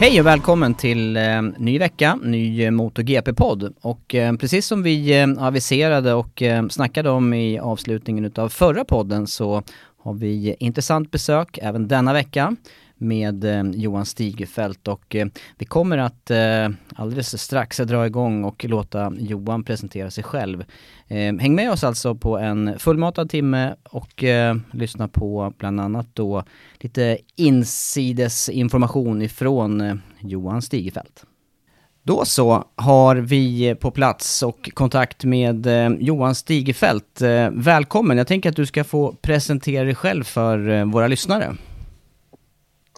Hej och välkommen till eh, ny vecka, ny eh, MotoGP-podd. Och eh, precis som vi eh, aviserade och eh, snackade om i avslutningen utav förra podden så har vi intressant besök även denna vecka med eh, Johan Stigefelt och eh, vi kommer att eh, alldeles strax dra igång och låta Johan presentera sig själv. Eh, häng med oss alltså på en fullmatad timme och eh, lyssna på bland annat då lite insidesinformation ifrån eh, Johan Stigefelt. Då så har vi på plats och kontakt med eh, Johan Stigefelt. Eh, välkommen, jag tänker att du ska få presentera dig själv för eh, våra lyssnare.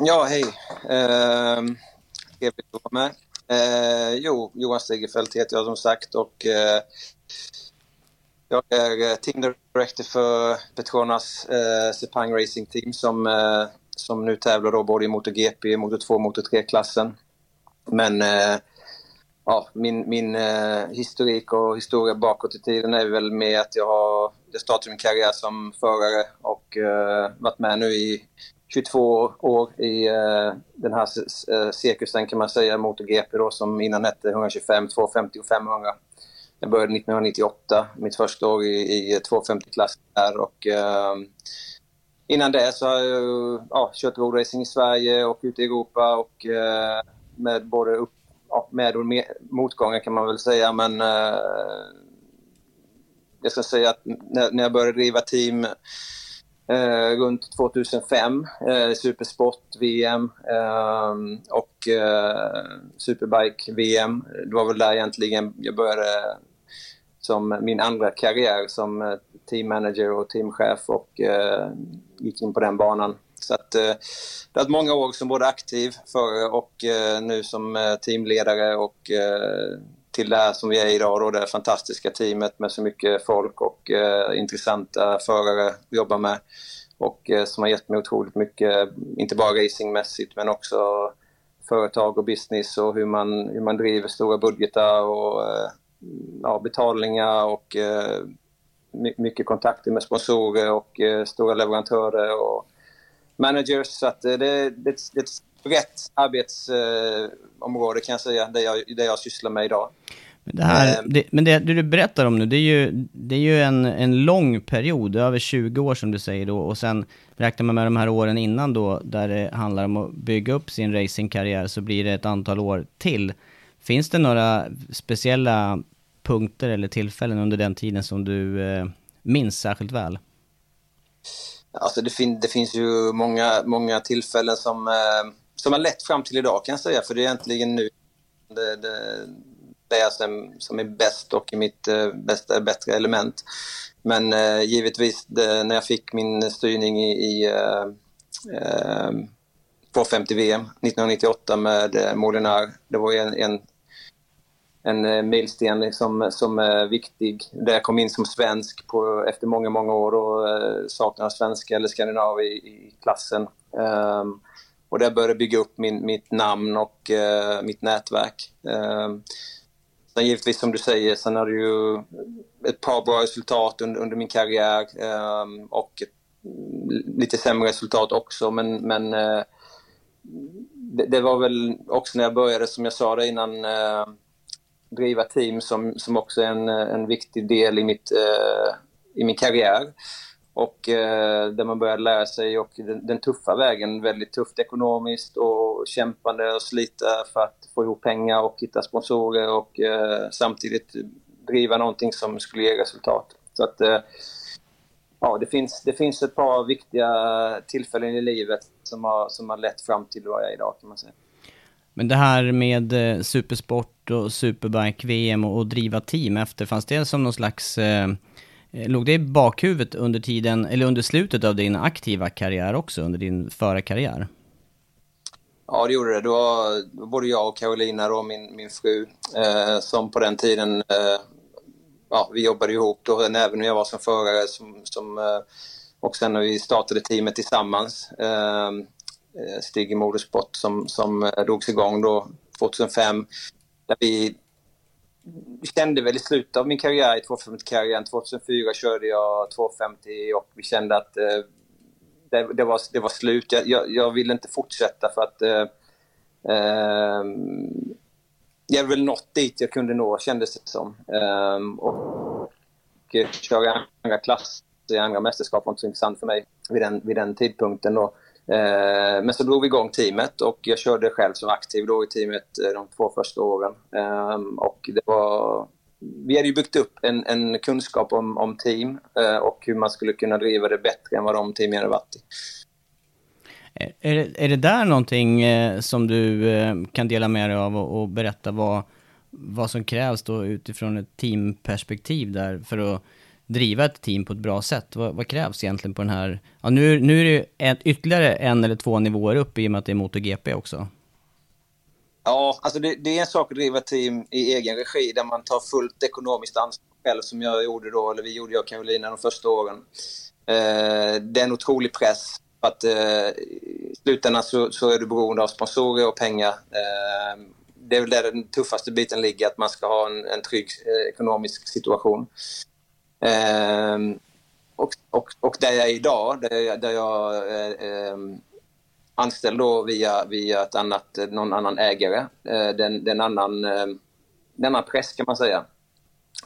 Ja, hej. Eh, trevligt att vara med. Eh, jo, Johan Stigefelt heter jag som sagt och eh, jag är eh, team director för Petronas eh, Sepang Racing Team som, eh, som nu tävlar då både i MotoGP, Moto2 och Moto3-klassen. Men eh, ja, min, min eh, historik och historia bakåt i tiden är väl med att jag har jag startade min karriär som förare och eh, varit med nu i 22 år i eh, den här eh, cirkusen kan man säga, MotoGP då som innan hette 125, 250 och 500. Jag började 1998, mitt första år i, i 250-klassen där och eh, innan det så har jag ja, kört roadracing i Sverige och ute i Europa och eh, med både upp, ja, med och med, motgångar kan man väl säga men eh, jag ska säga att när, när jag började driva team eh, runt 2005, eh, Supersport-VM eh, och eh, Superbike-VM. Det var väl där egentligen jag började som min andra karriär som eh, teammanager och teamchef och eh, gick in på den banan. Så att, eh, det har varit många år som både aktiv före och eh, nu som eh, teamledare och eh, till det här som vi är idag då, det fantastiska teamet med så mycket folk och eh, intressanta förare att jobba med. Och eh, som har gett mig otroligt mycket, inte bara racingmässigt men också företag och business och hur man, hur man driver stora budgetar och eh, ja, betalningar och eh, mycket kontakter med sponsorer och eh, stora leverantörer och managers. Så att, eh, det, det, det brett arbetsområde kan jag säga, det jag, det jag sysslar med idag. Men det, här, Ehm. det, men det du berättar om nu, det är ju, det är ju en, en lång period, över 20 år som du säger då, och sen räknar man med de här åren innan då, där det handlar om att bygga upp sin racingkarriär, så blir det ett antal år till. Finns det några speciella punkter eller tillfällen under den tiden som du eh, minns särskilt väl? Alltså det, fin det finns ju många, många tillfällen som, eh, som har lett fram till idag kan jag säga, för det är egentligen nu det, det, det är som, som är bäst och i mitt eh, bästa, bättre element. Men eh, givetvis det, när jag fick min styrning i, i eh, eh på 250 VM 1998 med eh, Molinar, det var en, en en eh, milsten som, som är viktig. Där jag kom in som svensk på, efter många, många år och eh, saknar svenska eller skandinav i, i klassen. Um, och där började jag bygga upp min, mitt namn och uh, mitt nätverk. Um, sen givetvis som du säger, sen har det ju ett par bra resultat under, under min karriär um, och ett, lite sämre resultat också men, men uh, det, det, var väl också när jag började som jag sa det innan uh, driva team som, som också är en, en viktig del i, mitt, uh, i min karriär. Och eh, där man började lära sig och den, den, tuffa vägen, väldigt tufft ekonomiskt och kämpande och slita för att få ihop pengar och hitta sponsorer och eh, samtidigt driva någonting som skulle ge resultat. Så att eh, ja, det finns, det finns ett par viktiga tillfällen i livet som har, som har lett fram till vad jag är idag kan man säga. Men det här med eh, supersport och superbike-VM och, och driva team efter, fanns det som någon slags eh, Eh, låg det i bakhuvudet under tiden, eller under slutet av din aktiva karriär också, under din förarkarriär? Ja, det gjorde det. Det var både jag och Carolina, då, min, min fru, eh, som på den tiden... Eh, ja, vi jobbade ihop då, även när jag var som förare. Som, som, eh, och sen när vi startade teamet tillsammans, eh, eh Stig Motorsport, som, som eh, drogs igång då 2005. Där vi kände väl i slutet av min karriär, i 250-karriären, 2004 körde jag 250 och vi kände att eh, det, det, var, det var slut. Jag, jag, jag ville inte fortsätta för att eh, eh, jag väl nått dit jag kunde nå, kändes det som. Ehm, eh, och, och köra andra klass i andra mästerskap var inte så intressant för mig vid den, vid den tidpunkten. Då. Eh, men så drog vi igång teamet och jag körde själv som aktiv då i teamet eh, de två första åren. Ehm, och det var, vi hade ju byggt upp en, en kunskap om, om team eh, och hur man skulle kunna driva det bättre än vad de teamen hade varit i. Är det, är det där någonting eh, som du eh, kan dela med dig av och, och berätta vad, vad som krävs då utifrån ett teamperspektiv där för att driva ett team på ett bra sätt? Vad, vad krävs egentligen på den här... Ja, nu, nu är det ett, ytterligare en eller två nivåer upp i och med att det är MotoGP också. Ja, alltså det, det, är en sak att driva team i egen regi där man tar fullt ekonomiskt ansvar själv som jag gjorde då, eller vi gjorde jag och Carolina de första åren. Eh, det är en otrolig press. För att eh, I slutändan så, så, är du beroende av sponsorer och pengar. Eh, det är väl där den tuffaste biten ligger, att man ska ha en, en trygg eh, ekonomisk situation. Ehm, och, och, och där jag är idag, där jag, där jag är eh, ehm, anställd då via, via ett annat, eh, någon annan ägare. Eh, den, den annan, eh, en annan press kan man säga.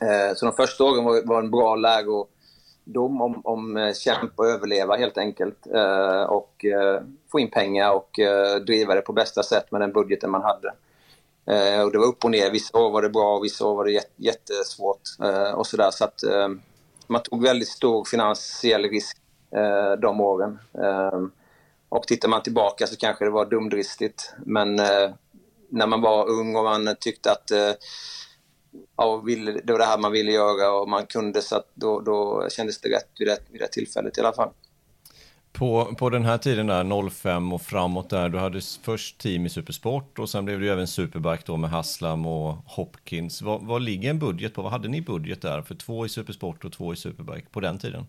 Eh, så de första åren var, var en bra lärodom om, om eh, kämpa och överleva helt enkelt. Eh, och eh, få in pengar och eh, driva det på bästa sätt med den budgeten man hade. Eh, och det var upp och ner. Vissa år var det bra, vissa år var det jättesvårt eh, och sådär. Så att eh, man tog väldigt stor finansiell risk eh, de åren. Eh, och tittar man tillbaka så kanske det var dumdristigt. Men eh, när man var ung och man tyckte att eh, ja, ville, det var det här man ville göra och man kunde så att då, då kändes det rätt vid det, vid det tillfället i alla fall. På, på den här tiden där, 05 och framåt där, du hade först team i Supersport och sen blev det ju även Superbike då med Haslam och Hopkins. Vad, vad ligger en budget på? Vad hade ni budget där för två i Supersport och två i Superbike på den tiden?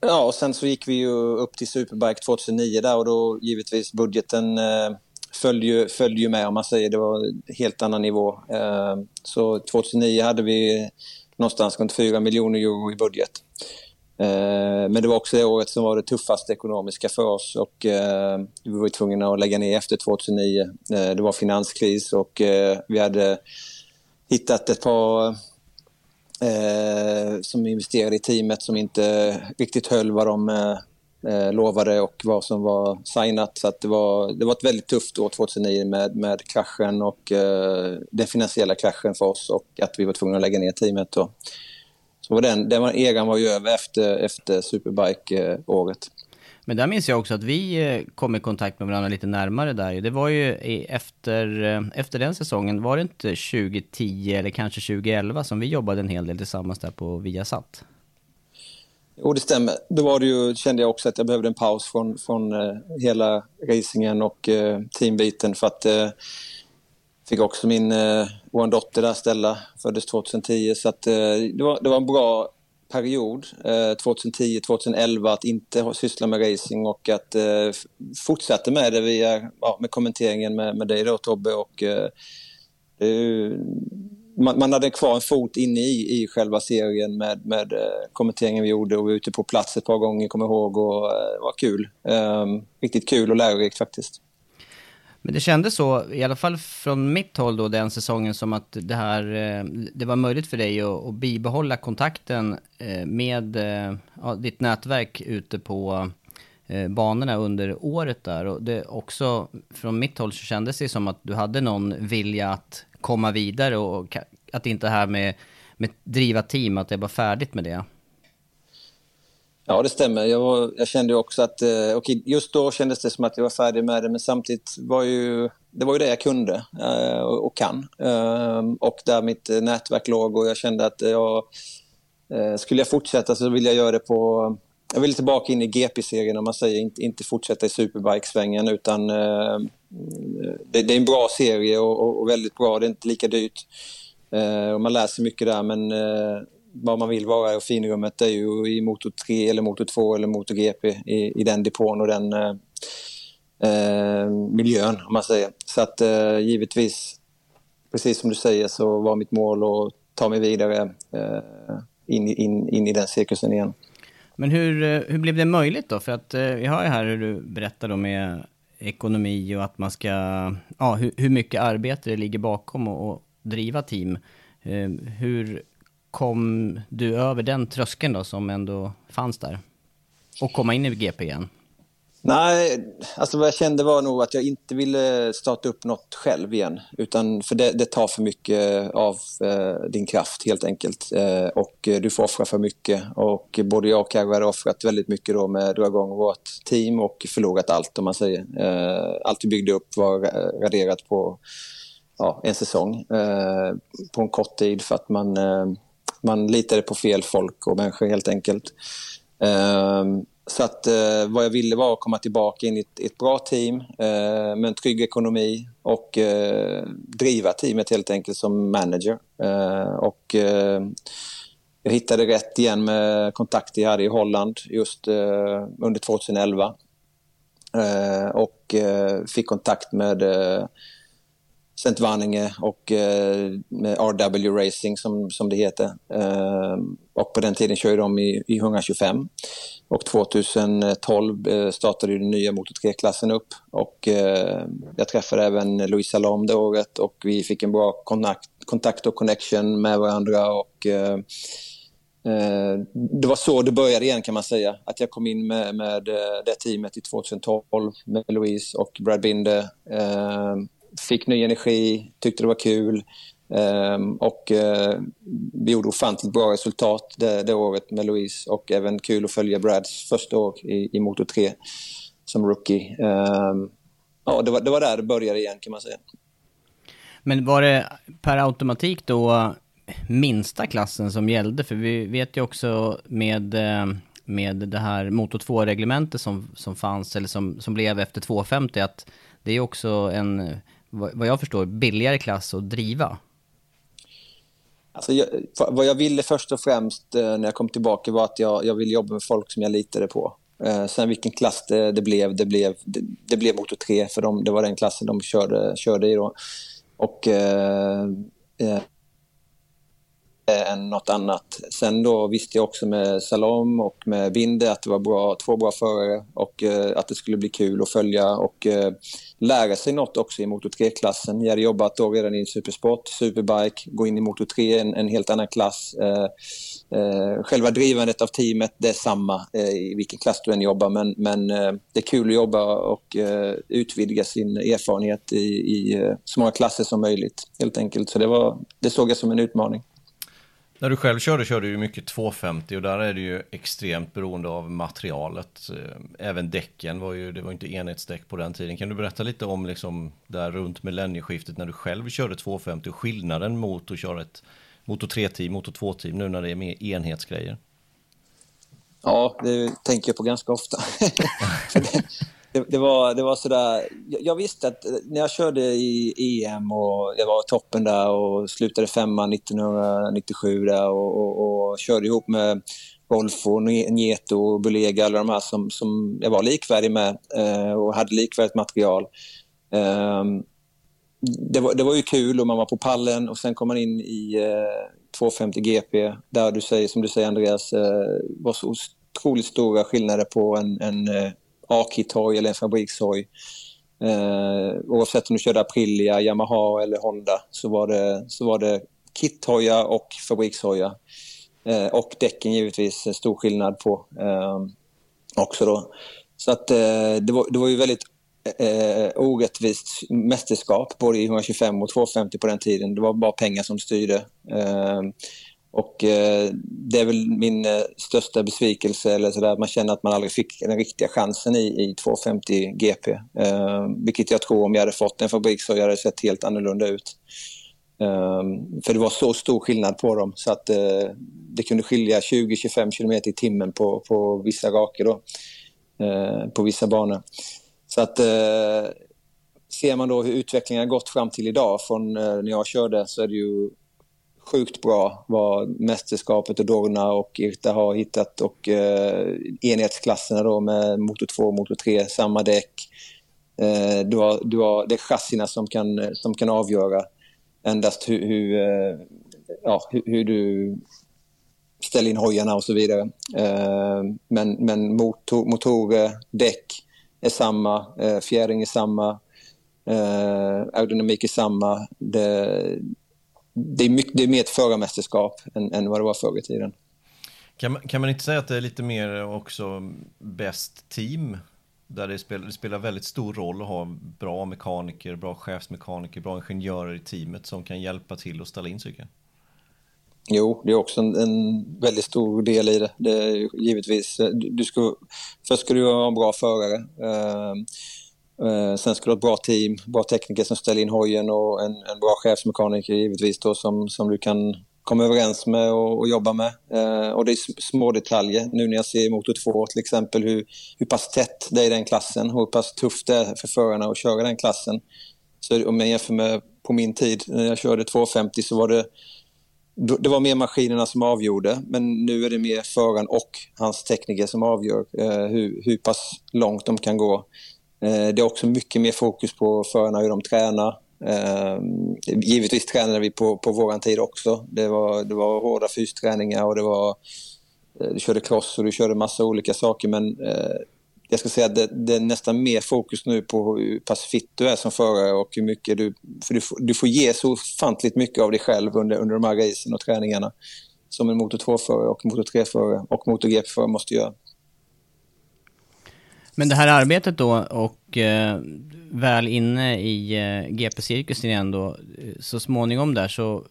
Ja, och sen så gick vi ju upp till Superbike 2009 där och då givetvis budgeten eh, följde, ju, följde ju med om man säger. Det var helt annan nivå. Eh, så 2009 hade vi någonstans runt 4 miljoner euro i budget. Eh, men det var också det året som var det tuffaste ekonomiska för oss och eh, vi var tvungna att lägga ner efter 2009. Eh, det var finanskris och vi hade hittat ett par som investerade i teamet som inte riktigt höll vad de lovade och vad som var signat. Så det, var, det var ett väldigt tufft år 2009 med, med kraschen och den finansiella kraschen för oss och att vi var tvungna att lägga ner teamet. Och, så den, den eran var ju över efter, efter Superbike-året. Men där minns jag också att vi eh, kom i kontakt med varandra lite närmare där. Det var ju efter, eh, efter den säsongen, var det inte 2010 eller kanske 2011 som vi jobbade en hel del tillsammans där på Viasat? Jo, det stämmer. Då var det ju, kände jag också att jag behövde en paus från, från uh, hela racingen och teambiten för att fick också min eh, vår dotter där, Stella, föddes 2010. Så att, eh, det, var, det var en bra period, eh, 2010-2011, att inte syssla med racing och att eh, fortsätta med det via ja, med kommenteringen med, med dig då Tobbe. Och, eh, man, man, hade kvar en fot inne i, i själva serien med, med eh, kommenteringen vi gjorde och vi var ute på plats ett par gånger, kommer ihåg, och eh, det var kul. Ehm, riktigt kul och lärorikt faktiskt. Men det kändes så, i alla fall från mitt håll då den säsongen, som att det här, eh, det var möjligt för dig att, att bibehålla kontakten eh, med eh, ja, ditt nätverk ute på banorna under året där. Och det också, från mitt håll så kändes det som att du hade någon vilja att komma vidare och att inte det här med, med driva team, att det var färdigt med det. Ja, det stämmer. Jag, var, jag kände också att... Eh, okay, just då kändes det som att jag var färdig med det, men samtidigt var ju... Det var ju det jag kunde eh, och kan. Eh, och där mitt eh, nätverk låg och jag kände att jag... Eh, skulle jag fortsätta så vill jag göra det på... Jag vill tillbaka in i GP-serien om man säger, inte, inte fortsätta i superbike-svängen utan eh, det, det, är en bra serie och, och, och, väldigt bra. Det är inte lika dyrt. Eh, och man läser mycket där men eh, vad man vill vara i finrummet är ju i motor 3 eller motor 2 eller motor GP i, i den depån och den eh, eh, miljön om man säger. Så att eh, givetvis, precis som du säger så var mitt mål att ta mig vidare eh, in, in, in i den cirkusen igen. Men hur, eh, hur blev det möjligt då? För att eh, vi har ju här hur du berättar om med ekonomi och att man ska, ja hur, hur mycket arbete det ligger bakom att driva team. Eh, hur, kom du över den tröskeln då som ändå fanns där? Och komma in i GP igen? Nej, alltså vad jag kände var nog att jag inte ville starta upp något själv igen. Utan för det, det tar för mycket av eh, din kraft helt enkelt. Eh, och du får offra för mycket. Och både jag och Carro hade offrat väldigt mycket då med att dra igång vårt team och förlorat allt om man säger. Eh, allt vi byggde upp var raderat på ja, en säsong. Eh, på en kort tid för att man eh, man litade på fel folk och människor helt enkelt. Ehm, så att eh, vad jag ville var att komma tillbaka in i ett, ett bra team eh, med en trygg ekonomi och eh, driva teamet helt enkelt som manager. och jag hittade rätt igen med kontakter jag hade i Holland just under 2011. och fick kontakt med St. Vanninge och eh, med RW Racing som, som det heter. Eh, och på den tiden körde de i, i 125. Och 2012 eh, startade den nya Motor 3-klassen upp och eh, jag träffade även Louise Lom det året och vi fick en bra kontakt, kontakt och connection med varandra och eh, eh, det var så det började igen kan man säga. Att jag kom in med, med det teamet i 2012 med Louise och Brad Binder fick ny energi, tyckte det var kul. Um, och uh, vi gjorde ofantligt bra resultat det, det, året med Louise och även kul att följa Brads första år i, i Motor 3 som rookie. Um, ja, det var, det var där det började igen kan man säga. Men var det per automatik då minsta klassen som gällde? För vi vet ju också med, ehm, med det här Motor 2-reglementet som, som fanns, eller som, som blev efter 250, att det är också en vad jag förstår, billigare klass att driva? Alltså jag, vad jag ville först och främst eh, när jag kom tillbaka var att jag, jag ville jobba med folk som jag litade på. Eh, sen vilken klass det, det blev, det blev, det, det, blev motor 3 för de, det var den klassen de körde, körde i då. Och eh, eh än något annat. Sen då visste jag också med Salom och med Binde att det var bra, två bra förare och eh, att det skulle bli kul att följa och eh, lära sig något också i Moto 3-klassen. Jag hade jobbat då redan i Supersport, Superbike, gå in i Moto 3, en, en helt annan klass. Eh, eh, själva drivandet av teamet, det är samma eh, i vilken klass du än jobbar men, men eh, det är kul att jobba och eh, utvidga sin erfarenhet i, i eh, så många klasser som möjligt helt enkelt. Så det, var, det såg jag som en utmaning. När du själv körde körde du mycket 250 och där är det ju extremt beroende av materialet. Eh, även däcken var ju, det var inte enhetsdäck på den tiden. Kan du berätta lite om liksom där runt millennieskiftet när du själv körde 250 och skillnaden mot att köra ett Motor 3-team, Motor 2-team nu när det är mer enhetsgrejer? Ja, det tänker jag på ganska ofta. det, det, det, var, det var sådär, jag, jag, visste att när jag körde i EM och jag var toppen där och slutade femma 1997 där och, och, och körde ihop med Golfo, Nieto, Bulega, alla de här som, som jag var likvärdig med eh, och hade likvärdigt material. Eh, det, var, det var ju kul och man var på pallen och sen kom man in i eh, 250 GP där du säger, som du säger Andreas, eh, var så otroligt stora skillnader på en, en eh, A-kit-hoj eller en fabrikshoj. Eh, oavsett om du körde Aprilia, Yamaha eller Honda så var det, så var det kithojar och fabrikshojar. Eh, och däcken givetvis, eh, stor skillnad på eh, också då. Så att eh, det, var, det var ju väldigt eh, orättvist mästerskap både i 125 och 250 på den tiden. Det var bara pengar som styrde. Ehm, och eh, det är väl min eh, största besvikelse, eller så där, man känner att man aldrig fick den riktiga chansen i, i 250 GP. Eh, vilket jag tror om jag hade fått en fabrik så hade det sett helt annorlunda ut. Eh, för det var så stor skillnad på dem så att eh, det kunde skilja 20-25 km i timmen på, på vissa raker då, eh, på vissa banor. Så att eh, ser man då hur utvecklingen har gått fram till idag från eh, när jag körde så är det ju sjukt bra vad mästerskapet och Dorna och Irta har hittat och eh, enhetsklasserna då med motor 2 och motor 3, samma däck. Eh, du har, du har, det är chassina som kan, som kan avgöra endast hur, hur, eh, ja, hur, hur, du ställer in hojarna och så vidare. Eh, men men motor, motorer, däck är samma, eh, fjädring är samma, eh, aerodynamik är samma. Det, det är, mycket, det är mer ett förarmästerskap än, än vad det var förr i tiden. Kan man, kan man inte säga att det är lite mer också bäst team? Där det spelar, det spelar väldigt stor roll att ha bra mekaniker, bra chefsmekaniker, bra ingenjörer i teamet som kan hjälpa till att ställa in cykeln. Jo, det är också en, en, väldigt stor del i det. det givetvis, du, du ska, först ska du vara en bra förare. Uh, Eh, sen ska du ha ett bra team, bra tekniker som ställer in hojen och en, en bra chefsmekaniker givetvis då som, som du kan komma överens med och, och jobba med. Eh, och det är små detaljer. Nu när jag ser Motor 2 till exempel hur, hur pass tätt det är i den klassen och hur pass tufft det är för förarna att köra den klassen. Så om jag jämför med på min tid när jag körde 250 så var det det var mer maskinerna som avgjorde, men nu är det mer föraren och hans tekniker som avgör eh, hur, hur pass långt de kan gå. Eh, det är också mycket mer fokus på förarna hur de tränar. Eh, givetvis tränade vi på, på vår tid också. Det var, det var hårda fysträningar och det var, eh, du körde cross och du körde massa olika saker men jag ska säga att det, det, är nästan mer fokus nu på hur pass fit du är som förare och hur mycket du... För du, du får ge så ofantligt mycket av dig själv under, under de här racen och träningarna som en motor 2-förare och motor 3-förare och motor GP-förare måste göra. Men det här arbetet då och eh, väl inne i eh, GP-cirkusen igen då, eh, så småningom där så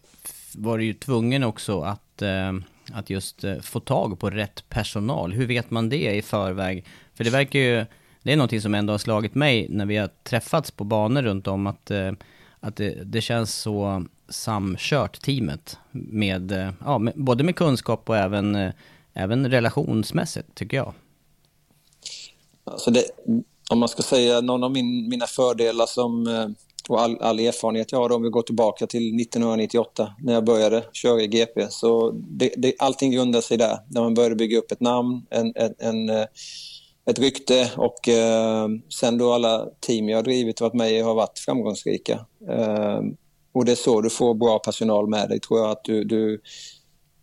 var du ju tvungen också att, eh, att just eh, få tag på rätt personal. Hur vet man det i förväg? För det verkar ju, det är någonting som ändå har slagit mig när vi har träffats på banor runt om, att, eh, att det, det, känns så samkört teamet med, eh, ja, med, både med kunskap och även, eh, även relationsmässigt tycker jag. Alltså det, om man ska säga någon av min, mina fördelar som, eh, och all, all erfarenhet jag har om vi går tillbaka till 1998 när jag började köra i GP. Så det, det, allting grundar sig där, när man började bygga upp ett namn, en, en, en eh, ett rykte och eh, sen då alla team jag har drivit och varit med i har varit framgångsrika. Eh, och det är så du får bra personal med dig, tror jag. att du, du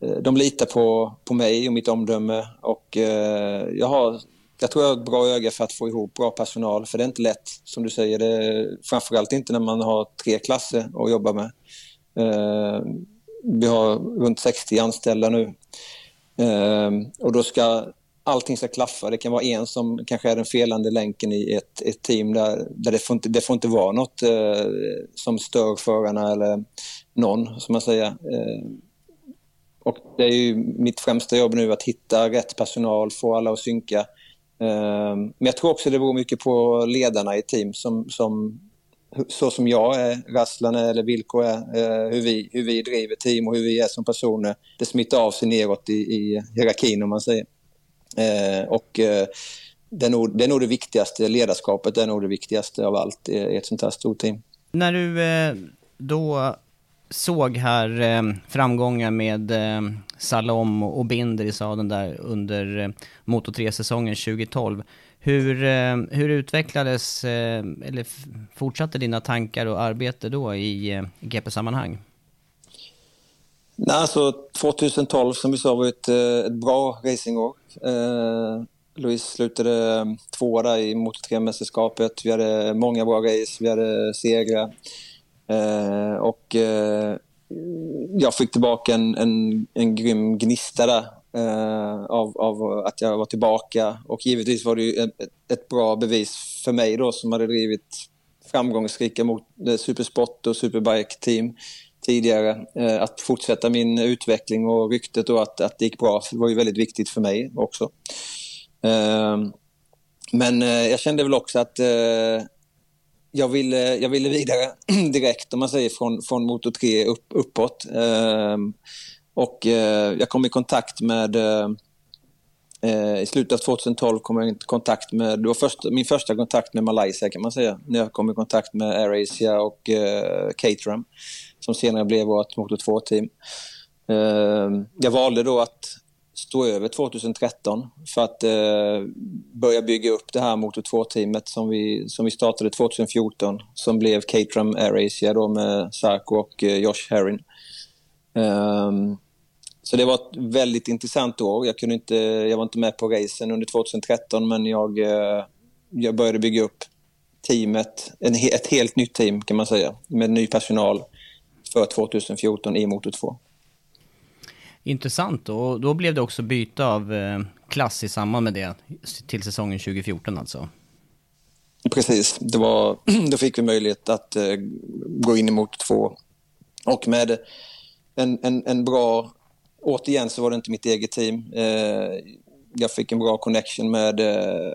eh, De litar på, på mig och mitt omdöme och eh, jag har jag tror jag har ett bra öga för att få ihop bra personal, för det är inte lätt, som du säger. Det är, framförallt inte när man har tre klasser att jobba med. Eh, vi har runt 60 anställda nu. Eh, och då ska allting ska klaffa. Det kan vara en som kanske är den felande länken i ett, ett team där, där det, får inte, det får inte vara något eh, som stör förarna eller någon, som man säger. Eh, och det är ju mitt främsta jobb nu att hitta rätt personal, få alla att synka Ehm, men jag tror också det beror mycket på ledarna i team som, som så som jag är, Rasslan är eller Vilko är, eh, hur vi, hur vi driver team och hur vi är som personer. Det smittar av sig neråt i, i hierarkin om man säger. Ehm, och eh, det, är nog, det är nog det viktigaste, ledarskapet är nog det viktigaste av allt i ett sånt här stort team. När du eh, då såg här eh, framgångar med eh, Salom och Binder i sadeln där under eh, Moto 3-säsongen 2012. Hur, eh, hur utvecklades, eh, eller fortsatte dina tankar och arbete då i eh, GP-sammanhang? Nej, alltså 2012 som vi sa var ett, eh, ett bra racingår. Eh, Louise slutade eh, tvåa där i Moto 3-mästerskapet. Vi hade många bra race, vi hade segrar. Eh, och eh, jag fick tillbaka en, en, en grym gnista där eh, av, av, att jag var tillbaka. Och givetvis var det ju ett, ett, bra bevis för mig då som hade drivit framgångsrika mot eh, Supersport och Superbike-team tidigare. Eh, att fortsätta min utveckling och ryktet och att, att det gick bra det var ju väldigt viktigt för mig också. Eh, men eh, jag kände väl också att eh, jag ville, eh, jag ville vidare direkt om man säger från, från motor 3 upp, uppåt. Eh, och eh, jag kom i kontakt med eh, eh i slutet av 2012 kom jag i kontakt med, det var först, min första kontakt med Malaysia kan man säga, när jag kom i kontakt med AirAsia och eh, Caterham som senare blev vårt Motor 2-team. Eh, jag valde då att stå över 2013 för att eh, börja bygga upp det här Motor 2-teamet som vi, som vi startade 2014 som blev Caterham Air Asia då med Sarko och eh, Josh Herrin. Um, ehm, så det var ett väldigt intressant år. Jag, kunde inte, jag var inte med på racen under 2013 men jag, eh, jag började bygga upp teamet, en, ett helt nytt team kan man säga, med ny personal för 2014 i Motor 2. Intressant, och då blev det också byte av eh, klass i samband med det till säsongen 2014 alltså? Precis, det var, då fick vi möjlighet att eh, gå in emot två. Och med en, en, en bra, återigen så var det inte mitt eget team. Eh, jag fick en bra connection med eh,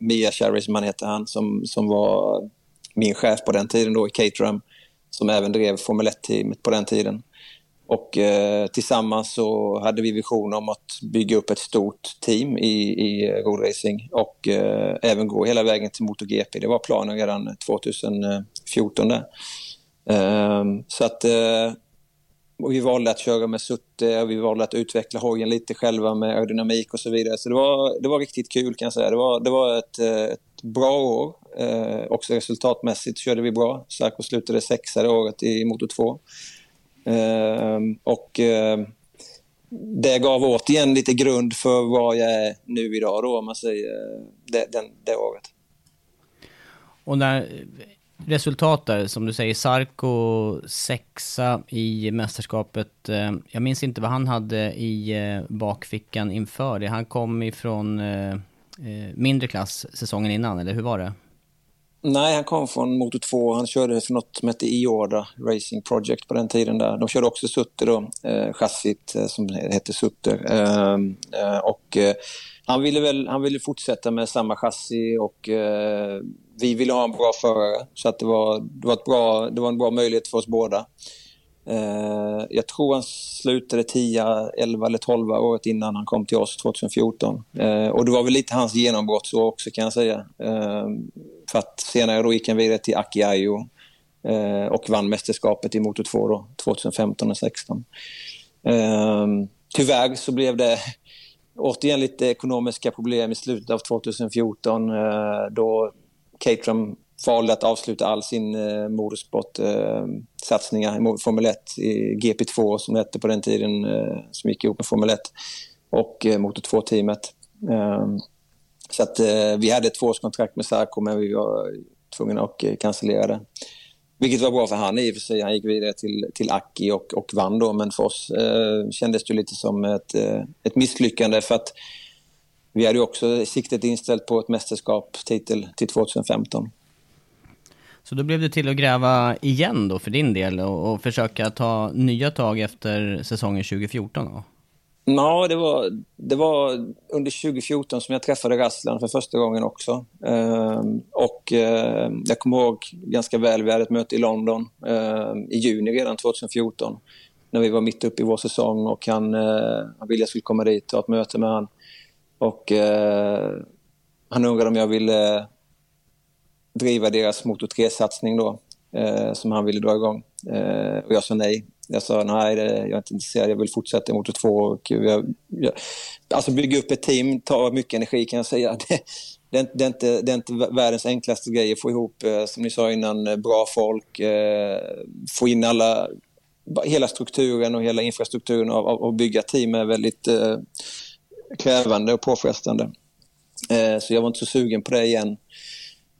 Mia Charisman heter han, som, som var min chef på den tiden då i Caterham, som även drev Formel 1-teamet på den tiden. Och eh, tillsammans så hade vi vision om att bygga upp ett stort team i, i roadracing och eh, även gå hela vägen till MotoGP. Det var planen redan 2014 där. Eh, så att eh, vi valde att köra med Sutte och vi valde att utveckla hojen lite själva med aerodynamik och så vidare. Så det var, det var riktigt kul kan jag säga. Det var, det var ett, eh, ett bra år. Eh, också resultatmässigt körde vi bra. Sarko slutade sexa det året i Moto 2. Ehm, och ehm, det gav återigen lite grund för vad jag är nu idag då, om man säger eh, det, den, det året. Och när resultat där, som du säger, Sarko sexa i mästerskapet. Eh, jag minns inte vad han hade i eh, bakfickan inför det. Han kom ifrån eh, eh mindre klass säsongen innan, eller hur var det? Nej, han kom från Motor 2. Han körde för något som hette Iorda Racing Project på den tiden. där. De körde också Sutter då, eh, chassit eh, som hette Sutter. Ehm, eh, och, eh, han, ville väl, han ville fortsätta med samma chassi och eh, vi ville ha en bra förare. Så att det, var, det, var ett bra, det var en bra möjlighet för oss båda. Eh, jag tror han slutade 10, 11 eller 12 året innan han kom till oss 2014. Eh, och det var väl lite hans genombrott så också kan jag säga. Eh, för att senare då gick han vidare till Aki Ayo eh, och vann mästerskapet i Moto 2 då, 2015 och 2016. Eh, tyvärr så blev det återigen lite ekonomiska problem i slutet av 2014 eh, då Caterham valde att avsluta all sin eh, motorsportsatsningar eh, i Formel 1 i GP2 som det hette på den tiden, eh, som gick ihop med Formel 1 och eh, Motor 2-teamet. Eh, så att eh, vi hade ett tvåårskontrakt med Sarko men vi var tvungna att eh, cancellera det. Vilket var bra för han i och för sig. Han gick vidare till, till Aki och, och vann då, men för oss eh, kändes det lite som ett, eh, ett misslyckande för att vi hade också siktet inställt på ett mästerskapstitel till 2015. Så då blev det till att gräva igen då för din del och, och försöka ta nya tag efter säsongen 2014 då? Ja, det var, det var under 2014 som jag träffade Rasslan för första gången också. Ehm, och eh, jag kommer ihåg ganska väl, vi hade ett möte i London eh, i juni redan 2014 när vi var mitt uppe i vår säsong och han, eh, han ville jag skulle komma dit och ha ett möte med han. Och eh, han undrade om jag ville driva deras Motor 3-satsning då, eh, som han ville dra igång. Eh, och jag sa nej. Jag sa nej, det, jag är inte intresserad, jag vill fortsätta i Motor 2. Och jag, jag, alltså bygga upp ett team tar mycket energi kan jag säga. Det, det, det, är, inte, det är inte världens enklaste grej att få ihop, eh, som ni sa innan, eh, bra folk, eh, få in alla hela strukturen och hela infrastrukturen av, av att bygga team är väldigt eh, krävande och påfrestande. Eh, så jag var inte så sugen på det igen.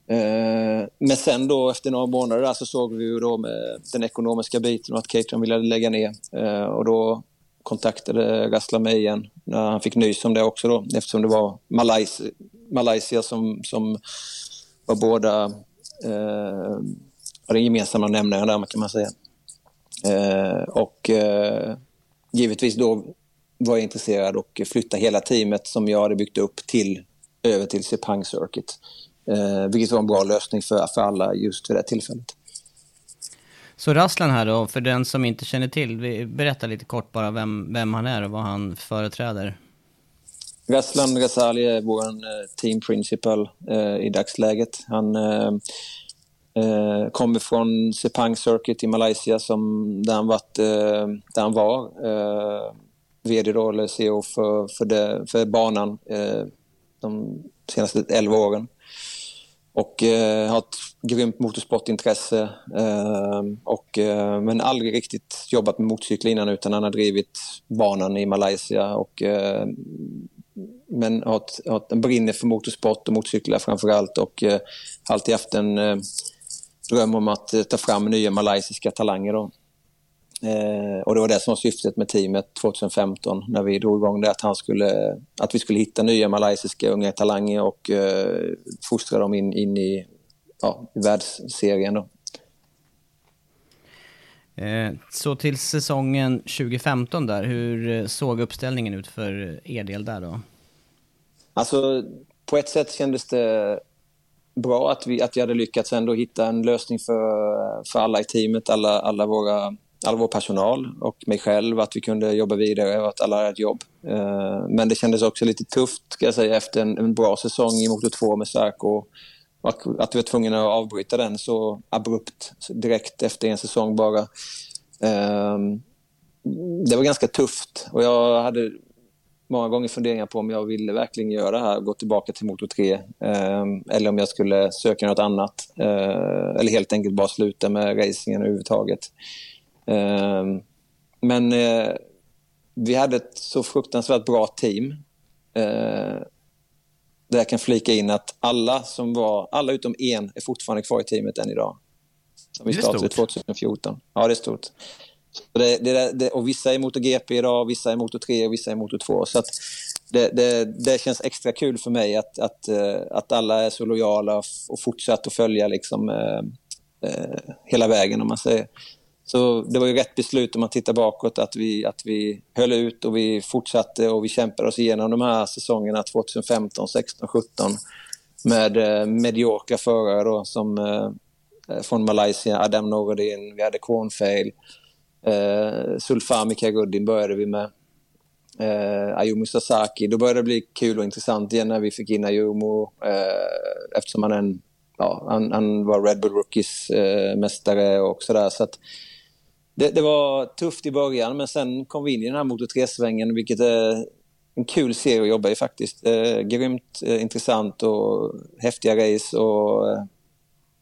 Eh, men sen då efter några månader där så såg vi ju då med den ekonomiska biten och att Caterham ville lägga ner. Eh, och då kontaktade Rasla mig igen när han fick nys om det också då eftersom det var Malaysia, Malaysia som, som var båda eh, den gemensamma nämnaren där kan man säga. Eh, och eh, givetvis då var jag intresserad och flytta hela teamet som jag hade byggt upp till över till Sepang Circuit. Eh, vilket var en bra lösning för, för alla just vid det tillfället. Så Rasslan här då, för den som inte känner till, berätta lite kort bara vem, vem han är och vad han företräder. Rasslan Ghazali är vår eh, team principal eh, i dagsläget. Han eh, eh, kommer från Sepang Circuit i Malaysia som, där, han varit, eh, där han var eh, vd då, eller CEO för, för, det, för banan de senaste 11 åren och eh, har ett grymt motorsportintresse. Eh, och, eh, men aldrig riktigt jobbat med motorcyklar innan utan han har drivit banan i Malaysia. Och, eh, men har, ett, har ett, brinner för motorsport och motorcyklar framför allt och eh, alltid haft en eh, dröm om att eh, ta fram nya malaysiska talanger. Då. Eh, och det var det som var syftet med teamet 2015 när vi drog igång det, att, han skulle, att vi skulle hitta nya malaysiska unga talanger och eh, fostra dem in, in i, ja, i världsserien. Då. Eh, så till säsongen 2015 där, hur såg uppställningen ut för er del där då? Alltså, på ett sätt kändes det bra att vi, att vi hade lyckats ändå hitta en lösning för, för alla i teamet, alla, alla våra all vår personal och mig själv att vi kunde jobba vidare och att alla hade ett jobb. Eh, men det kändes också lite tufft ska jag säga, efter en, en bra säsong i Motor 2 med Sarko. Att, att vi var tvungna att avbryta den så abrupt direkt efter en säsong bara. Eh, det var ganska tufft och jag hade många gånger funderingar på om jag ville verkligen göra det här, gå tillbaka till Motor 3 eh, eller om jag skulle söka något annat eller helt enkelt bara sluta med racingen överhuvudtaget. Ehm, men eh, vi hade ett så fruktansvärt bra team. Eh, där jag kan flika in att alla som var, alla utom en är fortfarande kvar i teamet än idag. Som vi startade 2014. Ja, det är stort. Det, det, det, och vissa är MotoGP idag, vissa är Moto 3 och vissa är Moto 2. Så det, känns extra kul för mig att, att, eh, att alla är så lojala och fortsatt att följa liksom, eh, hela vägen om man säger. Så det var ju rätt beslut om man tittar bakåt att vi, att vi höll ut och vi fortsatte och vi kämpade oss igenom de här säsongerna 2015, 16, 17 med eh, mediokra förare då, som eh, från Malaysia, Adam Norodin, vi hade Cornfail, eh, Sulfami Kaguddin började vi med. Eh, Ayumu Sasaki, då började det bli kul och intressant igen när vi fick in Ayumu eh, eftersom han, en, ja, han, han, var Red Bull Rookies eh, mästare och sådär. Så att, det, det, var tufft i början, men sen kom vi in i den här Motor 3-svängen, vilket är en kul serie att jobba i faktiskt. Eh, grymt eh, intressant och häftiga race och eh,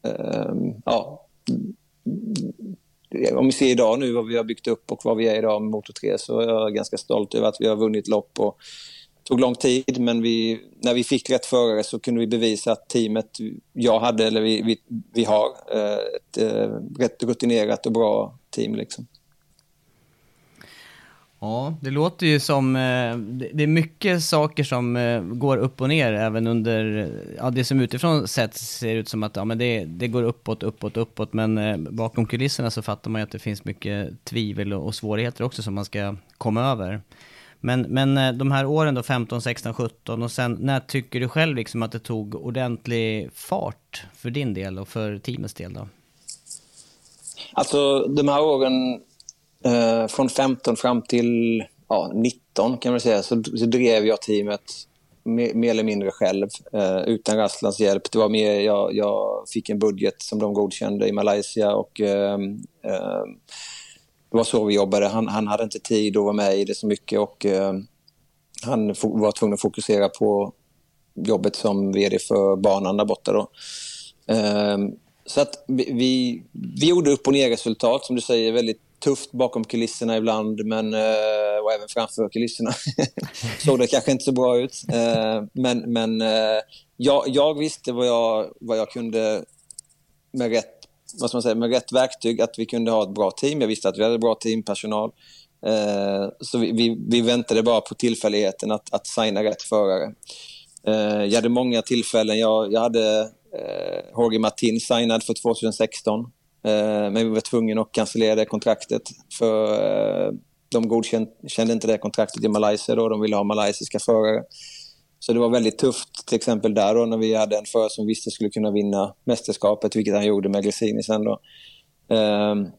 ehm, ja. Om vi ser idag nu vad vi har byggt upp och vad vi är idag med Motor 3 så är jag ganska stolt över att vi har vunnit lopp och tog lång tid men vi, när vi fick rätt förare så kunde vi bevisa att teamet jag hade, eller vi, vi, vi har, eh, ett eh, rätt rutinerat och bra team. Liksom. Ja, det låter ju som, eh, det är mycket saker som går upp och ner även under, ja det som utifrån sett ser ut som att ja, men det, det går uppåt, uppåt, uppåt, men bakom kulisserna så fattar man ju att det finns mycket tvivel och, och svårigheter också som man ska komma över. Men, men eh, de här åren då, 15, 16, 17 och sen när tycker du själv liksom att det tog ordentlig fart för din del och för teamets del då? Alltså de här åren eh, från 15 fram till ja, 19 kan man säga så, så drev jag teamet mer, mer eller mindre själv eh, utan Rastlands hjälp. Det var mer, jag, jag, fick en budget som de godkände i Malaysia och eh, eh, det var så vi jobbade. Han, han, hade inte tid att vara med i det så mycket och eh, han var tvungen att fokusera på jobbet som vd för banan där borta. Då. Eh, så att vi, vi, vi gjorde upp och ner resultat som du säger, väldigt tufft bakom kulisserna ibland, men, eh, och även framför kulisserna. såg det kanske inte så bra ut. Ehm, men men eh, jag, jag visste vad jag, vad jag kunde med rätt, vad ska man säga, med rätt verktyg, att vi kunde ha ett bra team. Jag visste att vi hade bra teampersonal. Eh, så vi, vi, vi väntade bara på tillfälligheten att, att signa rätt förare. Eh, jag hade många tillfällen. Jag, jag hade eh, Jorge Martin signad för 2016. Eh, men vi var tvungna att cancellera det kontraktet för eh, de godkände inte det kontraktet i Malaysia då. De ville ha malaysiska förare. Så det var väldigt tufft till exempel där då när vi hade en förare som visste skulle kunna vinna mästerskapet, vilket han gjorde med Glesini sen då. Um,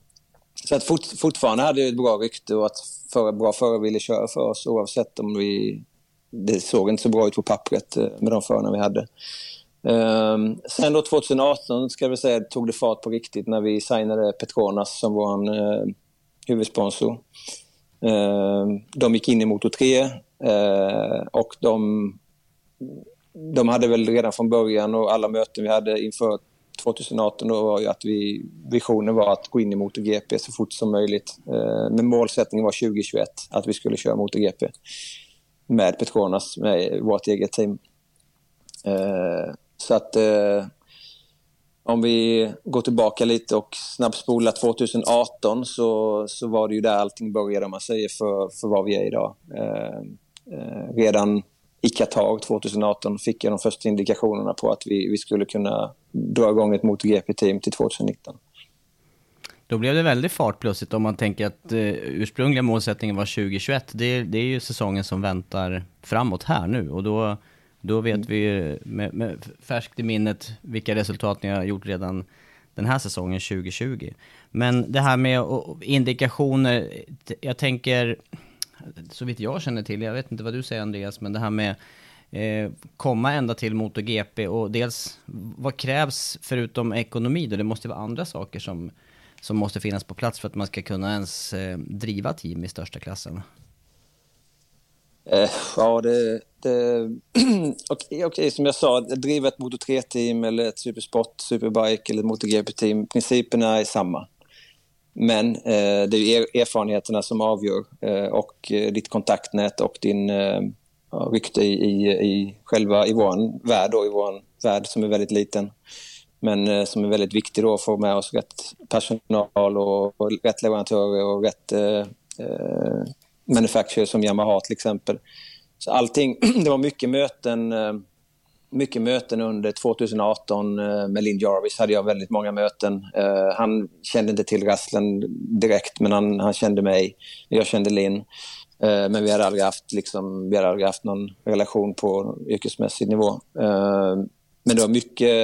så att fort, fortfarande hade vi ett bra rykte och att för, bra förare ville köra för oss oavsett om vi... Det såg inte så bra ut på pappret eh, med de förarna vi hade. Um, sen då 2018 ska vi säga, tog det fart på riktigt när vi signade Petronas som vår uh, huvudsponsor. Uh, de gick in i Moto 3 uh, eh, och de, de hade väl redan från början och alla möten vi hade inför 2018 då var ju att vi, visionen var att gå in i MotoGP så fort som möjligt. Eh, men målsättningen var 2021 att vi skulle köra MotoGP med Petronas, med vårt eget team. Eh, så att eh, om vi går tillbaka lite och snabbspolar 2018 så, så var det ju där allting började om man säger för, för vad vi är idag. Eh, eh, redan i Qatar 2018 fick jag de första indikationerna på att vi, vi skulle kunna dra igång ett MotoGP-team till 2019. Då blev det väldigt fart plötsligt om man tänker att eh, ursprungliga målsättningen var 2021. Det, det är ju säsongen som väntar framåt här nu och då då vet mm. vi med, med färskt i minnet vilka resultat ni har gjort redan den här säsongen 2020. Men det här med indikationer, jag tänker, så vitt jag känner till, jag vet inte vad du säger Andreas, men det här med eh, komma ända till MotoGP och dels vad krävs förutom ekonomi då? Det måste vara andra saker som, som måste finnas på plats för att man ska kunna ens eh, driva team i största klassen. Eh, ja, det... det Okej, okay, som jag sa, driva ett Moto 3-team eller ett Supersport, Superbike eller MotoGP-team, principerna är samma. Men eh, det är erfarenheterna som avgör eh, och eh, ditt kontaktnät och din eh, rykte i, i, i själva i vår värld, då, i vår värld som är väldigt liten men eh, som är väldigt viktig då att få med oss rätt personal och, och rätt leverantörer och rätt eh, eh som Yamaha till exempel. Så allting, det var mycket möten, eh, mycket möten under 2018 eh, med Linn Jarvis. hade jag väldigt många möten. Eh, han kände inte till Rasslen direkt, men han, han kände mig. Jag kände Linn. Eh, men vi hade, aldrig haft, liksom, vi hade aldrig haft någon relation på yrkesmässig nivå. Men det var mycket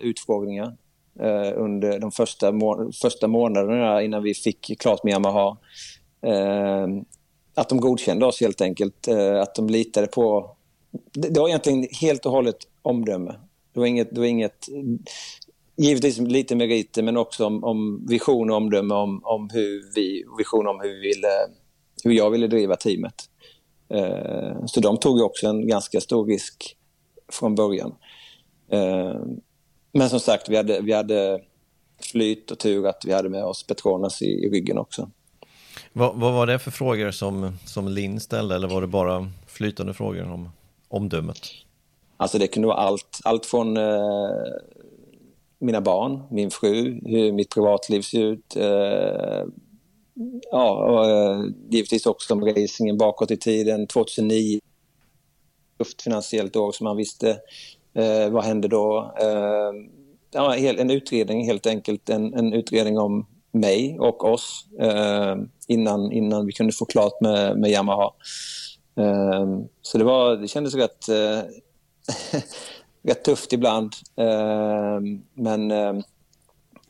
utfrågningar under de första, må första månaderna innan vi fick klart med Yamaha att de godkände oss helt enkelt. Att de litade på... Det var egentligen helt och hållet omdöme. Det var inget... Det var inget givetvis lite meriter men också om, om vision och omdöme om, om hur vi... Vision om hur, vi ville, hur jag ville driva teamet. Eh, så de tog också en ganska stor risk från början. Eh, men som sagt, vi hade, vi hade flyt och tur att vi hade med oss Petronas i, i ryggen också. Vad, vad, var det för frågor som, som Linn ställde eller var det bara flytande frågor om omdömet? Alltså det kunde vara allt, allt från eh, mina barn, min fru, hur mitt privatliv ser ut. Eh, ja, och, eh, givetvis också om racingen bakåt i tiden. 2009, tufft finansiellt år som man visste. Eh, vad hände då? Eh, ja, en utredning helt enkelt, en, en utredning om mig och oss eh, innan, innan vi kunde få klart med, med Yamaha. Ehm, så det, var, det kändes rätt, eh, rätt tufft ibland. Ehm, men ehm,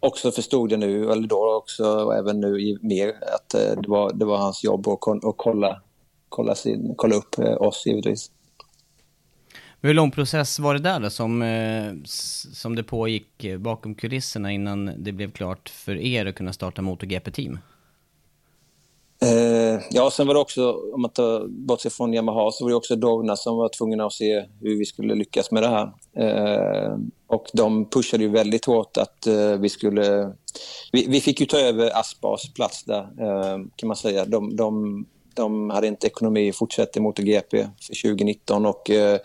också förstod jag nu, eller då också, och även nu mer, att eh, det, var, det var hans jobb att, att kolla, kolla, sin, kolla upp eh, oss givetvis. Hur lång process var det där då som, som det pågick bakom kulisserna innan det blev klart för er att kunna starta MotoGP-team? Eh, ja, sen var det också, om man tar bort sig från Yamaha, så var det också Dogna som var tvungna att se hur vi skulle lyckas med det här. Eh, och de pushade ju väldigt hårt att eh, vi skulle... Vi, vi, fick ju ta över Aspars plats där, eh, kan man säga. De, de, de hade inte ekonomi att fortsätta i MotoGP för 2019 och eh,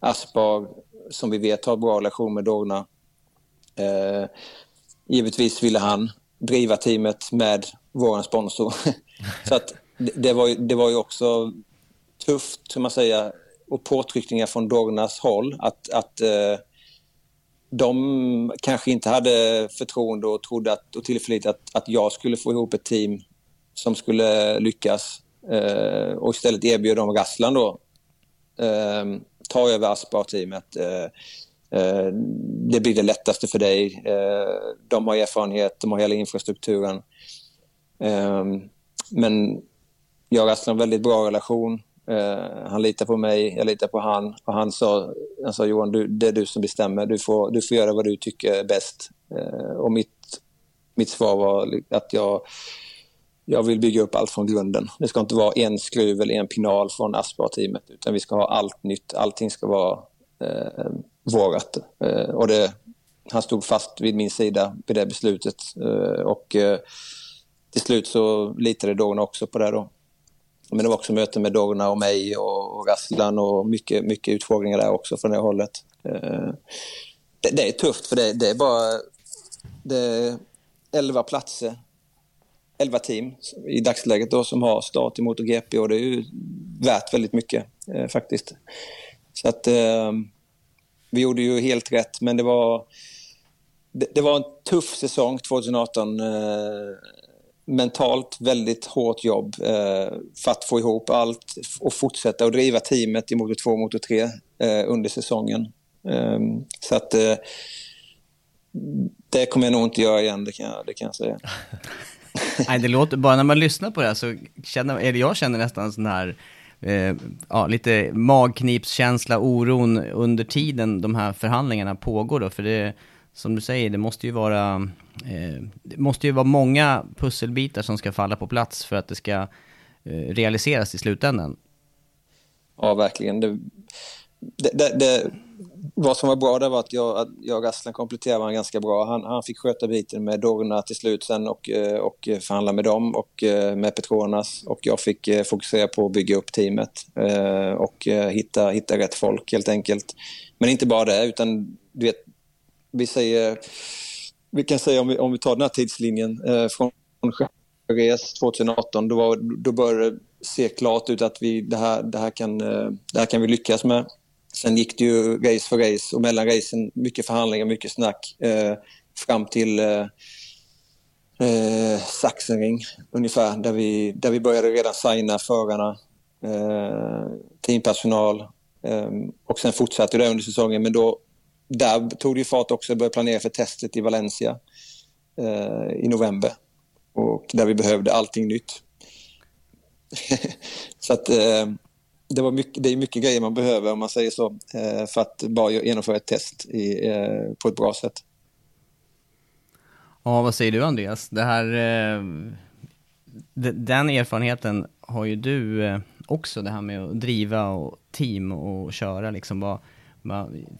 Aspar, som vi vet, har bra relation med Dogna. Eh, givetvis ville han driva teamet med vår sponsor. Så att det var, ju, det var ju också tufft, hur man säger, och påtryckningar från Dognas håll att, att eh, de kanske inte hade förtroende och trodde att, och tillförlit att, att jag skulle få ihop ett team som skulle lyckas. Eh, och istället erbjöd de Rasslan då eh, ta över Aspar-teamet. Eh, eh det blir det lättaste för dig. Eh, de har erfarenhet, de har hela infrastrukturen. Eh, men jag och Aslan har väldigt bra relation. Uh, han litar på mig, jag litar på han. Och han sa, han sa Johan, du, det är du som bestämmer. Du får, du får göra vad du tycker är bäst. Uh, och mitt, mitt svar var att jag, jag vill bygga upp allt från grunden. Det ska inte vara en skruv eller en pinal från Aspar-teamet utan vi ska ha allt nytt. Allting ska vara uh, vårat. Uh, och det, han stod fast vid min sida vid det beslutet. och till slut så litade Dogna också på det då. Men det var också möten med Dogna och mig och, och Rasslan och mycket, mycket utfrågningar där också från det hållet. Eh, det, det, är tufft för det, det är bara det är 11 platser, 11 team i dagsläget då som har start i MotoGP och det är ju värt väldigt mycket eh, faktiskt. Så att eh, vi gjorde ju helt rätt men det var det, det var en tuff säsong 2018 mentalt väldigt hårt jobb eh, för att få ihop allt och fortsätta att driva teamet i Motor 2 och Motor 3 eh, under säsongen. Eh, så att eh, det kommer jag nog inte göra igen, det kan jag, det kan jag säga. Nej, det låter, bara när man lyssnar på det här så känner, eller jag känner nästan sån här eh, ja, lite magknipskänsla, oron under tiden de här förhandlingarna pågår då, för det som du säger, det måste ju vara, eh, det måste ju vara många pusselbitar som ska falla på plats för att det ska eh, realiseras i slutändan. Ja, verkligen. Det, det, det, vad som var bra där var att jag, att jag och Aslan kompletterade varandra ganska bra. Han, han fick sköta biten med Dorna till slut sen och, eh, och förhandla med dem och eh, med Petronas. Och jag fick eh, fokusera på att bygga upp teamet och hitta, hitta rätt folk helt enkelt. Men inte bara det, utan du vet, vi säger, vi kan säga om vi, om vi tar den här tidslinjen eh, från Jerez 2018, då, var, då började det se klart ut att vi, det, här, det, här kan, eh, det här kan vi lyckas med. Sen gick det ju race för race och mellan racen mycket förhandlingar, mycket snack eh, fram till eh, eh, Sachsenring ungefär, där vi, där vi började redan signa förarna, eh, teampersonal eh, och sen fortsatte det under säsongen. Men då där tog det fart också, började planera för testet i Valencia eh, i november. Och där vi behövde allting nytt. så att eh, det, var mycket, det är mycket grejer man behöver om man säger så eh, för att bara genomföra ett test i, eh, på ett bra sätt. Ja, vad säger du Andreas? Det här, eh, den erfarenheten har ju du eh, också, det här med att driva och team och köra liksom. Vad,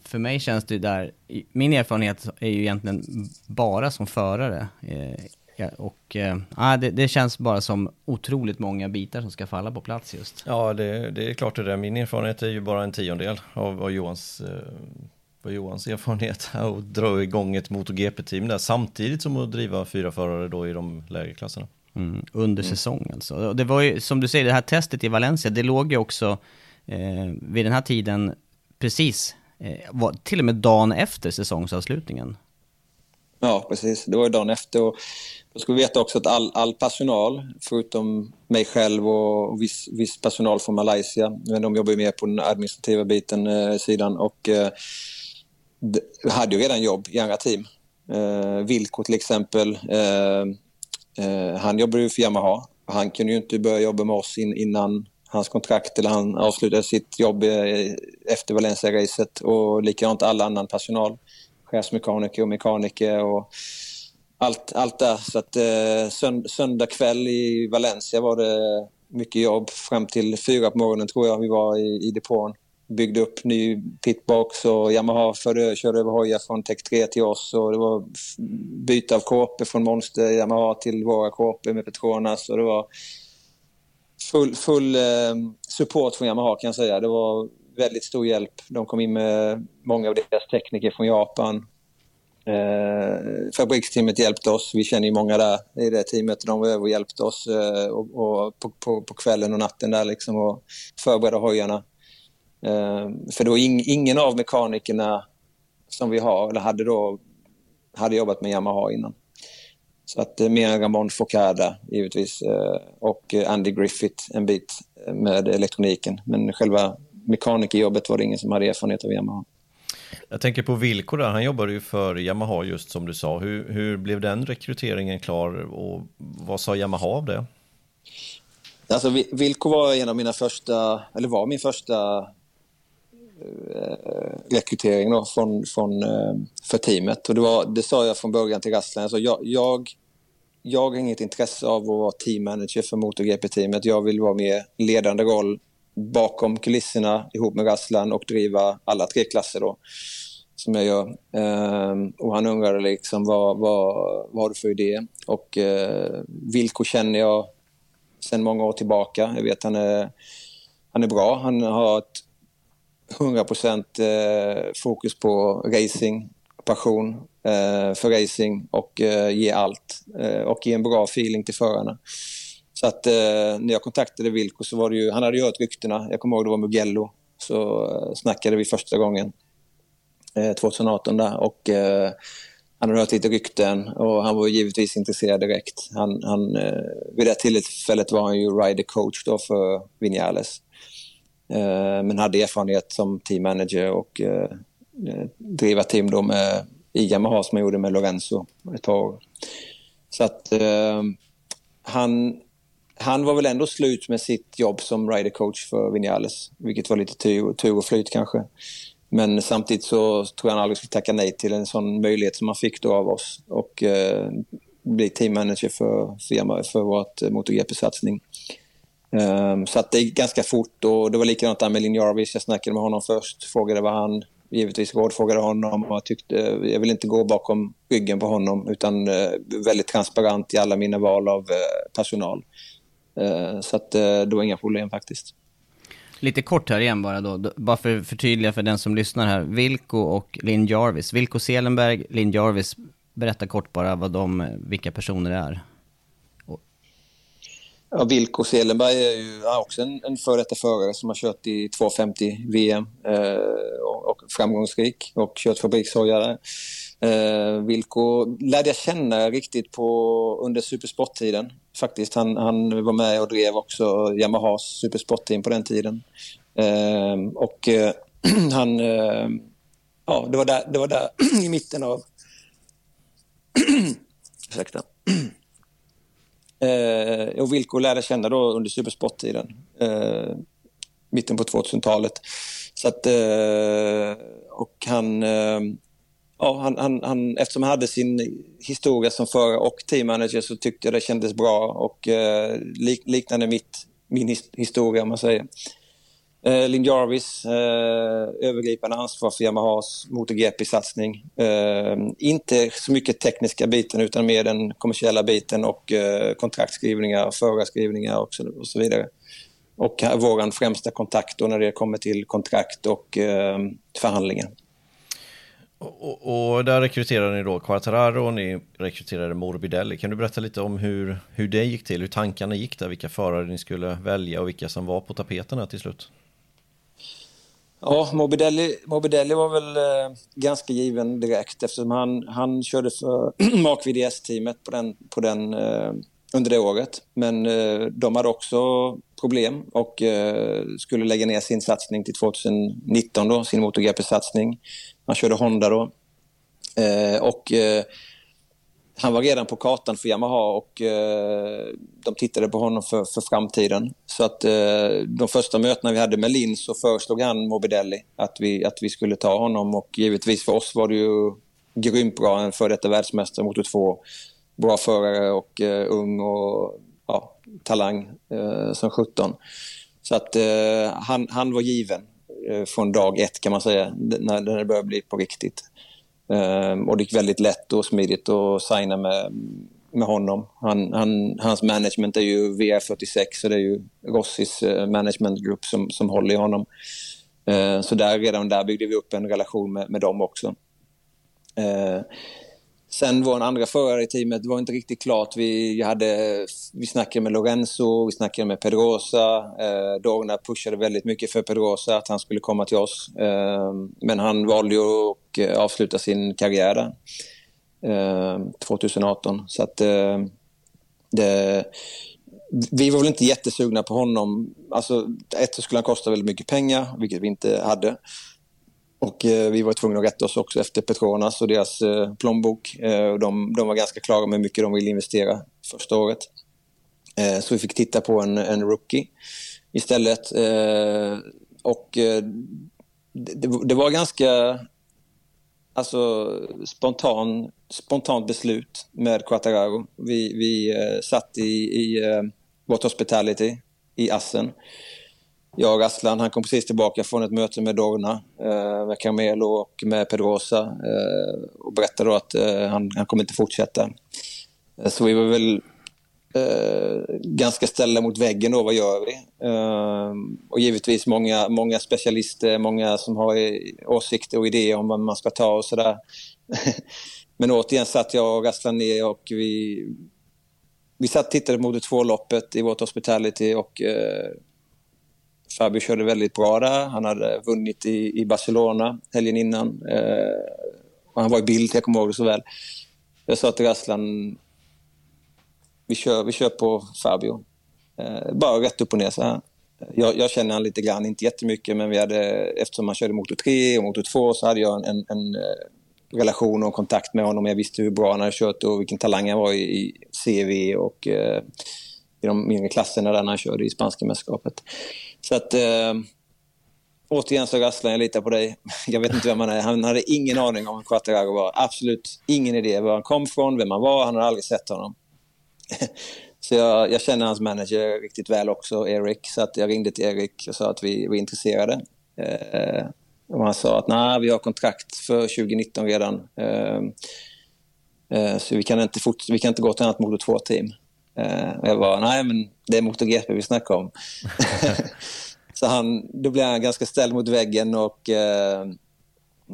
för mig känns det där, min erfarenhet är ju egentligen bara som förare. Eh, och äh, det, det, känns bara som otroligt många bitar som ska falla på plats just. Ja, det, det är klart det där. Min erfarenhet är ju bara en tiondel av vad Johans, vad Johans erfarenhet att dra igång ett MotoGP-team där samtidigt som att driva fyra förare då i de lägre klasserna. Mm, under mm. säsong alltså. Det var ju, som du säger, det här testet i Valencia, det låg ju också eh, vid den här tiden precis, eh, var till och med dagen efter säsongsavslutningen. Ja, precis. Det var dagen efter. Och då ska vi veta också att all, all personal, förutom mig själv och viss, viss personal från Malaysia, men de jobbar ju mer på den administrativa biten, eh, sidan, och eh, hade ju redan jobb i andra team. Eh, Vilko till exempel, eh, eh, han jobbar ju för Yamaha. Han kunde ju inte börja jobba med oss in, innan hans kontrakt, eller han avslutade sitt jobb efter Valencia-racet och likadant all annan personal. Chefsmekaniker och mekaniker och allt, allt där. Så att eh, söndag kväll i Valencia var det mycket jobb. Fram till fyra på morgonen tror jag vi var i, i depån. Byggde upp ny pitbox och Yamaha förde, körde över hojar från Tech 3 till oss. Och det var byte av kåpor från Monster Yamaha till våra kåpor med Petronas. Och det var full, full ehm, support från Yamaha kan jag säga. Det var väldigt stor hjälp. De kom in med många av deras tekniker från Japan. Eh, fabriksteamet hjälpte oss. Vi känner ju många där i det teamet. De var över och hjälpte oss eh, och, och på, på, på, kvällen och natten där liksom och förberedde hojarna. Eh, för då ing, ingen av mekanikerna som vi har, eller hade då, hade jobbat med Yamaha innan. Så att eh, mer Ramon Focada givetvis eh, och Andy Griffith en bit med elektroniken. Men själva mekanikerjobbet var det ingen som hade erfarenhet av Yamaha. Jag tänker på villkor där, han jobbade ju för Yamaha just som du sa. Hur, hur blev den rekryteringen klar och vad sa Yamaha av det? Alltså Vilko var en av mina första, eller var min första eh, Eh, rekrytering då från, från, eh, för teamet. Och det, var, det sa jag från början till Rasslan. Alltså jag, jag, jag har inget intresse av att vara teammanager för MotoGP-teamet. Jag vill vara mer ledande roll bakom kulisserna ihop med Rasslan och driva alla tre klasser då, som jag gör. Ehm, och han undrade liksom vad, vad, vad har du för idé? Och eh, Vilko känner jag sedan många år tillbaka. Jag vet han är, han är bra. Han har ett 100 % eh, fokus på racing, passion eh, för racing och eh, ge allt och ge en bra feeling till förarna. Så att när jag kontaktade Vilko så var det ju, han hade ju hört ryktena. Jag kommer ihåg det var Mugello. Så eh, snackade vi första gången 2018 där och han hade hört lite rykten och han var givetvis intresserad direkt. Han, han, vid det tillfället var han ju rider coach då för Vinales. Eh, men hade erfarenhet som team manager och eh, eh driva team då med, i Yamaha som han gjorde med Lorenzo ett par år. Så att eh, han han var väl ändå slut med sitt jobb som ridercoach för Vinales, vilket var lite tur, tur och flyt kanske. Men samtidigt så tror jag han aldrig skulle tacka nej till en sån möjlighet som han fick då av oss och eh, bli teammanager för, för, för vårt eh, MotoGP-satsning. Um, så att det gick ganska fort och det var likadant där med Lin Jarvis. Jag snackade med honom först, frågade vad han givetvis rådfrågade honom och tyckte, jag vill inte gå bakom ryggen på honom utan uh, väldigt transparent i alla mina val av uh, personal. Uh, så att eh, det var inga problem faktiskt. Lite kort här igen bara då, bara för att förtydliga för den som lyssnar här. Vilko och Linn Jarvis. Vilko Selenberg, Linn Jarvis. Berätta kort bara vad de, vilka personer det är. Ja, Vilko Selenberg är ju också en, en före detta förare som har kört i 250 VM eh, och, och framgångsrik och kört fabrikshojare. Eh, Vilko lärde jag känna riktigt på under supersporttiden. Faktiskt, han, han var med och drev också Yamahas supersportteam på den tiden. Eh, och eh, han... Eh, ja, det var där, det var där i mitten av... Ursäkta. Eh, och Wilco lärde känna då under supersporttiden. Eh, mitten på 2000-talet. Så att, eh, och han, eh, ja, han, han, han, eftersom han hade sin historia som förare och teammanager så tyckte jag det kändes bra och eh, lik, liknande mitt, min historia om man säger. Eh, Linn Jarvis, eh, övergripande ansvar för Yamahas MotoGP-satsning. Eh, inte så mycket tekniska biten utan mer den kommersiella biten och eh, kontraktskrivningar, förarskrivningar och så, och så vidare. Och vår främsta kontakt när det kommer till kontrakt och eh, förhandlingar. Och, och, där rekryterade ni då Quartararo och ni rekryterade Morbidelli. Kan du berätta lite om hur, hur det gick till, hur tankarna gick där, vilka förare ni skulle välja och vilka som var på tapeten här till slut? Ja, Morbidelli, Morbidelli var väl eh, ganska given direkt eftersom han, han körde för Mark VDS-teamet på den, på den, eh, under det året. Men eh, de hade också problem och eh, skulle lägga ner sin satsning till 2019, då, sin MotoGP-satsning. Han körde Honda då. Eh, och eh, han var redan på kartan för Yamaha och eh, de tittade på honom för, för framtiden. Så att eh, de första mötena vi hade med Linn så föreslog han Morbidelli att vi, att vi skulle ta honom och givetvis för oss var det ju grymt bra, en före detta världsmästare, motor 2, bra förare och eh, ung och ja, talang eh, som 17. Så att eh, han, han var given eh, från dag ett kan man säga, när, när det började bli på riktigt. Ehm, och det gick väldigt lätt och smidigt att signa med, med honom. Han, han, hans management är ju VR46 så det är ju Rossis eh, management managementgrupp som, som håller i honom. Ehm, så där, redan där byggde vi upp en relation med, med dem också. Ehm, sen vår andra förare i teamet det var inte riktigt klart. Vi, hade, vi snackade med Lorenzo, vi snackade med Pedrosa. Eh, Dorna pushade väldigt mycket för Pedrosa, att han skulle komma till oss. Eh, men han valde ju att och avsluta sin karriär där, eh, 2018. Så att, eh, det, vi var väl inte jättesugna på honom. Alltså, ett så skulle han kosta väldigt mycket pengar, vilket vi inte hade. Och eh, vi var tvungna att rätta oss också efter Petronas och deras eh, plånbok. Eh, de, de, var ganska klara med hur mycket de ville investera första året. Eh, så vi fick titta på en, en rookie istället. Eh, och eh, det, det, var ganska alltså, spontan, spontant beslut med Quattararo. Vi, vi eh, satt i, i eh, vårt hospitality i Assen jag och Aslan, han kom precis tillbaka från ett möte med Dorna, eh, med Carmelo och med Pedrosa eh, och berättade då att han, han kommer inte fortsätta. Så vi var väl eh, ganska ställda mot väggen då, vad gör vi? Eh, och givetvis många, många specialister, många som har åsikter och idéer om vad man ska ta och sådär. Men återigen satt jag och Aslan ner och vi, vi satt och tittade på Motor 2-loppet i vårt hospitality och eh, Fabio körde väldigt bra där. Han hade vunnit i, i Barcelona helgen innan. Eh, han var i bild, jag kommer ihåg det så väl. Jag sa till Raslan, vi kör, vi kör på Fabio. Eh, bara rätt upp och ner så här. Jag, jag känner han lite grann, inte jättemycket, men vi hade, eftersom han körde motor 3 och motor 2 så hade jag en, en, en eh, relation och kontakt med honom. Jag visste hur bra han hade kört och vilken talang han var i, i CV och eh, i de mindre klasserna där han körde i spanska mästerskapet. Så att eh, återigen så rasslar jag lite på dig. Jag vet inte vem han är. Han hade ingen aning om vem Quattararo var. Absolut ingen idé var han kom från, vem han var. Han hade aldrig sett honom. Så jag, jag, känner hans manager riktigt väl också, Erik. Så att jag ringde till Erik och sa att vi var intresserade. Eh, och han sa att nej, vi har kontrakt för 2019 redan. Eh, eh, så vi kan, inte fort, vi kan inte gå till annat Motor 2-team. Eh, och jag var nej men det är MotoGP vi snackar om. så han, då blev han ganska ställd mot väggen och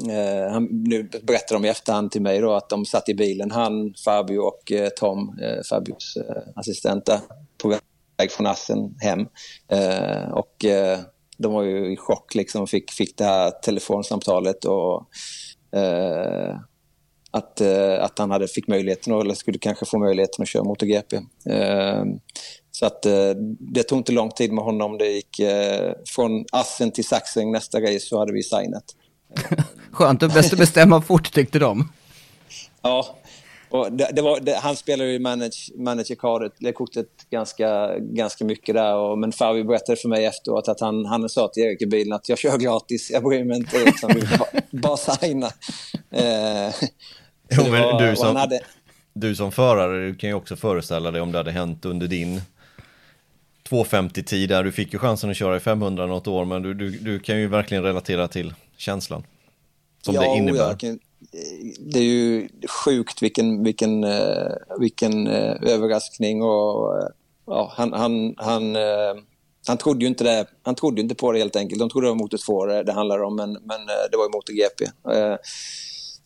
eh, han nu berättade de i efterhand till mig då att de satt i bilen, han, Fabio och eh, Tom, eh, Fabios eh, assistent där, på väg från Assen hem. Eh, och eh, de var ju i chock liksom, fick, fick det här telefonsamtalet och eh, att, eh, att han hade fick möjligheten, eller skulle kanske få möjligheten att köra MotoGP. Eh, så att eh, det tog inte lång tid med honom. Det gick från Assen till Saxen. nästa race så hade vi signat. Skönt, att bäst att bestämma fort tyckte de. Ja, och det, det var, det, han spelade ju manage, managerkortet kortet ganska, ganska mycket där. Och, men Fabi berättade för mig efteråt att han, han sa till Erik i bilen att jag kör gratis, jag bryr mig inte, liksom, bara, bara signa. Eh, Jo, men var, du, som, hade... du som förare, du kan ju också föreställa dig om det hade hänt under din 250-tid där. Du fick ju chansen att köra i 500 något år, men du, du, du kan ju verkligen relatera till känslan. Som ja, det innebär. Kan, det är ju sjukt vilken, vilken, uh, vilken uh, överraskning och uh, ja, han, han, han, han trodde ju inte det. Han trodde inte på det helt enkelt. De trodde det var motor 2 det, handlade om, men, men det var ju MotoGP.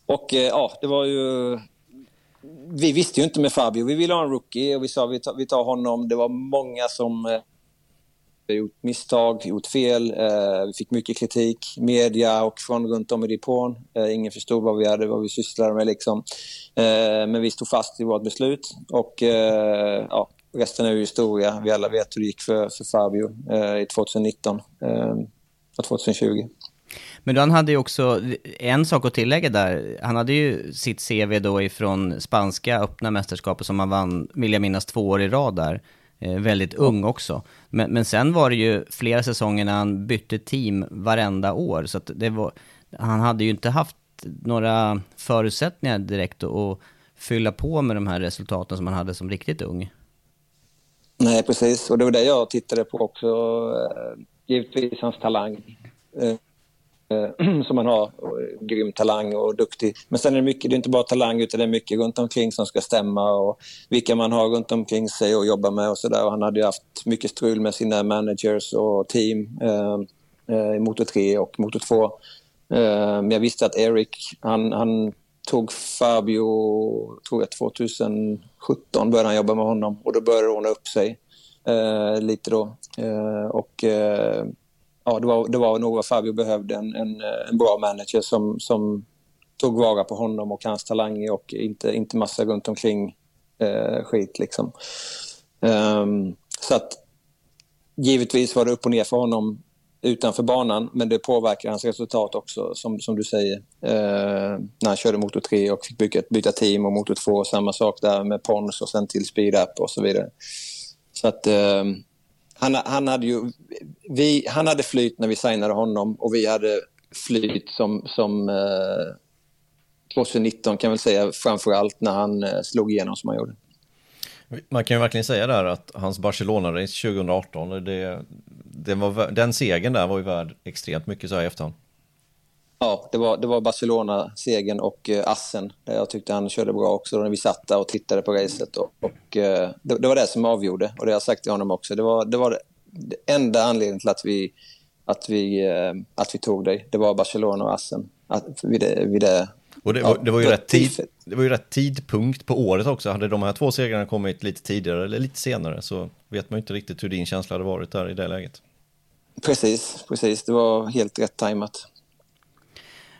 Och eh, ja, det var ju... Vi visste ju inte med Fabio. Vi ville ha en rookie och vi sa vi tar, vi tar honom. Det var många som vi har gjort misstag, gjort fel. Eh, vi fick mycket kritik, media och från runt om i depån. Eh, ingen förstod vad vi hade, vad vi sysslade med liksom. Eh, men vi stod fast i vårt beslut och eh, ja, resten är ju historia. Vi alla vet hur det gick för, för Fabio eh, i 2019 eh, och 2020. Men han hade ju också en sak att tillägga där. Han hade ju sitt CV då ifrån spanska öppna mästerskapet som han vann, vill jag minnas, två år i rad där. Eh, väldigt ung också. Men, men sen var det ju flera säsonger när han bytte team varenda år. Så att det var, han hade ju inte haft några förutsättningar direkt att fylla på med de här resultaten som han hade som riktigt ung. Nej, precis. Och det var det jag tittade på också. Eh, givetvis hans talang. Eh, Eh, som man har. Eh, grym talang och duktig. Men sen är det mycket, det är inte bara talang utan det är mycket runt omkring som ska stämma och vilka man har runt omkring sig och jobba med och sådär. Han hade ju haft mycket strul med sina managers och team eh, eh i Motor 3 och Motor 2. Men jag visste att Eric, han, han tog Fabio, tror jag 2017 började han jobba med honom och då började det ordna upp sig eh, lite då. Eh, och eh, ja, det var, det var nog vad Fabio behövde, en, en, eh, en, bra manager som, som tog vara på honom och hans talanger och inte, inte massa runt omkring eh, skit liksom. Um, så att givetvis var det upp och ner för honom utanför banan, men det påverkar hans resultat också, som, som du säger. Eh, när han körde motor 3 och fick byta, byta team och motor 2, samma sak där med Pons och sen till Speed Up och så vidare. Så att eh, han, han, hade ju, vi, han hade flyt när vi signade honom och vi hade flyt som, som eh, 2019 kan jag väl säga, framför allt när han eh, slog igenom som han gjorde. Man kan ju verkligen säga där att hans Barcelona-race 2018, det, det var, den segern där var ju värd extremt mycket så här i efterhand. Ja, det var, det var Barcelona-segern och uh, Assen. Jag tyckte han körde bra också när vi satt där och tittade på racet. Och, och uh, det, det, var det som avgjorde och det har jag sagt till honom också. Det var, det var det enda anledningen till att vi, att vi, uh, att vi tog dig. Det var Barcelona och Assen att, vid, det, vid det och det, var, det, var ju rätt tid, det var ju rätt tidpunkt på året också. Hade de här två segrarna kommit lite tidigare eller lite senare så vet man ju inte riktigt hur din känsla hade varit där i det läget. Precis, precis. Det var helt rätt tajmat.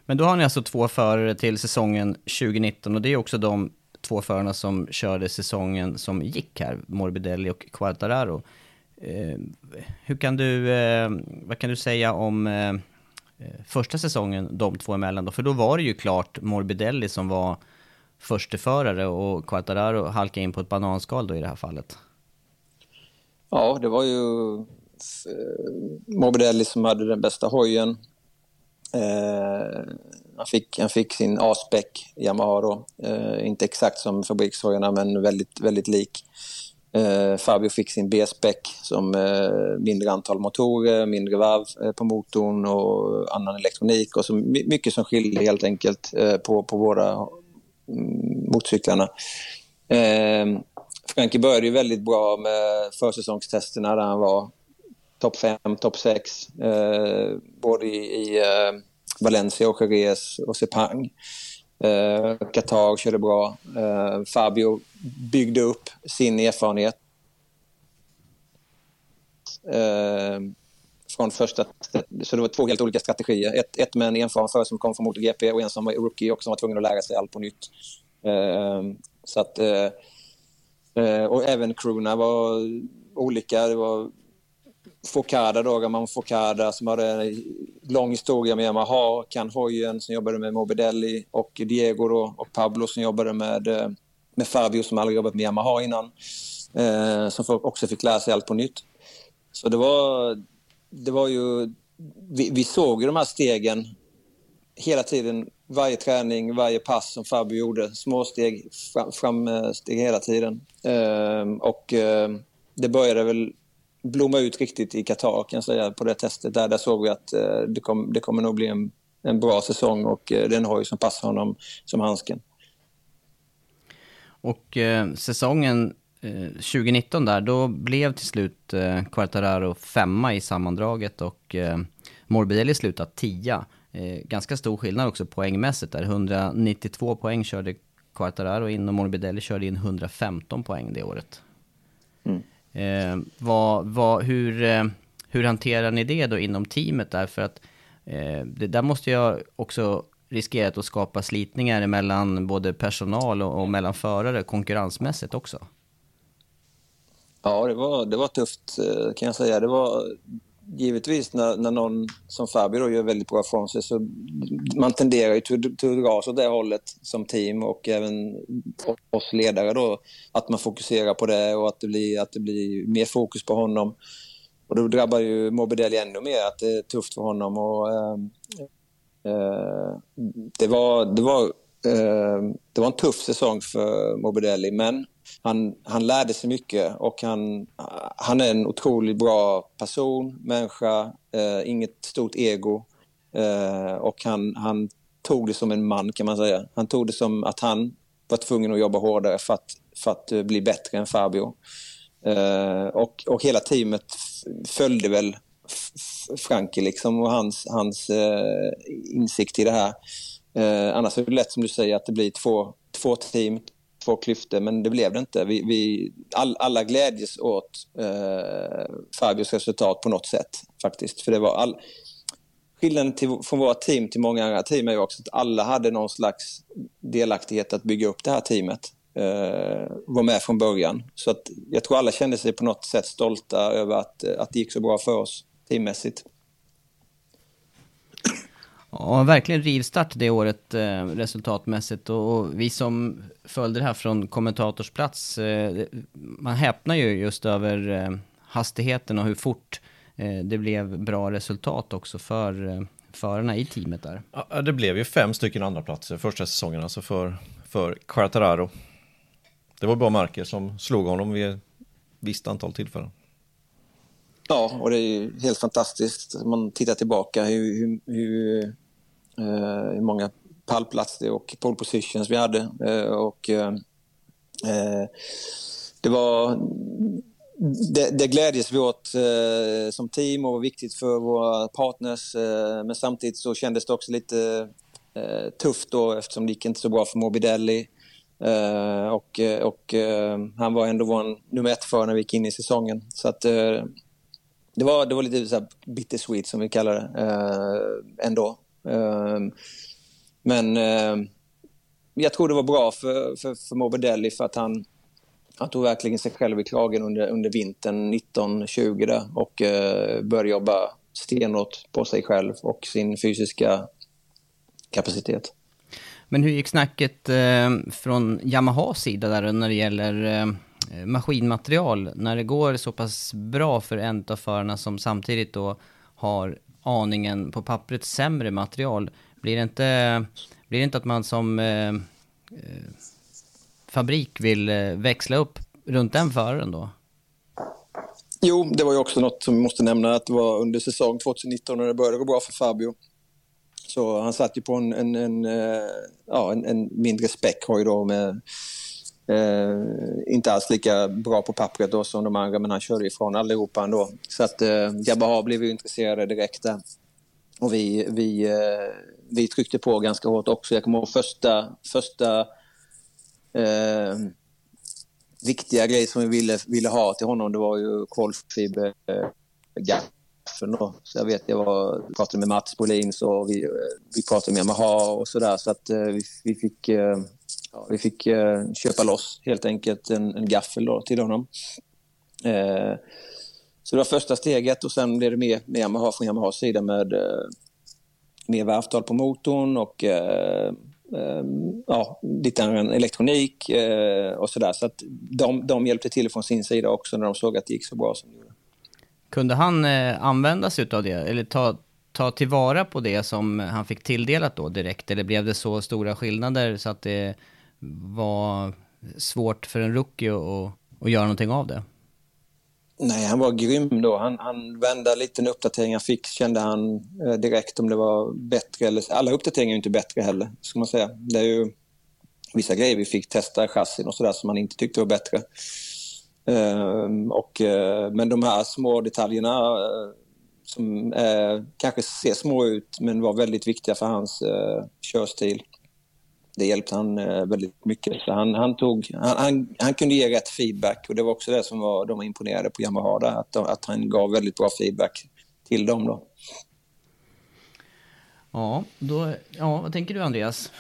Men då har ni alltså två förare till säsongen 2019 och det är också de två förarna som körde säsongen som gick här, Morbidelli och Quartararo. Eh, hur kan du, eh, vad kan du säga om eh, eh första säsongen de två emellan då? För då var det ju klart Morbidelli som var försteförare och Quattararo halkade in på ett bananskal då i det här fallet. Ja, det var ju eh, Morbidelli som hade den bästa hojen. Eh, han, fick, han fick sin A-spec Yamaha då. Eh, inte exakt som fabrikshojarna men väldigt, väldigt lik. Eh, Fabio fick sin B-spec som eh, mindre antal motorer, mindre varv eh, på motorn och annan elektronik och så mycket som skiljer helt enkelt eh, på, på våra mm, motorcyklarna. Eh, Frankie började ju väldigt bra med försäsongstesterna där han var topp 5, topp 6, eh, både i, i eh, Valencia och Jerez och Sepang. Eh, Qatar körde bra. Eh, Fabio byggde upp sin erfarenhet. Eh, från första... Så det var två helt olika strategier. Ett, ett med en erfaren förare som kom från MotoGP och en som var rookie och som var tvungen att lära sig allt på nytt. Eh, så att... Eh, eh och även crewna var olika. Det var Fokada då, Ramon Fokada som hade en lång historia med Yamaha, Ken Hoyen som jobbade med Morbidelli och Diego då, och Pablo som jobbade med, eh, med Fabio som aldrig jobbat med Yamaha innan. Eh, som också fick lära sig allt på nytt. Så det var, det var ju... Vi, vi såg ju de här stegen hela tiden, varje träning, varje pass som Fabio gjorde. Små steg, fram, framsteg eh, hela tiden. Eh, och eh, det började väl blomma ut riktigt i Qatar kan jag säga på det testet. Där, där såg vi att eh, det, kom, det kommer nog bli en, en bra säsong och eh, den har ju som passar honom som handsken. Och eh, säsongen eh, 2019 där, då blev till slut eh, Quartararo femma i sammandraget och eh, Morbidelli slutade tia. Eh, ganska stor skillnad också poängmässigt där. 192 poäng körde Quartararo in och Morbidelli körde in 115 poäng det året. Eh, vad, vad, hur, eh, hur hanterar ni det då inom teamet där? För att eh, det där måste jag också riskerat att skapa slitningar mellan både personal och, och mellan förare konkurrensmässigt också. Ja, det var, det var tufft eh, kan jag säga. Det var, givetvis när, när någon som Fabio då gör väldigt bra från sig så man tenderar ju till att dras åt det hållet som team och även oss ledare då att man fokuserar på det och att det blir, att det blir mer fokus på honom. Och då drabbar ju Morbidelli ännu mer att det är tufft för honom och eh, eh, det var, det var eh, det var en tuff säsong för Morbidelli men han, han lärde sig mycket och han, han är en otroligt bra person, människa, eh, inget stort ego. Eh, och han, han tog det som en man kan man säga. Han tog det som att han var tvungen att jobba hårdare för att, för att eh, bli bättre än Fabio. Eh, och, och hela teamet följde väl Frankie liksom och hans, hans eh, insikt i det här. Eh, annars är det lätt som du säger att det blir två, två team, två klyftor, men det blev det inte. Vi, vi all, alla glädjes åt eh, Fabios resultat på något sätt faktiskt. För det var all, skillnaden till, från våra team till många andra team är ju också att alla hade någon slags delaktighet att bygga upp det här teamet. Eh, var med från början. Så att jag tror alla kände sig på något sätt stolta över att, att det gick så bra för oss teammässigt. Ja, verkligen rivstart det året eh, resultatmässigt och, och, vi som följde det här från kommentatorsplats, eh, man häpnar ju just över eh, hastigheten och hur fort eh, det blev bra resultat också för eh, förarna i teamet där. Ja, det blev ju fem stycken andra platser första säsongen, alltså för, för Quartararo. Det var bra marker som slog honom vid ett visst antal tillfällen. Ja, och det är helt fantastiskt. Om man tittar tillbaka hur, hur, hur Eh, hur många pallplatser och pole positions vi hade. Eh, och eh, eh, det var det, det glädjes vi åt eh, som team och var viktigt för våra partners. Eh, men samtidigt så kändes det också lite eh, tufft då eftersom det gick inte så bra för Morbidelli. Eh, och och han var ändå vår nummer ett för när vi gick in i säsongen. Så att, det, var, det var lite så här bittersweet som vi kallar det ändå. Ehm, men ehm, jag tror det var bra för, för, för Morbidelli för att han, han tog verkligen sig själv i kragen under, under vintern 1920 där och eh, började jobba stenhårt på sig själv och sin fysiska kapacitet. Men hur gick snacket eh, från Yamahas sida där när det gäller eh, maskinmaterial? När det går så pass bra för en av förarna som samtidigt då har aningen på pappret sämre material, blir det inte, blir det inte att man som eh, eh fabrik vill eh, växla upp runt den föraren då? Jo, det var ju också något som vi måste nämna att det var under säsong 2019 när det började gå bra för Fabio. Så han satt ju på en, en, en, eh, ja, en, en mindre späckhoj då med Eh, inte alls lika bra på pappret då som de andra, men han körde ifrån allihopa ändå. Så att eh, Jabaha blev ju intresserade direkt där. Och vi, vi, eh, vi tryckte på ganska hårt också. Jag kommer ihåg första, första eh, viktiga grej som vi ville, ville ha till honom, det var ju kolfibergaffeln. eh, då. Så jag vet, jag var, pratade med Mats Bolin och vi, eh, vi pratade med Yamaha och sådär. Så att eh, vi, vi fick eh, ja, vi fick eh, köpa loss helt enkelt en, en gaffel då, till honom. Eh, så det var första steget och sen blev det mer med Yamaha från Yamahas sida med eh, mer varvtal på motorn och eh, eh, ja, lite elektronik eh, och sådär. Så att de, de hjälpte till från sin sida också när de såg att det gick så bra som det gjorde. Kunde han eh, använda sig av det eller ta, ta tillvara på det som han fick tilldelat då direkt? Eller blev det så stora skillnader så att det var svårt för en rookie att, att göra någonting av det? Nej, han var grym då. Han, han vände lite en uppdatering han fick, kände han eh, direkt om det var bättre. Eller, alla uppdateringar är inte bättre heller, ska man säga. Det är ju vissa grejer vi fick testa i chassin och sådär som han inte tyckte var bättre. Uh, och, uh, men de här små detaljerna uh, som eh, kanske ser små ut men var väldigt viktiga för hans körstil det hjälpte han eh, väldigt mycket. Så han, han, tog, han, han, han, kunde ge rätt feedback och det var också det som var, de var imponerade på Yamaha, där, att, att han gav väldigt bra feedback till dem. Då. Ja, då, ja, vad tänker du Andreas?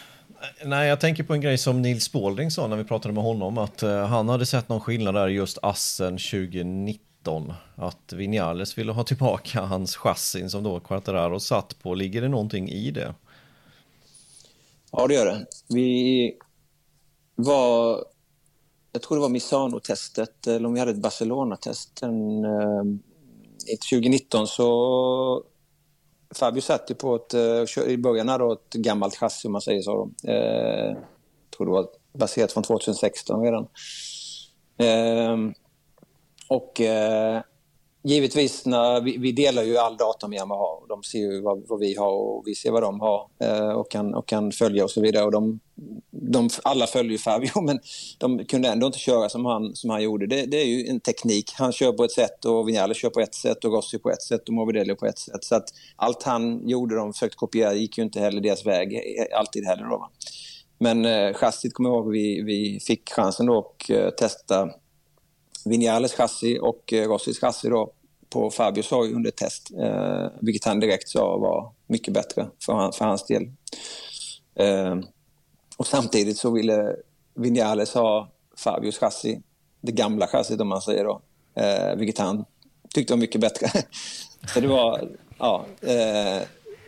Nej, jag tänker på en grej som Nils Spalding sa när vi pratade med honom, att uh, han hade sett någon skillnad där just Assen 2019 2019 att Vinales ville ha tillbaka hans chassin som då Quartararo satt på. Ligger det någonting i det? Ja, det gör det. Vi var, jag tror det var Misano-testet, eller om vi hade ett Barcelona-test. Eh, 2019 så Fabio satt ju på ett, eh, i början då ett gammalt chassi om man säger så. Eh, jag tror det var baserat från 2016 redan. Eh, och eh, givetvis, när vi, vi, delar ju all data med Yamaha. De ser ju vad, vad, vi har och vi ser vad de har eh, och, kan, och kan följa och så vidare. Och de, de, alla följer ju Fabio, men de kunde ändå inte köra som han, som han gjorde. Det, det är ju en teknik. Han kör på ett sätt och Vinales kör på ett sätt och Rossi på ett sätt och Morbidelli på ett sätt. Så att allt han gjorde, de försökte kopiera, gick ju inte heller deras väg eh, alltid heller. Då, Men eh, chassit kommer jag ihåg, vi, vi fick chansen då att eh, testa Vinjales chassi och eh, Rossis chassi då på Fabios hoj under test, eh, vilket han direkt sa var mycket bättre för, han, för hans del. Eh, och samtidigt så ville Vinjales ha Fabios chassi, det gamla chassit om man säger då, eh, vilket han tyckte var mycket bättre. så det var, ja. Eh,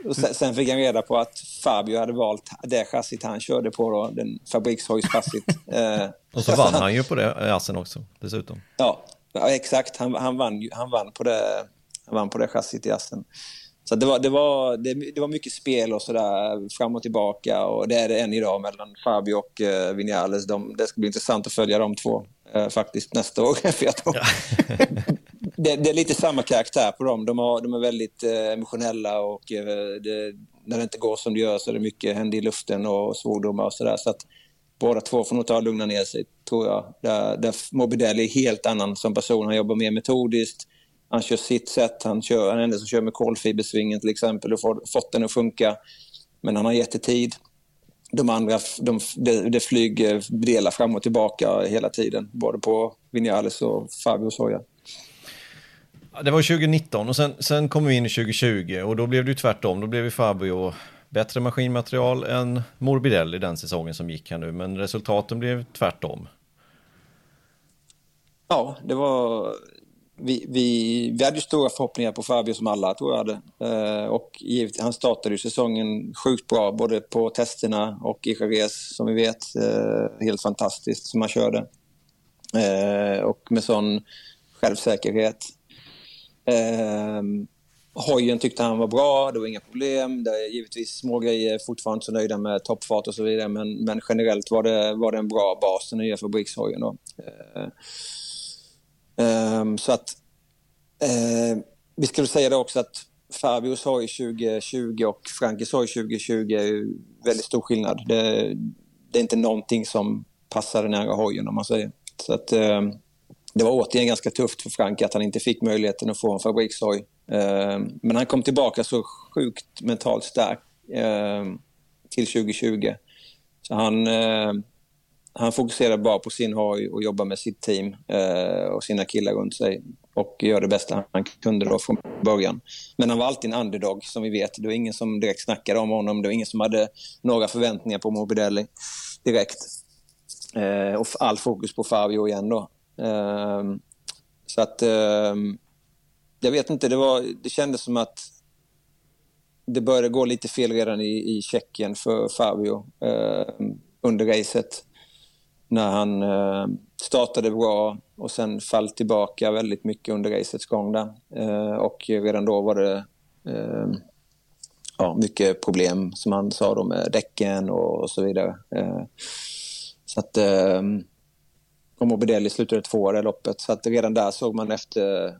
och sen, fick han reda på att Fabio hade valt det chassit han körde på, då, den fabrikshojschassit. Eh, och så vann han ju på det, Assen också, dessutom. Ja, ja exakt. Han, han, vann, han, vann på det, han vann på det chassit i Assen. Så det var, det, var, det, det var mycket spel och sådär fram och tillbaka och det är det än idag mellan Fabio och uh, Vinales. De, det ska bli intressant att följa de två uh, faktiskt nästa år. För jag tror, det, det, är lite samma karaktär på dem. De, har, de är väldigt eh, emotionella och eh, det, när det inte går som det gör så är det mycket händer i luften och svordomar och sådär. Så att båda två får nog ta och lugna ner sig, tror jag. Där, där Morbidelli är helt annan som person. Han jobbar mer metodiskt han kör sitt sätt. Han, kör, han är den enda som kör med kolfibersvingen till exempel och får, fått den att funka. Men han har gett det tid. De andra de, det, flyger delar fram och tillbaka hela tiden. Både på Vinales och Fabio Soja. Det var 2019 och sen, sen kom vi in i 2020 och då blev det ju tvärtom. Då blev ju Fabio bättre maskinmaterial än Morbidelli den säsongen som gick här nu. Men resultaten blev tvärtom. Ja, det var vi, vi, vi hade ju stora förhoppningar på Fabio som alla tror jag hade. Eh, och givet, han startade ju säsongen sjukt bra både på testerna och i Jerez som vi vet. Eh, helt fantastiskt som han körde. Eh, och med sån självsäkerhet. Eh, hojen tyckte han var bra, det var inga problem. Det är givetvis små grejer, fortfarande så nöjda med toppfart och så vidare. Men, men generellt var det, var det en bra bas, den nya fabrikshojen. Då. Eh, Um, så att uh, vi skulle säga det också att Fabios hoj 2020 och Frankis hoj 2020 är väldigt stor skillnad. Det, det, är inte någonting som passar den här hojen om man säger. Så att uh, det var återigen ganska tufft för Frank att han inte fick möjligheten att få en fabrikshoj. Ehm, men han kom tillbaka så sjukt mentalt stark ehm, till 2020. Så han ehm, han fokuserar bara på sin hoj och jobbar med sitt team eh, och sina killar runt sig och gör det bästa han kunde då från början. Men han var alltid en underdog som vi vet. Det var ingen som direkt snackade om honom. Det var ingen som hade några förväntningar på Morbidelli direkt. Eh, och all fokus på Fabio igen då. Eh, så att eh, jag vet inte, det, var, det kändes som att det började gå lite fel redan i, i Tjeckien för Fabio eh, under racet när han eh, startade bra och sen fall tillbaka väldigt mycket under racets gång där. Eh, och redan då var det eh, ja, mycket problem som han sa då med däcken och, och så vidare. Eh, så att eh, och Morbidelli slutade tvåa det loppet så att redan där såg man efter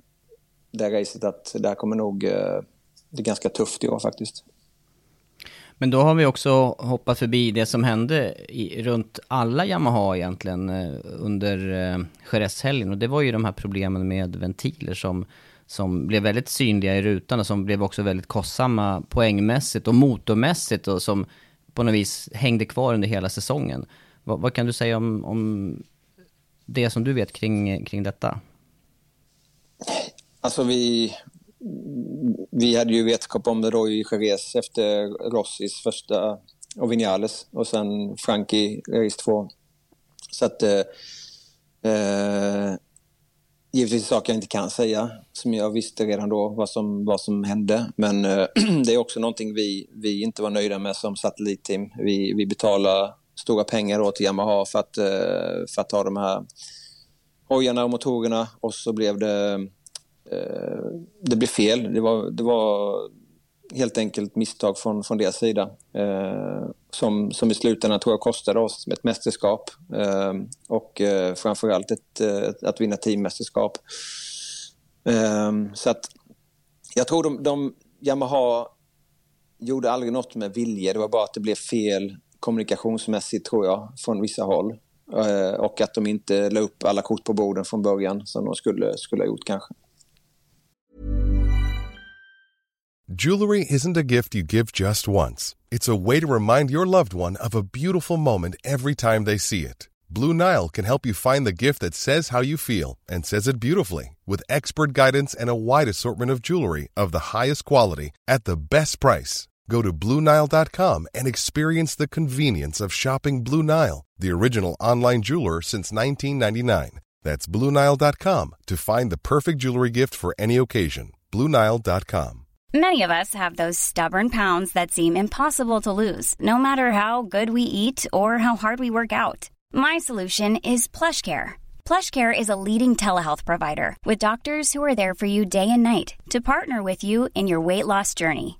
det racet att det här kommer nog eh, bli det ganska tufft i år faktiskt. Men då har vi också hoppat förbi det som hände i, runt alla Yamaha egentligen eh, under eh, Jerez-helgen. Och det var ju de här problemen med ventiler som, som blev väldigt synliga i rutan och som blev också väldigt kostsamma poängmässigt och motormässigt och som på något vis hängde kvar under hela säsongen. Vad, vad kan du säga om, om det som du vet kring, kring detta? Alltså vi, vi hade ju vetskap om det i Jerez efter Rossis första och Vinales och sen Frankie race 2. Så att eh, eh, givetvis saker jag inte kan säga, som jag visste redan då vad som, vad som hände. Men eh, det är också någonting vi, vi inte var nöjda med som satellitteam. Vi, vi betalar stora pengar åt till Yamaha för att, eh, för att ta de här hojarna och motorerna och så blev det, eh, det blev fel. Det var, det var helt enkelt misstag från, från deras sida. Eh, som, som i slutändan tror jag kostade oss ett mästerskap eh, och eh, framförallt ett, eh, att vinna teammästerskap. Eh, så att jag tror de, de Yamaha gjorde aldrig något med vilje. Det var bara att det blev fel kommunikationsmässigt tror jag från vissa håll. Eh, och att de inte la upp alla kort på borden från början som de skulle, skulle ha gjort kanske. Jewelry isn't a gift you give just once. It's a way to remind your loved one of a beautiful moment every time they see it. Blue Nile can help you find the gift that says how you feel and says it beautifully with expert guidance and a wide assortment of jewelry of the highest quality at the best price. Go to BlueNile.com and experience the convenience of shopping Blue Nile, the original online jeweler since 1999. That's BlueNile.com to find the perfect jewelry gift for any occasion. BlueNile.com. Many of us have those stubborn pounds that seem impossible to lose, no matter how good we eat or how hard we work out. My solution is PlushCare. PlushCare is a leading telehealth provider with doctors who are there for you day and night to partner with you in your weight loss journey.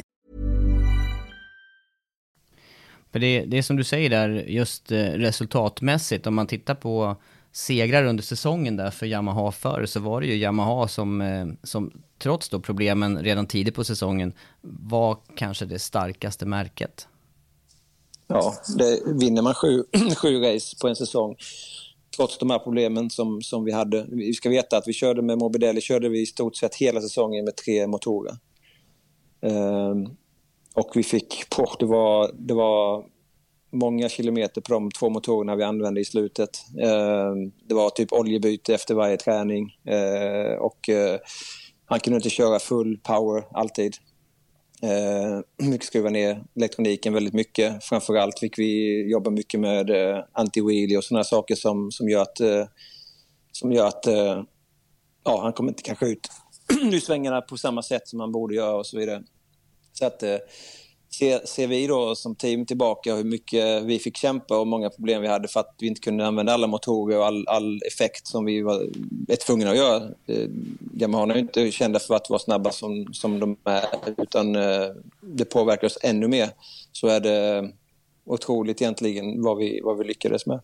För det, det är som du säger där, just eh, resultatmässigt, om man tittar på segrar under säsongen där för Yamaha förr, så var det ju Yamaha som, eh, som trots då problemen redan tidigt på säsongen, var kanske det starkaste märket. Ja, det, vinner man sju, sju race på en säsong, trots de här problemen som, som vi hade. Vi ska veta att vi körde med Morbidelli, körde vi i stort sett hela säsongen med tre motorer. Um, och vi fick, poh, det, var, det var många kilometer på de två motorerna vi använde i slutet. Eh, det var typ oljebyte efter varje träning eh, och eh, han kunde inte köra full power alltid. Eh, fick skruva ner elektroniken väldigt mycket. Framförallt fick vi jobba mycket med eh, anti-wheelie och sådana saker som, som gör att, eh, som gör att eh, ja, han kommer inte kanske ut ur svängarna på samma sätt som han borde göra och så vidare. Så att eh, ser, ser vi då som team tillbaka hur mycket vi fick kämpa och många problem vi hade för att vi inte kunde använda alla motorer och all, all effekt som vi var är tvungna att göra. Eh, Yamaha är inte kända för att vara snabba som, som de är utan eh, det påverkar oss ännu mer. Så är det eh, otroligt egentligen vad vi, vad vi lyckades med.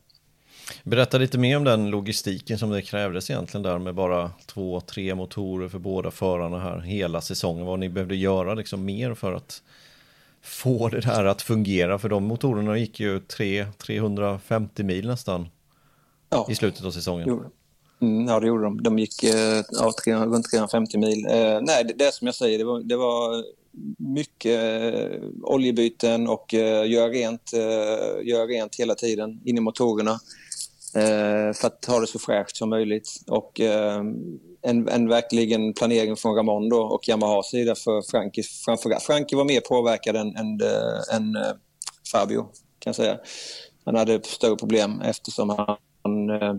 Berätta lite mer om den logistiken som det krävdes egentligen där med bara två, tre motorer för båda förarna här hela säsongen. Vad ni behövde göra liksom mer för att få det här att fungera. För de motorerna gick ju 3, 350 mil nästan ja. i slutet av säsongen. Mm, ja, det gjorde de. De gick eh, ja, 300, runt 350 mil. Eh, nej, det, det som jag säger, det var, det var mycket eh, oljebyten och eh, göra, rent, eh, göra rent hela tiden in i motorerna. Eh, för att ha det så fräscht som möjligt. Och eh, en, en verkligen planering från Ramon då och Yamahas sida för Frankie framförallt. Frankie var mer påverkad än, än, eh, än eh, Fabio, kan jag säga. Han hade större problem eftersom han, eh,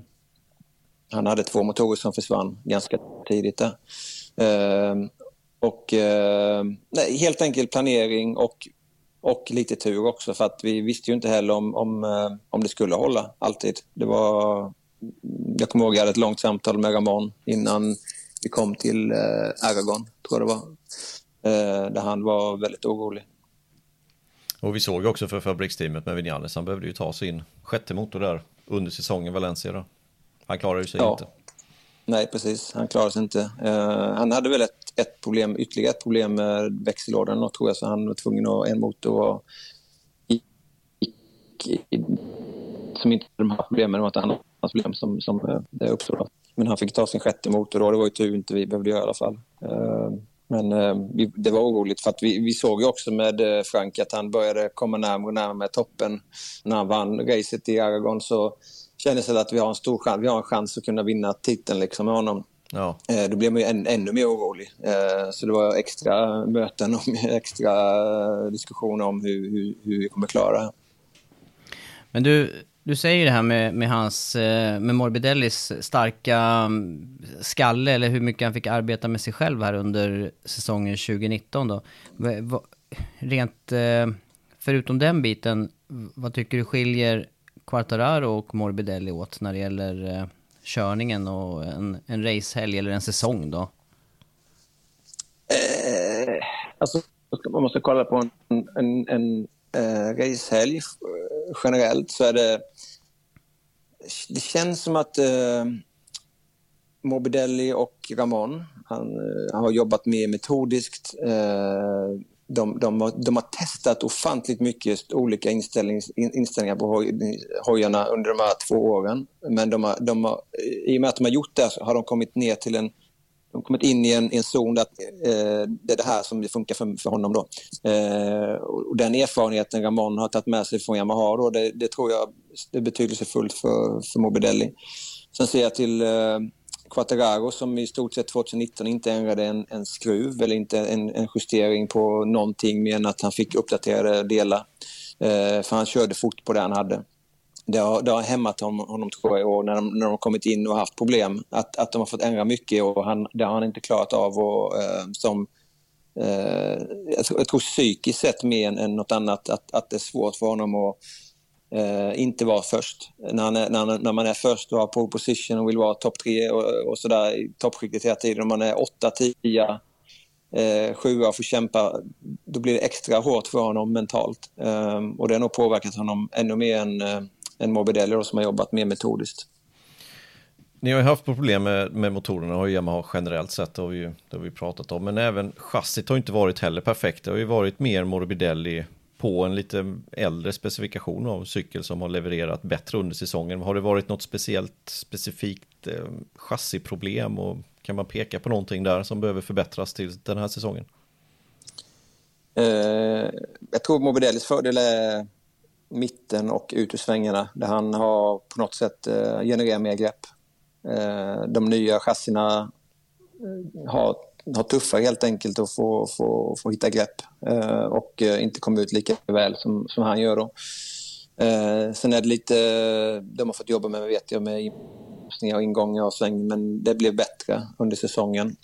han hade två motorer som försvann ganska tidigt där. Och nej, helt enkelt planering och och lite tur också för att vi visste ju inte heller om, om, eh, om det skulle hålla alltid. Det var, jag kommer ihåg att jag hade ett långt samtal med Ramon innan vi kom till eh, Aragon, tror jag det var. Eh, där han var väldigt orolig. Och vi såg också för fabriksteamet med Vinales, han behövde ju ta sin sjätte motor där under säsongen Valencia då. Han klarade ju sig ja. inte. Nej, precis. Han klarade sig inte. Han hade väl ett, ett problem, ytterligare ett problem med växellådan tror jag, så han var tvungen att en motor och som inte de här problemen, det var ett annat problem som, som eh, det uppstod. Men han fick ta sin sjätte motor då, det var ju tur inte vi behövde göra i alla fall. Eh, men eh, det var oroligt för att vi, vi såg ju också med Frank att han började komma närmare och närmare toppen. När han vann racet i Aragon så kändes det att vi har en stor chans, vi har en chans att kunna vinna titeln liksom med honom. Ja. Eh, då blev man ju än, ännu mer orolig. Eh, så det var extra möten och extra diskussioner om hur, hur, hur vi kommer klara det. Men du, du säger det här med, med hans, eh, med Morbidellis starka mm, skalle, eller hur mycket han fick arbeta med sig själv här under säsongen 2019 då. Rent, förutom den biten, vad tycker du skiljer Quartararo och Morbidelli åt när det gäller körningen och en, en racehelg eller en säsong då? Eh, alltså, om man ska kolla på en, en, en eh, racehelg eh, generellt så är det... Det känns som att eh, Morbidelli och Ramon, han, han har jobbat mer metodiskt. Eh, de, de, har, de har testat ofantligt mycket olika inställningar på hoj, hojarna under de här två åren. Men de har, de har, i och med att de har gjort det så har de kommit ner till en de har kommit in i en, en zon där eh, det är det här som funkar för, för honom. Då. Eh, och den erfarenheten Ramon har tagit med sig från Yamaha, då, det, det tror jag är betydelsefullt för, för Morbidelli. Sen ser jag till eh, Quattararo som i stort sett 2019 inte ändrade en, en skruv eller inte en, en, justering på någonting mer än att han fick uppdaterade delar. Eh, för han körde fort på det han hade. Det har, det har hämmat honom, honom tror jag, i år när de, när de kommit in och haft problem. Att, att de har fått ändra mycket och han, det har han inte klarat av. Och, eh, som, eh, jag, tror, jag tror psykiskt sett mer än, än något annat att, att det är svårt för honom att eh, inte vara först. När, han är, när, när, man är först och har pole position och vill vara topp tre och, och sådär i toppskiktet hela tiden. Om man är åtta, tia, eh, sjua och får kämpa, då blir det extra hårt för honom mentalt. Eh, och det har nog påverkat honom ännu mer än, eh, än Morbidelli då, som har jobbat mer metodiskt. Ni har ju haft problem med, med motorerna och Yamaha generellt sett, det har, vi det har vi pratat om. Men även chassit har inte varit heller perfekt. Det har ju varit mer Morbidelli på en lite äldre specifikation av cykel som har levererat bättre under säsongen. Har det varit något speciellt specifikt eh, chassiproblem och kan man peka på någonting där som behöver förbättras till den här säsongen? Eh, jag tror Morbidellis fördel är mitten och ut ur svängarna där han har på något sätt eh, genererat mer grepp. Eh, de nya chassina eh, har har tuffare helt enkelt att få, få, få hitta grepp eh, och eh, inte komma ut lika väl som, som han gör. Då. Eh, sen är det lite, de har fått jobba med, vet jag, med inpassningar och ingångar och sväng, men det blev bättre under säsongen.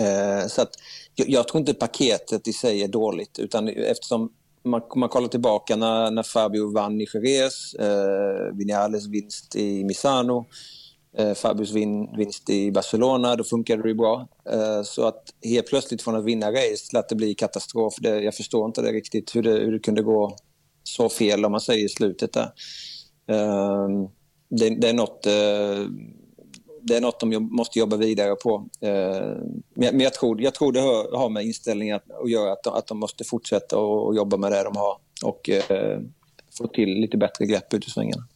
Eh, så att, jag, jag, tror inte paketet i sig är dåligt, utan eftersom man, man kollar tillbaka när, när Fabio vann i Jerez, eh, Vinales vinst i Misano, eh, Fabius vin, vinst i Barcelona, då funkade det ju bra. Eh, så att helt plötsligt från att vinna race till att det blir katastrof, det, jag förstår inte det riktigt hur det, hur det kunde gå så fel om man säger i slutet där. Eh, det, det, är något, eh, det är något de måste jobba vidare på. Eh, men jag tror, jag tror det har, har med inställningen att, att göra, att de, att de måste fortsätta och, jobba med det de har och eh, få till lite bättre grepp ut i svängarna.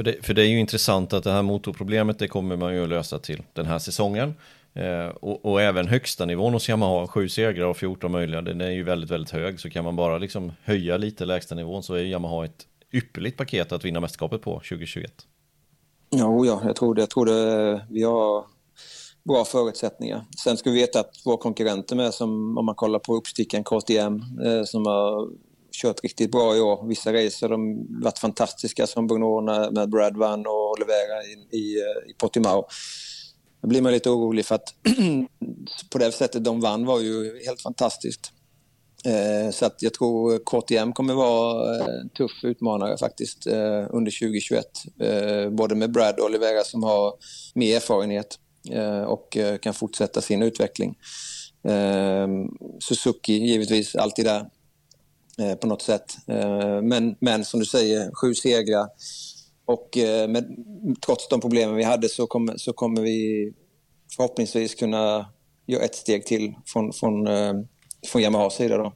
För det, för det är ju intressant att det här motorproblemet det kommer man ju att lösa till den här säsongen. Eh, och, och, även högsta nivån hos Yamaha, 7 segrar och 14 möjliga, den är ju väldigt, väldigt hög. Så kan man bara liksom höja lite lägsta nivån så är Yamaha ett ypperligt paket att vinna mästerskapet på 2021. Jo, ja, jag tror det. Jag tror det. Vi har bra förutsättningar. Sen ska vi veta att våra konkurrenter med, som om man kollar på uppstickaren KTM, eh, som har kört riktigt bra i år. Vissa racer har de varit fantastiska som Bruno med Brad Van och Olivera i, i, i Portimao. Då blir man lite orolig för att på det sättet de vann var ju helt fantastiskt. Eh, så att jag tror KTM kommer vara en tuff utmanare faktiskt eh, under 2021. Eh, både med Brad och Olivera som har mer erfarenhet eh, och eh, kan fortsätta sin utveckling. Eh, Suzuki givetvis alltid där. Eh, på något sätt. Eh, men, men som du säger, sju segrar. Och eh, med, trots de problemen vi hade så kommer, så kommer vi förhoppningsvis kunna göra ett steg till från, från, från Yamahas sida. Då.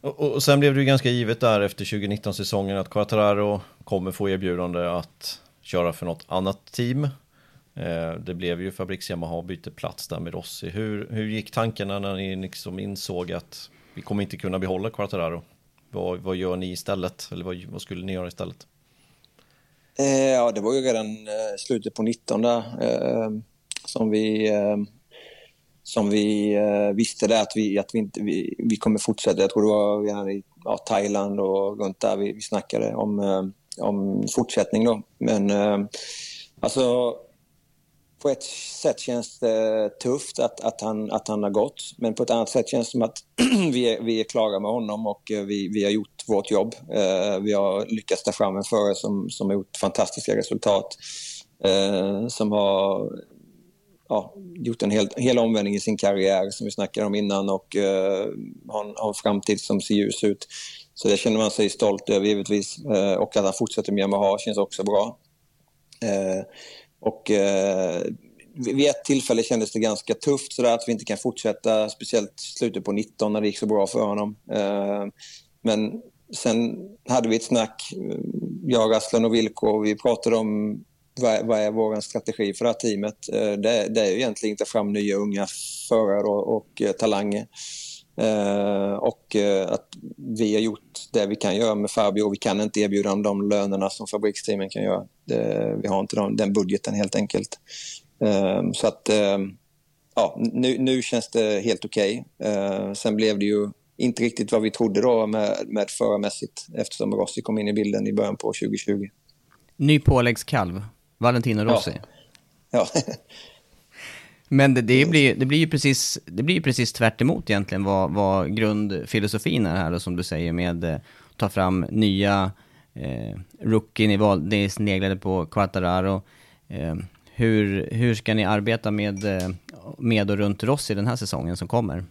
Och, och sen blev det ju ganska givet där efter 2019-säsongen att Quattararo kommer få erbjudande att köra för något annat team. Det blev ju Fabriks Yamaha byter plats där med Rossi. Hur, hur gick tankarna när ni liksom insåg att vi kommer inte kunna behålla Quartararo. Vad, vad gör ni istället? Eller vad, vad skulle ni göra istället? Eh, ja, det var ju redan eh, slutet på 19 där eh, som vi eh, som vi eh, visste det att vi, att vi inte vi, vi kommer fortsätta. Jag tror det var redan i ja, Thailand och runt där vi, vi snackade om, eh, om fortsättning då. Men eh, alltså på ett sätt känns det tufft att, att, han, att han har gått. Men på ett annat sätt känns det som att vi, är, vi är klara med honom och eh, vi, vi har gjort vårt jobb. Eh, vi har lyckats ta fram en förare som, som har gjort fantastiska resultat. Eh, som har ja, gjort en hel, hel omvändning i sin karriär som vi snackade om innan och har, en, har en framtid som ser ljus ut. Så det känner man sig stolt över givetvis. Och att han fortsätter med Yamaha känns också bra. Och eh, vid ett tillfälle kändes det ganska tufft sådär att vi inte kan fortsätta, speciellt slutet på 19 när det gick så bra för honom. Eh, men sen hade vi ett snack, eh, jag, Aslan och Vilko, och vi pratade om vad, vad är vår strategi för det här teamet? Eh, det, det är ju egentligen att ta fram nya unga förare och, och eh, talanger. Eh, och eh, att vi har gjort det vi kan göra med Fabio och vi kan inte erbjuda dem de lönerna som fabriksteamen kan göra. Det, vi har inte de, den budgeten helt enkelt. Eh, så att eh, ja, nu, nu känns det helt okej. Okay. sen blev det ju inte riktigt vad vi trodde då med, med förarmässigt eftersom Rossi kom in i bilden i början på 2020. Ny påläggskalv, Valentino Rossi. Ja. ja. Men det, det, blir, det blir ju precis, det blir precis tvärt egentligen vad, vad grundfilosofin är här, då, som du säger, med att ta fram nya eh, rookien, ni sneglade på Quattararo. Eh, hur, hur ska ni arbeta med, eh, med och runt Rossi den här säsongen som kommer?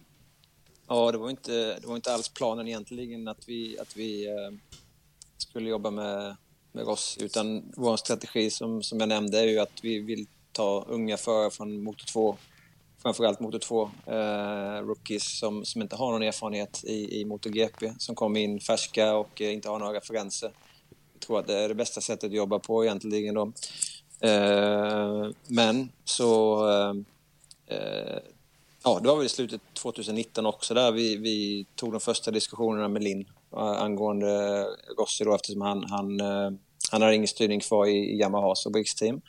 Ja, det var inte, det var inte alls planen egentligen att vi, att vi eh, skulle jobba med, med Rossi, utan vår strategi som, som jag nämnde är ju att vi vill ta unga förare från Motor 2, framförallt Motor 2, eh, rookies som, som inte har någon erfarenhet i, i MotoGP, som kommer in färska och eh, inte har några referenser. Jag tror att det är det bästa sättet att jobba på egentligen. Då. Eh, men så... Eh, eh ja, det var väl i slutet 2019 också där vi, vi tog de första diskussionerna med Linn eh, angående Rossi då eftersom han, han, eh, han har ingen styrning kvar i, i Yamahas fabriksteam.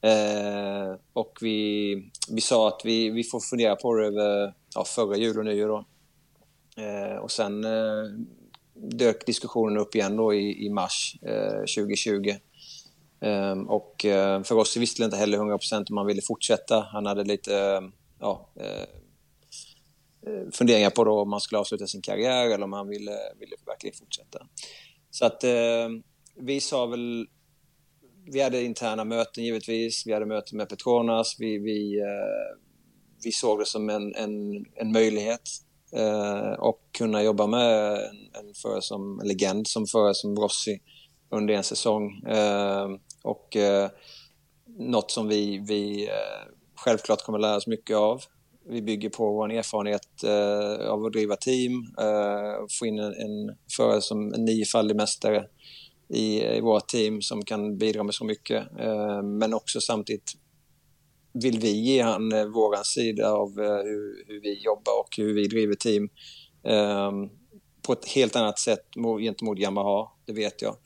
Eh, och vi, vi sa att vi, vi får fundera på det över ja, förra jul och nyår. Då. Eh, och sen eh, dök diskussionen upp igen då i, i mars 2020. Eh, ehm, och eh, för oss visste inte heller 100% om man ville fortsätta. Han hade lite eh, ja, eh, eh, funderingar på då om man skulle avsluta sin karriär eller om han ville, ville verkligen fortsätta. Så att vi sa väl vi hade interna möten givetvis. Vi hade möten med Petronas. Vi, vi, eh, vi såg det som en, en, en möjlighet eh, och kunna jobba med en, en förare som en legend som förare som Rossi under en säsong. Eh, och eh, något som vi, vi eh, självklart kommer lära oss mycket av. Vi bygger på vår erfarenhet eh, av att driva team, eh, få in en, en förare som en niofaldig mästare i, i vårt team som kan bidra med så mycket. Eh, men också samtidigt vill vi ge han vår våran sida av eh, hur, hur, vi jobbar och hur vi driver team på ett helt annat sätt gentemot Yamaha, det vet jag.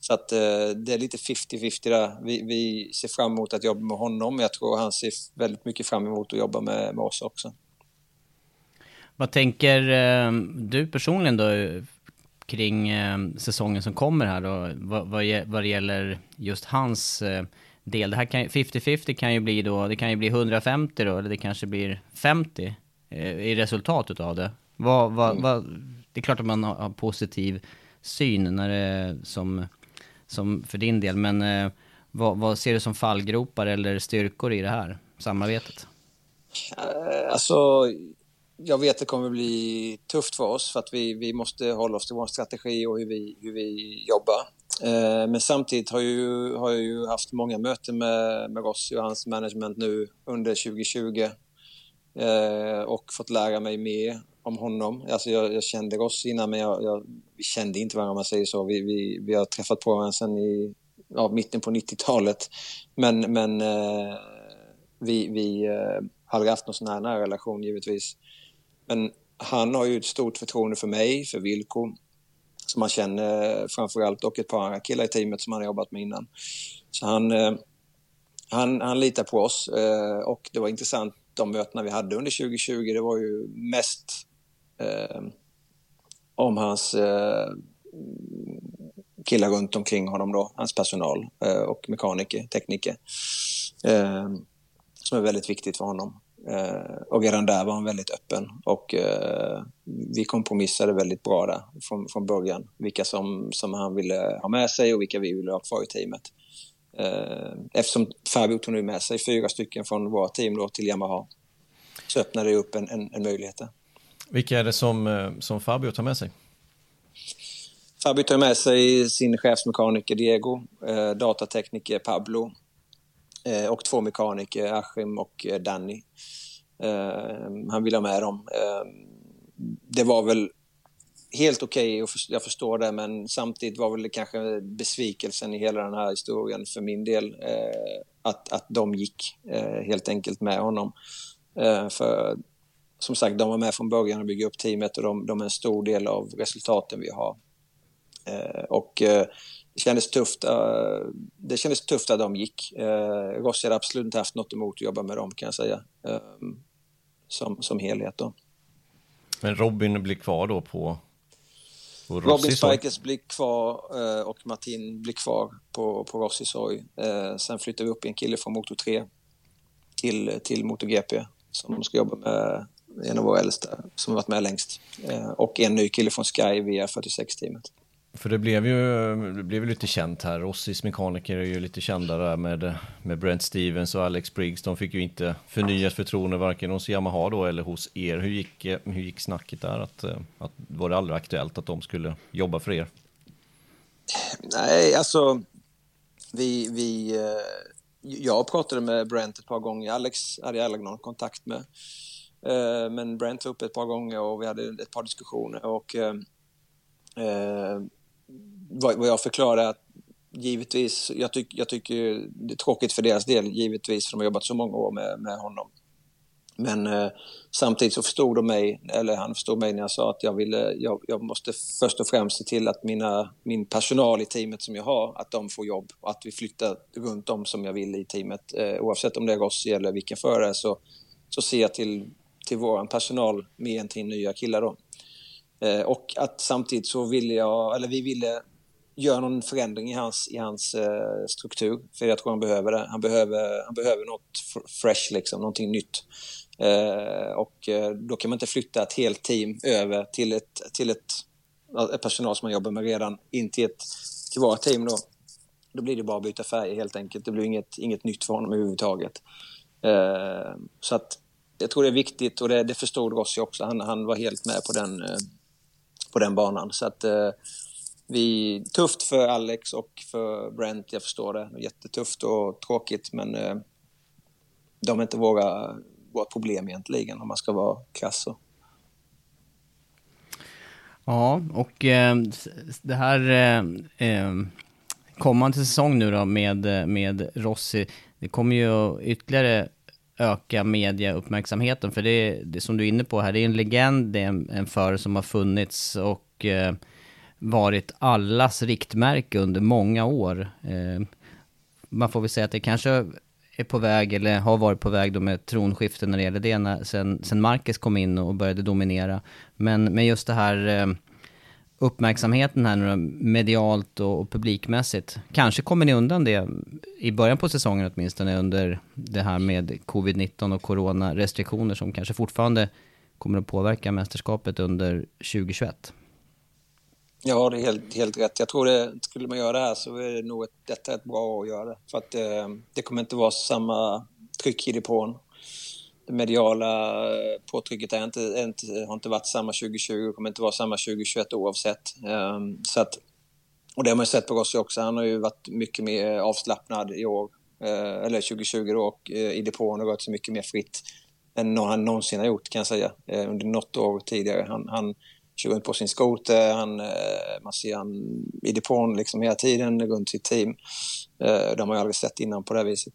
Så att det är lite 50-50 där. Vi, vi, ser fram emot att jobba med honom. Jag tror han ser väldigt mycket fram emot att jobba med, med oss också. Vad tänker du personligen då kring eh, säsongen som kommer här då, vad, vad, vad det gäller just hans eh, del. Det här kan 50-50 kan ju bli då, det kan ju bli 150 då, eller det kanske blir 50 eh, i resultatet av det. Vad, vad, mm. vad, det är klart att man har, positiv syn när det, som, som för din del, men vad, vad ser du som fallgropar eller styrkor i det här samarbetet? Alltså, jag vet att det kommer bli tufft för oss för att vi, vi måste hålla oss till vår strategi och hur vi, hur vi jobbar. Eh, men samtidigt har, ju, har jag ju haft många möten med, med Rossi och hans management nu under 2020 eh, och fått lära mig mer om honom. Alltså jag, jag kände Rossi innan men jag, jag, vi kände inte varandra om man säger så. Vi, vi, vi har träffat på varandra sedan i ja, mitten på 90-talet. Men, men eh, vi, vi eh, hade haft någon sån här nära relation givetvis. Men han har ju ett stort förtroende för mig, för Vilko, som han känner framförallt och ett par andra killar i teamet som han har jobbat med innan. Så han, eh, han, han litar på oss eh, och det var intressant de mötena vi hade under 2020. Det var ju mest eh, om hans eh, killar runt omkring honom då, hans personal eh, och mekaniker, tekniker. Eh, som är väldigt viktigt för honom. Eh, och redan där var han väldigt öppen och eh, vi kompromissade väldigt bra där från, från början. Vilka som, som han ville ha med sig och vilka vi ville ha kvar i teamet. Eh, eftersom Fabio tog nu med sig fyra stycken från våra team då till Yamaha så öppnade det upp en, en, en möjlighet där. Vilka är det som, som Fabio tar med sig? Fabio tar med sig sin chefsmekaniker Diego, datatekniker Pablo Eh, och två mekaniker, Achim och eh, Danny. Eh, han vill ha med dem. Eh, det var väl helt okej, okay, jag förstår det, men samtidigt var väl det kanske besvikelsen i hela den här historien för min del eh, att, att de gick eh, helt enkelt med honom. Eh, för som sagt, de var med från början och byggde upp teamet och de, de är en stor del av resultaten vi har. Eh, och eh, det kändes tufft. Eh, det kändes tufft att de gick. Rossi hade absolut inte haft något emot att jobba med dem kan jag säga. Som, som helhet då. Men Robin blir kvar då på, på Robin Spikers blir kvar och Martin blir kvar på, på Rossis sorg. Sen flyttar vi upp en kille från Motor 3 till, till MotoGP som ska jobba med en av våra äldsta som har varit med längst. Och en ny kille från Sky via 46-teamet. För det blev ju det blev lite känt här. Rossis mekaniker är ju lite kända där med, med Brent Stevens och Alex Briggs. De fick ju inte förnyat förtroende varken hos Yamaha då eller hos er. Hur gick, hur gick snacket där? Att, att, var det aldrig aktuellt att de skulle jobba för er? Nej, alltså vi, vi, eh, jag pratade med Brent ett par gånger. Alex hade jag aldrig någon kontakt med. Eh, men Brent var uppe ett par gånger och vi hade ett par diskussioner. Och, eh, eh vad, jag förklarar är att givetvis, jag, tyck, jag tycker det är tråkigt för deras del, givetvis, för de har jobbat så många år med, med honom. Men eh, samtidigt så förstod de mig, eller han förstod mig när jag sa att jag ville, jag, jag, måste först och främst se till att mina, min personal i teamet som jag har, att de får jobb och att vi flyttar runt dem som jag vill i teamet. Eh, oavsett om det är Rossi eller vilken förare så, så ser jag till, till vår personal mer än till nya killar då. Eh, och att samtidigt så ville jag, eller vi ville gör någon förändring i hans, i hans eh, struktur. För jag tror han behöver det. Han behöver, han behöver något fresh, liksom, någonting nytt. Eh, och eh, då kan man inte flytta ett helt team över till ett, till ett, ett personal som man jobbar med redan in till, ett, till våra team då. Då blir det bara att byta färg helt enkelt. Det blir inget, inget nytt för honom överhuvudtaget. Eh, så att jag tror det är viktigt och det, det förstod Rossi också. Han, han var helt med på den, eh, på den banan. Så att eh, vi, tufft för Alex och för Brent, jag förstår det. Jättetufft och tråkigt men eh, de är inte våra, våra problem egentligen om man ska vara krass. Ja, och eh, det här eh, eh, kommande säsong nu då med, eh, med Rossi, det kommer ju ytterligare öka mediauppmärksamheten. För det, det som du är inne på här, det är en legend, det är en, en förare som har funnits och eh, varit allas riktmärke under många år. Eh, man får väl säga att det kanske är på väg, eller har varit på väg då med tronskifte när det gäller det, när, sen, sen Marcus kom in och började dominera. Men med just det här eh, uppmärksamheten här nu medialt och, och publikmässigt. Kanske kommer ni undan det i början på säsongen åtminstone under det här med covid-19 och coronarestriktioner som kanske fortfarande kommer att påverka mästerskapet under 2021. Ja, det är helt, helt rätt. Jag tror det, skulle man göra det här så är det nog ett, detta ett bra år att göra det. För att eh, det kommer inte vara samma tryck i depån. Det mediala eh, påtrycket är inte, är inte, har inte varit samma 2020 och kommer inte vara samma 2021 oavsett. Eh, så att och det har man sett på Rossi också. Han har ju varit mycket mer avslappnad i år, eh, eller 2020 då, och eh, i depån har rört sig mycket mer fritt än han någonsin har gjort kan jag säga, eh, under något år tidigare. Han, han kör runt på sin skoter, han, eh, man ser han i depån liksom hela tiden runt sitt team. Eh, det har man ju aldrig sett innan på det här viset.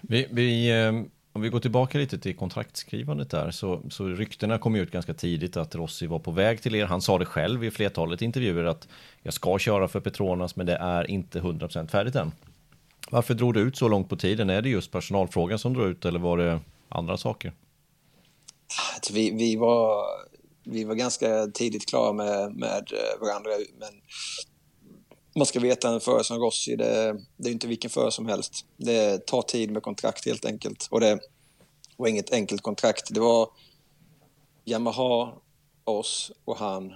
Vi, vi, eh, om vi går tillbaka lite till kontraktskrivandet där, så, så ryktena kom ut ganska tidigt att Rossi var på väg till er. Han sa det själv i flertalet intervjuer att jag ska köra för Petronas, men det är inte 100% färdigt än. Varför drog det ut så långt på tiden? Är det just personalfrågan som drog ut eller var det andra saker? Vi, vi, var, vi var ganska tidigt klara med, med eh, varandra, men man ska veta en förare som Rossi, det, det är inte vilken förare som helst. Det tar tid med kontrakt helt enkelt. Och det var inget enkelt kontrakt. Det var Yamaha, oss och han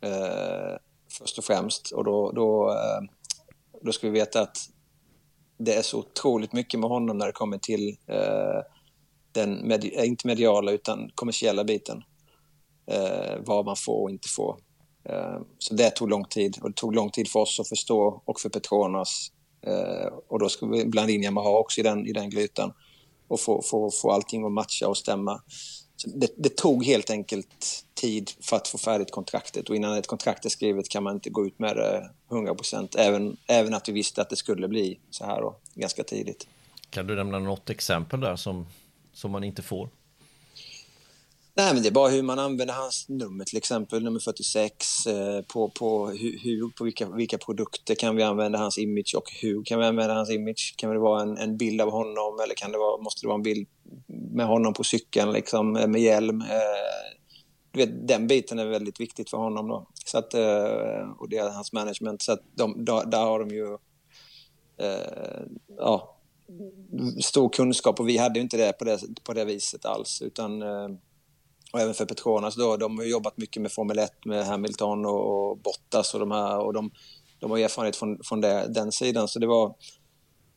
eh, först och främst. Och då, då, eh, då ska vi veta att det är så otroligt mycket med honom när det kommer till eh, den, med, eh, inte mediala utan kommersiella biten. Eh, vad man får och inte får. Eh, så det tog lång tid och det tog lång tid för oss att förstå och för Petronas. Eh, och då ska vi blanda in Yamaha också i den, i den grytan och få, få, få allting att matcha och stämma. Det, det, tog helt enkelt tid för att få färdigt kontraktet och innan ett kontrakt är skrivet kan man inte gå ut med det 100 procent. Även, även att vi visste att det skulle bli så här då, ganska tidigt. Kan du nämna något exempel där som, som man inte får? Nej, men det är bara hur man använder hans nummer till exempel, nummer 46. Eh, på, på, hur, på vilka, vilka produkter kan vi använda hans image och hur kan vi använda hans image? Kan det vara en, en bild av honom eller kan det vara, måste det vara en bild med honom på cykeln liksom, eh, med hjälm? Eh, du vet, den biten är väldigt viktigt för honom då. Så att, eh, och det är hans management. Så att de, där, där har de ju eh, ja, stor kunskap och vi hade ju inte det på det, på det viset alls. Utan eh, och även för Petronas då, de har jobbat mycket med Formel 1 med Hamilton och Bottas och de här och de, de har erfarenhet från, från det, den sidan. Så det var,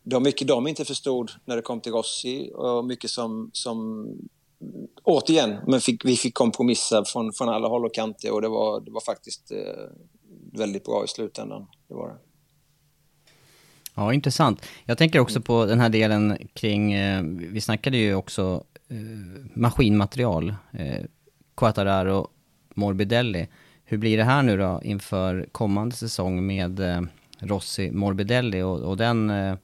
det var mycket de inte förstod när det kom till Rossi och mycket som, som återigen, men fick, vi fick kompromissa från, från alla håll och kanter och det var, det var faktiskt eh, väldigt bra i slutändan. Det var det. Ja, intressant. Jag tänker också på den här delen kring, eh, vi snackade ju också Eh, maskinmaterial, eh, Quattararo, Morbidelli. Hur blir det här nu då inför kommande säsong med eh, Rossi, Morbidelli och, och den eh,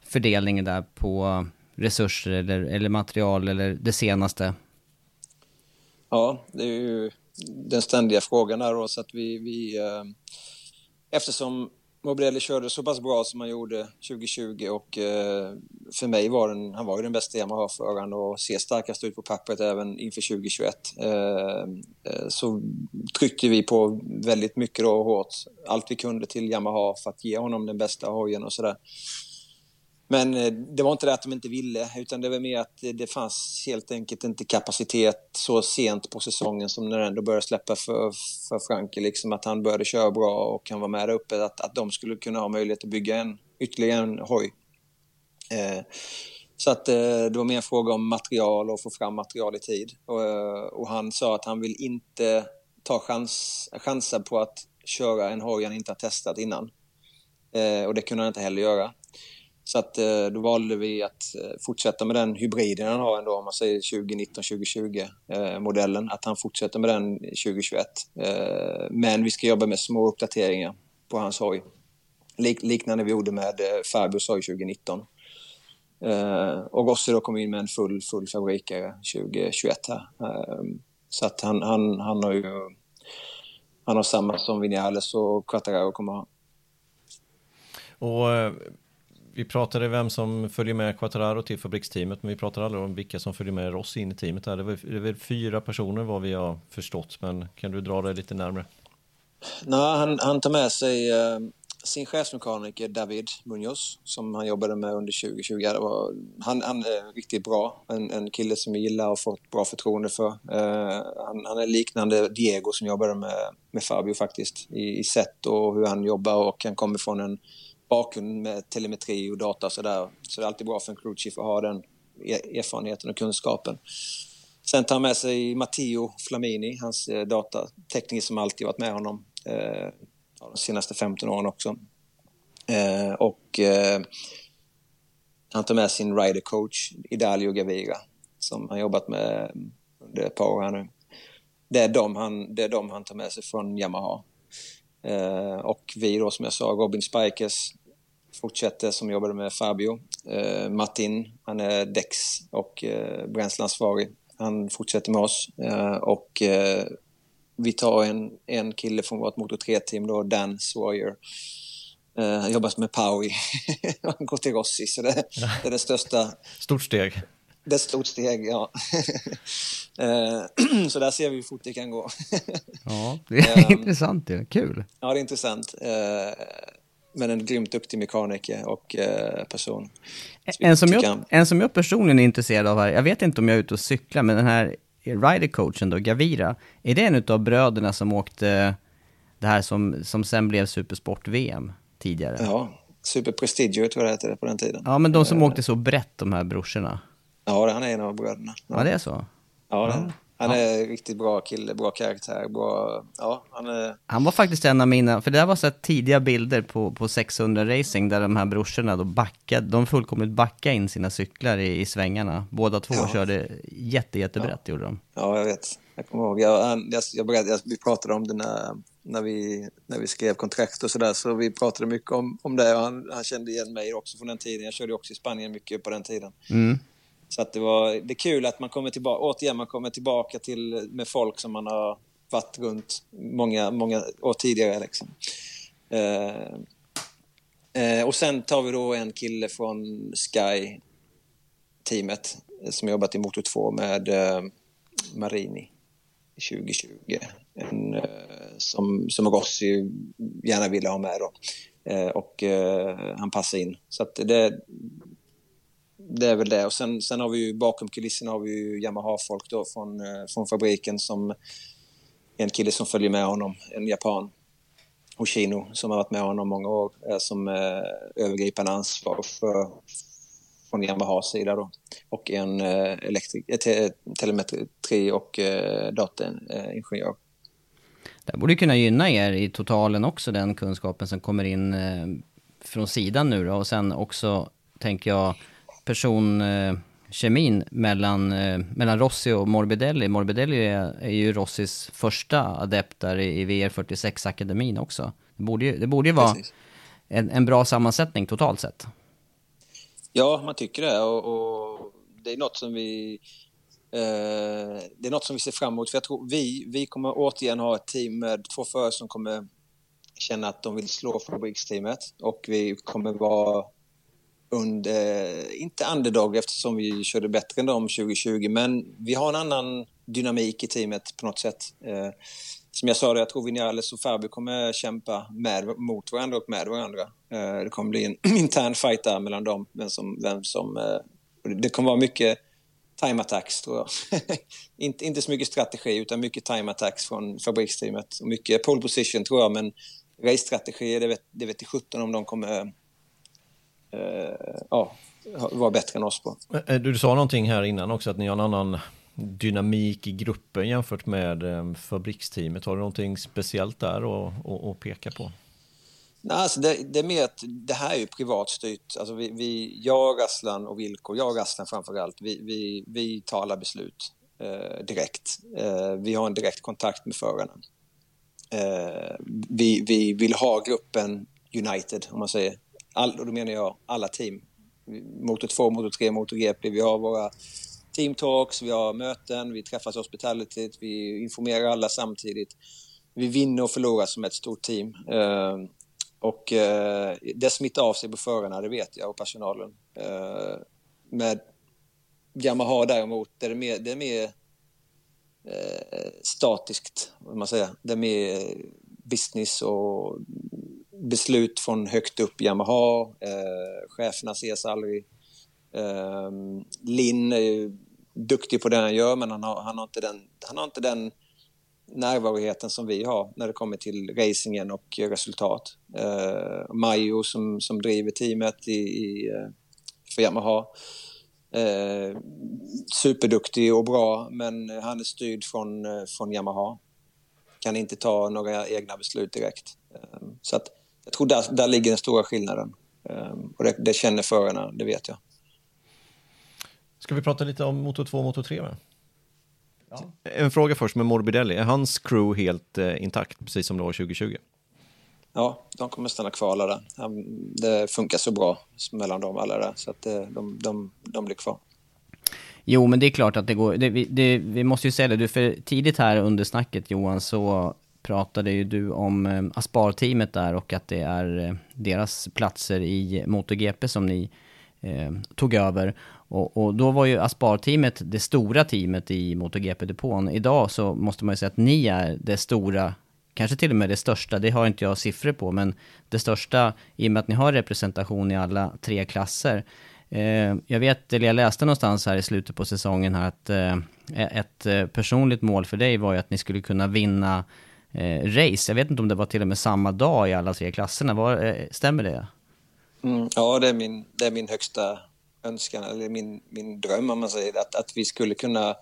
fördelningen där på resurser eller, eller material eller det senaste? Ja, det är ju den ständiga frågan där då, så att vi, vi eh, eftersom Mobrelli körde så pass bra som han gjorde 2020 och eh, för mig var den, han var ju den bästa Yamaha-föraren och ser starkast ut på pappret även inför 2021. Eh, eh, så tryckte vi på väldigt mycket då hårt, allt vi kunde till Yamaha för att ge honom den bästa hojen och sådär. Men eh, det var inte det att de inte ville, utan det var mer att det fanns helt enkelt inte kapacitet så sent på säsongen som när den ändå började släppa för, för Franke, liksom att han började köra bra och han var med där uppe, att, att de skulle kunna ha möjlighet att bygga en, ytterligare en hoj. Eh, så att eh, det var mer en fråga om material och få fram material i tid. Och, eh, och han sa att han vill inte ta chans, chanser på att köra en hoj han inte har testat innan. Eh, och det kunde han inte heller göra. Så att, eh, då valde vi att eh, fortsätta med den hybriden han har ändå, om man säger 2019-2020-modellen, eh, att han fortsätter med den 2021. Men vi ska jobba med små uppdateringar på hans hoj. Lik, liknande vi gjorde med Fabios hoj 2019. Och Rossi då kom in med en full, full fabrikare 2021 här. Så att han, han, han har ju han har samma som Vinales och Quattararo kommer ha. Och vi pratade vem som följer med Quattararo till fabriksteamet, men vi pratade aldrig om vilka som följer med Rossi in i teamet. Här. Det, var, det är väl fyra personer vad vi har förstått, men kan du dra det lite närmre? Nej, han, han tar med sig uh, sin chefsmekaniker David Munoz som han jobbade med under 2020. Var, han, han, är riktigt bra, en, en kille som jag gillar och fått bra förtroende för. Uh, han, han, är liknande Diego som jobbade med, med Fabio faktiskt i, i sätt och hur han jobbar och han kommer från en bakgrund med telemetri och data och sådär. Så det är alltid bra för en crewchief att ha den e- erfarenheten och kunskapen. Sen tar han med sig Matteo Flamini, hans eh, datatekniker som alltid varit med honom. Eh, de senaste 15 åren också. Eh, och eh, han tar med sin rider coach, Idalio Gavira, som han jobbat med under ett par år här nu. Det är de han, det är de han tar med sig från Yamaha. Eh, och vi då, som jag sa, Robin Spikers fortsätter som jobbade med Fabio. Eh, Martin, han är Dex och eh, bränsleansvarig. Han fortsätter med oss. Eh, och eh, vi tar en, en kille från vårt Motor 3-team då, Dan Sawyer. Eh, han jobbar med Powie. han går till Rossi, så det, det är det största. Stort steg. Det är ett stort steg, ja. Eh, så där ser vi hur fort det kan gå. ja, det är intressant. Det. Kul. Ja, det är intressant. Men en grymt duktig mekaniker och eh, person. En som, jag, en som jag personligen är intresserad av här, jag vet inte om jag är ute och cyklar, men den här ridercoachen då, Gavira, är det en av bröderna som åkte det här som, som sen blev Supersport-VM tidigare? Ja, Super Prestigio tror jag det hette på den tiden. Ja, men de som åkte så brett, de här brorsorna. Ja, han är en av bröderna. Ja, ja det är så? Ja, det. Han är riktigt bra kille, bra karaktär, bra... Ja, han är... Han var faktiskt en av mina, för det där var så tidiga bilder på, på 600 racing där de här brorsorna då backade, de fullkomligt backade in sina cyklar i, i svängarna. Båda två ja. körde jätte, jättebrett ja. gjorde de. Ja, jag vet. Jag kommer ihåg. Jag, jag, jag, berättade, vi pratade om det när, när, vi, när vi skrev kontrakt och sådär, så vi pratade mycket om, om det. Han, han kände igen mig också från den tiden. Jag körde också i Spanien mycket på den tiden. Mm. Så att det, var, det är kul att man kommer tillbaka, återigen, man kommer tillbaka till, med folk som man har varit runt många, många år tidigare. Liksom. Eh, eh, och sen tar vi då en kille från Sky-teamet som jobbat i Motor 2 med eh, Marini 2020. En, eh, som, som Rossi gärna ville ha med då. Eh, och eh, han passar in. Så att det, det är väl det. Och sen, sen har vi ju bakom kulisserna har vi ju Yamaha-folk då från, eh, från fabriken som en kille som följer med honom, en japan, Hoshino, som har varit med honom många år, eh, som eh, övergripande ansvar för, från Yamahas sida då. Och en eh, elektrik, eh, te, telemetri och eh, dataingenjör. Det borde kunna gynna er i totalen också, den kunskapen som kommer in eh, från sidan nu då. Och sen också, tänker jag, personkemin mellan, eh, mellan Rossi och Morbidelli. Morbidelli är, är ju Rossis första adept där i, i VR46-akademin också. Det borde ju, det borde ju vara en, en, bra sammansättning totalt sett. Ja, man tycker det. Och, och det är något som vi eh, det är något som vi ser fram emot. För jag tror vi, vi kommer återigen ha ett team med två förare som kommer känna att de vill slå fabriksteamet och vi kommer vara under, inte underdog eftersom vi körde bättre än dem 2020, men vi har en annan dynamik i teamet på något sätt. Eh, som jag sa, jag tror Vinales och Fabio kommer kämpa med, mot varandra och med varandra. Eh, det kommer bli en intern fight där mellan dem, vem som... Vem som eh, det kommer vara mycket time attacks tror jag. inte, inte så mycket strategi utan mycket time attacks från fabriksteamet. Och mycket pole position tror jag, men race-strategier, det vet, det vet 17 om de kommer ja, vara bättre än oss på. Eh, du sa någonting här innan också, att ni har en annan dynamik i gruppen jämfört med eh, fabriksteamet. Har du någonting speciellt där att peka på? Nej, alltså det, det, är mer att det här är ju privatstyrt. Alltså vi, vi, jag, Aslan och Vilko, jag och Aslan framför allt, vi, vi, vi tar alla beslut eh, direkt. Eh, vi har en direkt kontakt med förarna. Eh, vi, vi vill ha gruppen United, om man säger all, och då menar jag alla team. Motor 2, Motor 3, Motor GP. Vi har våra team talks, vi har möten, vi träffas hospitality, vi informerar alla samtidigt. Vi vinner och förlorar som ett stort team. Eh, och eh, det smittar av sig på förarna, det vet jag, och personalen. Eh, med Yamaha däremot, det är mer, det är mer eh, statiskt, vad man säger. Det är mer business och beslut från högt upp i Yamaha. Eh, cheferna ses aldrig. Eh, Linn är ju duktig på det han gör, men han har, han har, inte, den, han har inte den närvaroheten som vi har när det kommer till racingen och resultat. Eh, Majo som, som driver teamet i, i, eh, för Yamaha. Eh, superduktig och bra, men han är styrd från, eh, från Yamaha. Kan inte ta några egna beslut direkt. Eh, så att jag tror där, där ligger den stora skillnaden. Ehm, och det, det känner förarna, det vet jag. Ska vi prata lite om Moto 2 och Moto 3? Med? Ja. En fråga först med Morbidelli. Är hans crew helt eh, intakt, precis som det var 2020? Ja, de kommer stanna kvar alla där. Det funkar så bra mellan dem alla där, så att eh, de, de, de blir kvar. Jo, men det är klart att det går. Det, det, vi måste ju säga det, du, för tidigt här under snacket Johan, så pratade ju du om eh, Aspar-teamet där och att det är eh, deras platser i MotoGP som ni eh, tog över. Och, och, då var ju Aspar-teamet det stora teamet i MotoGP-depån. Idag så måste man ju säga att ni är det stora, kanske till och med det största, det har inte jag siffror på, men det största i och med att ni har representation i alla tre klasser. Eh, jag vet, eller jag läste någonstans här i slutet på säsongen här att eh, ett eh, personligt mål för dig var ju att ni skulle kunna vinna eh, race. Jag vet inte om det var till och med samma dag i alla tre klasserna. Var, eh, stämmer det? Mm, ja, det är, min, det är min högsta önskan, eller min, min dröm om man säger att, att vi skulle kunna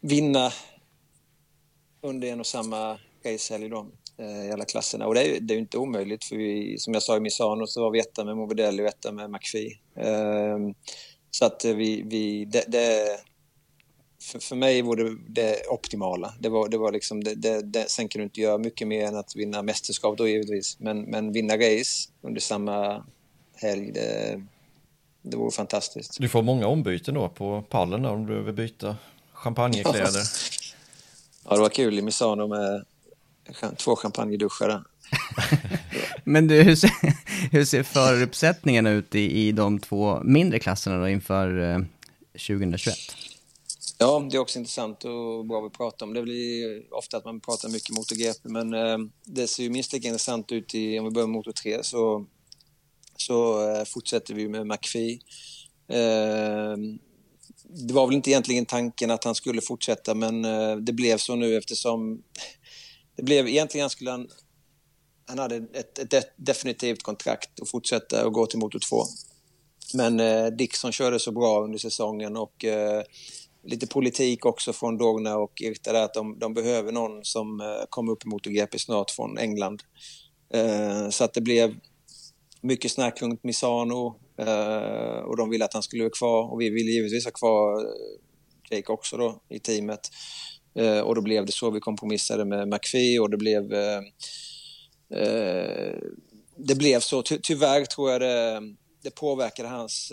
vinna under en och samma racehelg då eh, i alla klasserna. Och det är, det är inte omöjligt för vi, som jag sa i Misano så var vi etta med Morbidelli och etta med McPhee. Eh, så att vi, vi det, det, för, för mig var det det optimala. Det var, det var liksom, det, det, det, sen kan du inte göra mycket mer än att vinna mästerskap då givetvis. Men, men vinna race under samma helg, det, det vore fantastiskt. Du får många ombyten då på pallen om du behöver byta champagnekläder. ja, det var kul i Misano med två champagneduschar. Men du, hur ser, hur ser föruppsättningarna ut i, i de två mindre klasserna då inför eh, 2021? Ja, det är också intressant och bra att prata om. Det blir ofta att man pratar mycket MotoGP, men eh, det ser ju minst lika intressant ut i, om vi börjar med Moto 3, så, så eh, fortsätter vi med McPhee. Eh, det var väl inte egentligen tanken att han skulle fortsätta, men eh, det blev så nu eftersom det blev egentligen han skulle han, han hade ett, ett definitivt kontrakt att fortsätta och gå till Moto 2. Men eh, Dixon körde så bra under säsongen och eh, lite politik också från Dogna och Irta där att de, de behöver någon som eh, kommer upp i MotoGP snart från England. Eh, så att det blev mycket snack runt Misano eh, och de ville att han skulle vara kvar och vi ville givetvis ha kvar Jake också då i teamet. Och då blev det så vi kompromissade med McPhee och det blev det blev så. Ty tyvärr tror jag det, det påverkade hans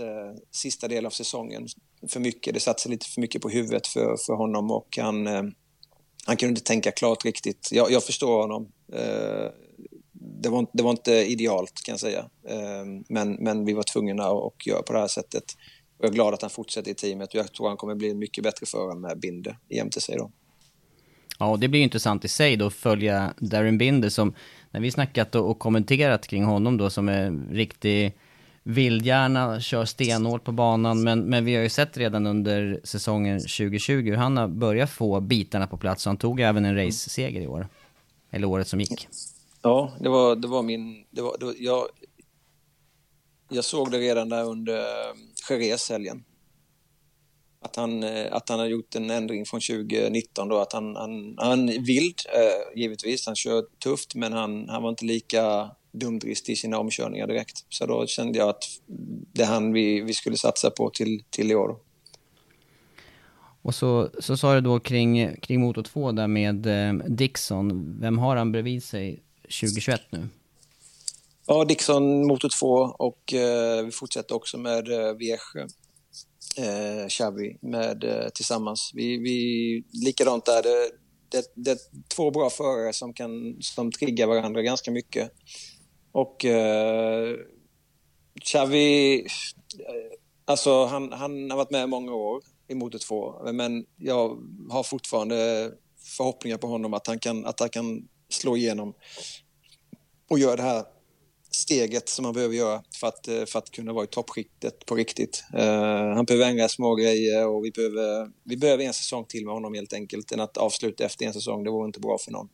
sista del av säsongen för mycket. Det satte sig lite för mycket på huvudet för, för honom och han, eh, han kunde inte tänka klart riktigt. Jag, jag förstår honom. Eh, det, var, det var inte idealt kan jag säga. Eh, men, men vi var tvungna att göra på det här sättet. Och jag är glad att han fortsätter i teamet och jag tror han kommer bli en mycket bättre förare med eh, Binder jämte sig då. Ja, och det blir intressant i sig då att följa Darren Binder som, när vi snackat och, och kommenterat kring honom då som är riktig vill gärna köra stenhårt på banan, men, men vi har ju sett redan under säsongen 2020 hur han har börjat få bitarna på plats. Han tog även en race-seger i år. Eller året som gick. Ja, det var, det var min... Det var, det var, jag, jag såg det redan där under eh, Jerez-helgen. Att han, eh, att han har gjort en ändring från 2019 då, att han, han, han vild, eh, givetvis. Han kör tufft, men han, han var inte lika dumdristig i sina omkörningar direkt. Så då kände jag att det han vi, vi skulle satsa på till, till i år. Och så, så sa du då kring, kring Moto 2 där med eh, Dixon. Vem har han bredvid sig 2021 nu? Ja, Dixon Moto 2 och eh, vi fortsätter också med eh, Vieche, eh, Xavi med, eh, tillsammans. Vi, vi, likadant där, det, det, det är två bra förare som, kan, som triggar varandra ganska mycket. Och eh, Xavi, alltså han, han har varit med många år i Moto 2, men jag har fortfarande förhoppningar på honom att han kan, att han kan slå igenom och göra det här steget som han behöver göra för att, eh, för att kunna vara i toppskiktet på riktigt. Uh, han behöver ändra små grejer och vi behöver, vi behöver en säsong till med honom helt enkelt än att avsluta efter en säsong. Det vore inte bra för någon.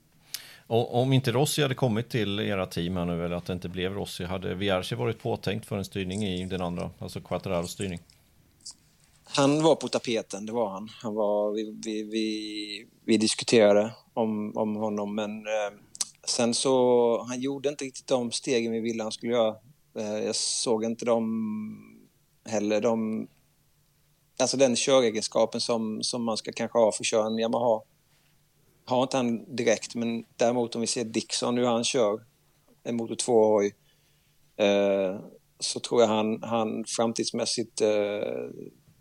Och om inte Rossi hade kommit till era team här nu, eller att det inte blev Rossi, hade Viarci varit påtänkt för en styrning i den andra, alltså Quattararos styrning? Han var på tapeten, det var han. han var, vi, vi, vi, vi diskuterade om, om honom, men eh, sen så, han gjorde inte riktigt de stegen vi ville han skulle göra. Eh, jag såg inte dem heller. De, alltså den köregenskapen som, som man ska kanske ha för att köra en Yamaha har inte han direkt, men däremot om vi ser Dixon hur han kör en motor 2-hoj eh, så tror jag han, han framtidsmässigt eh,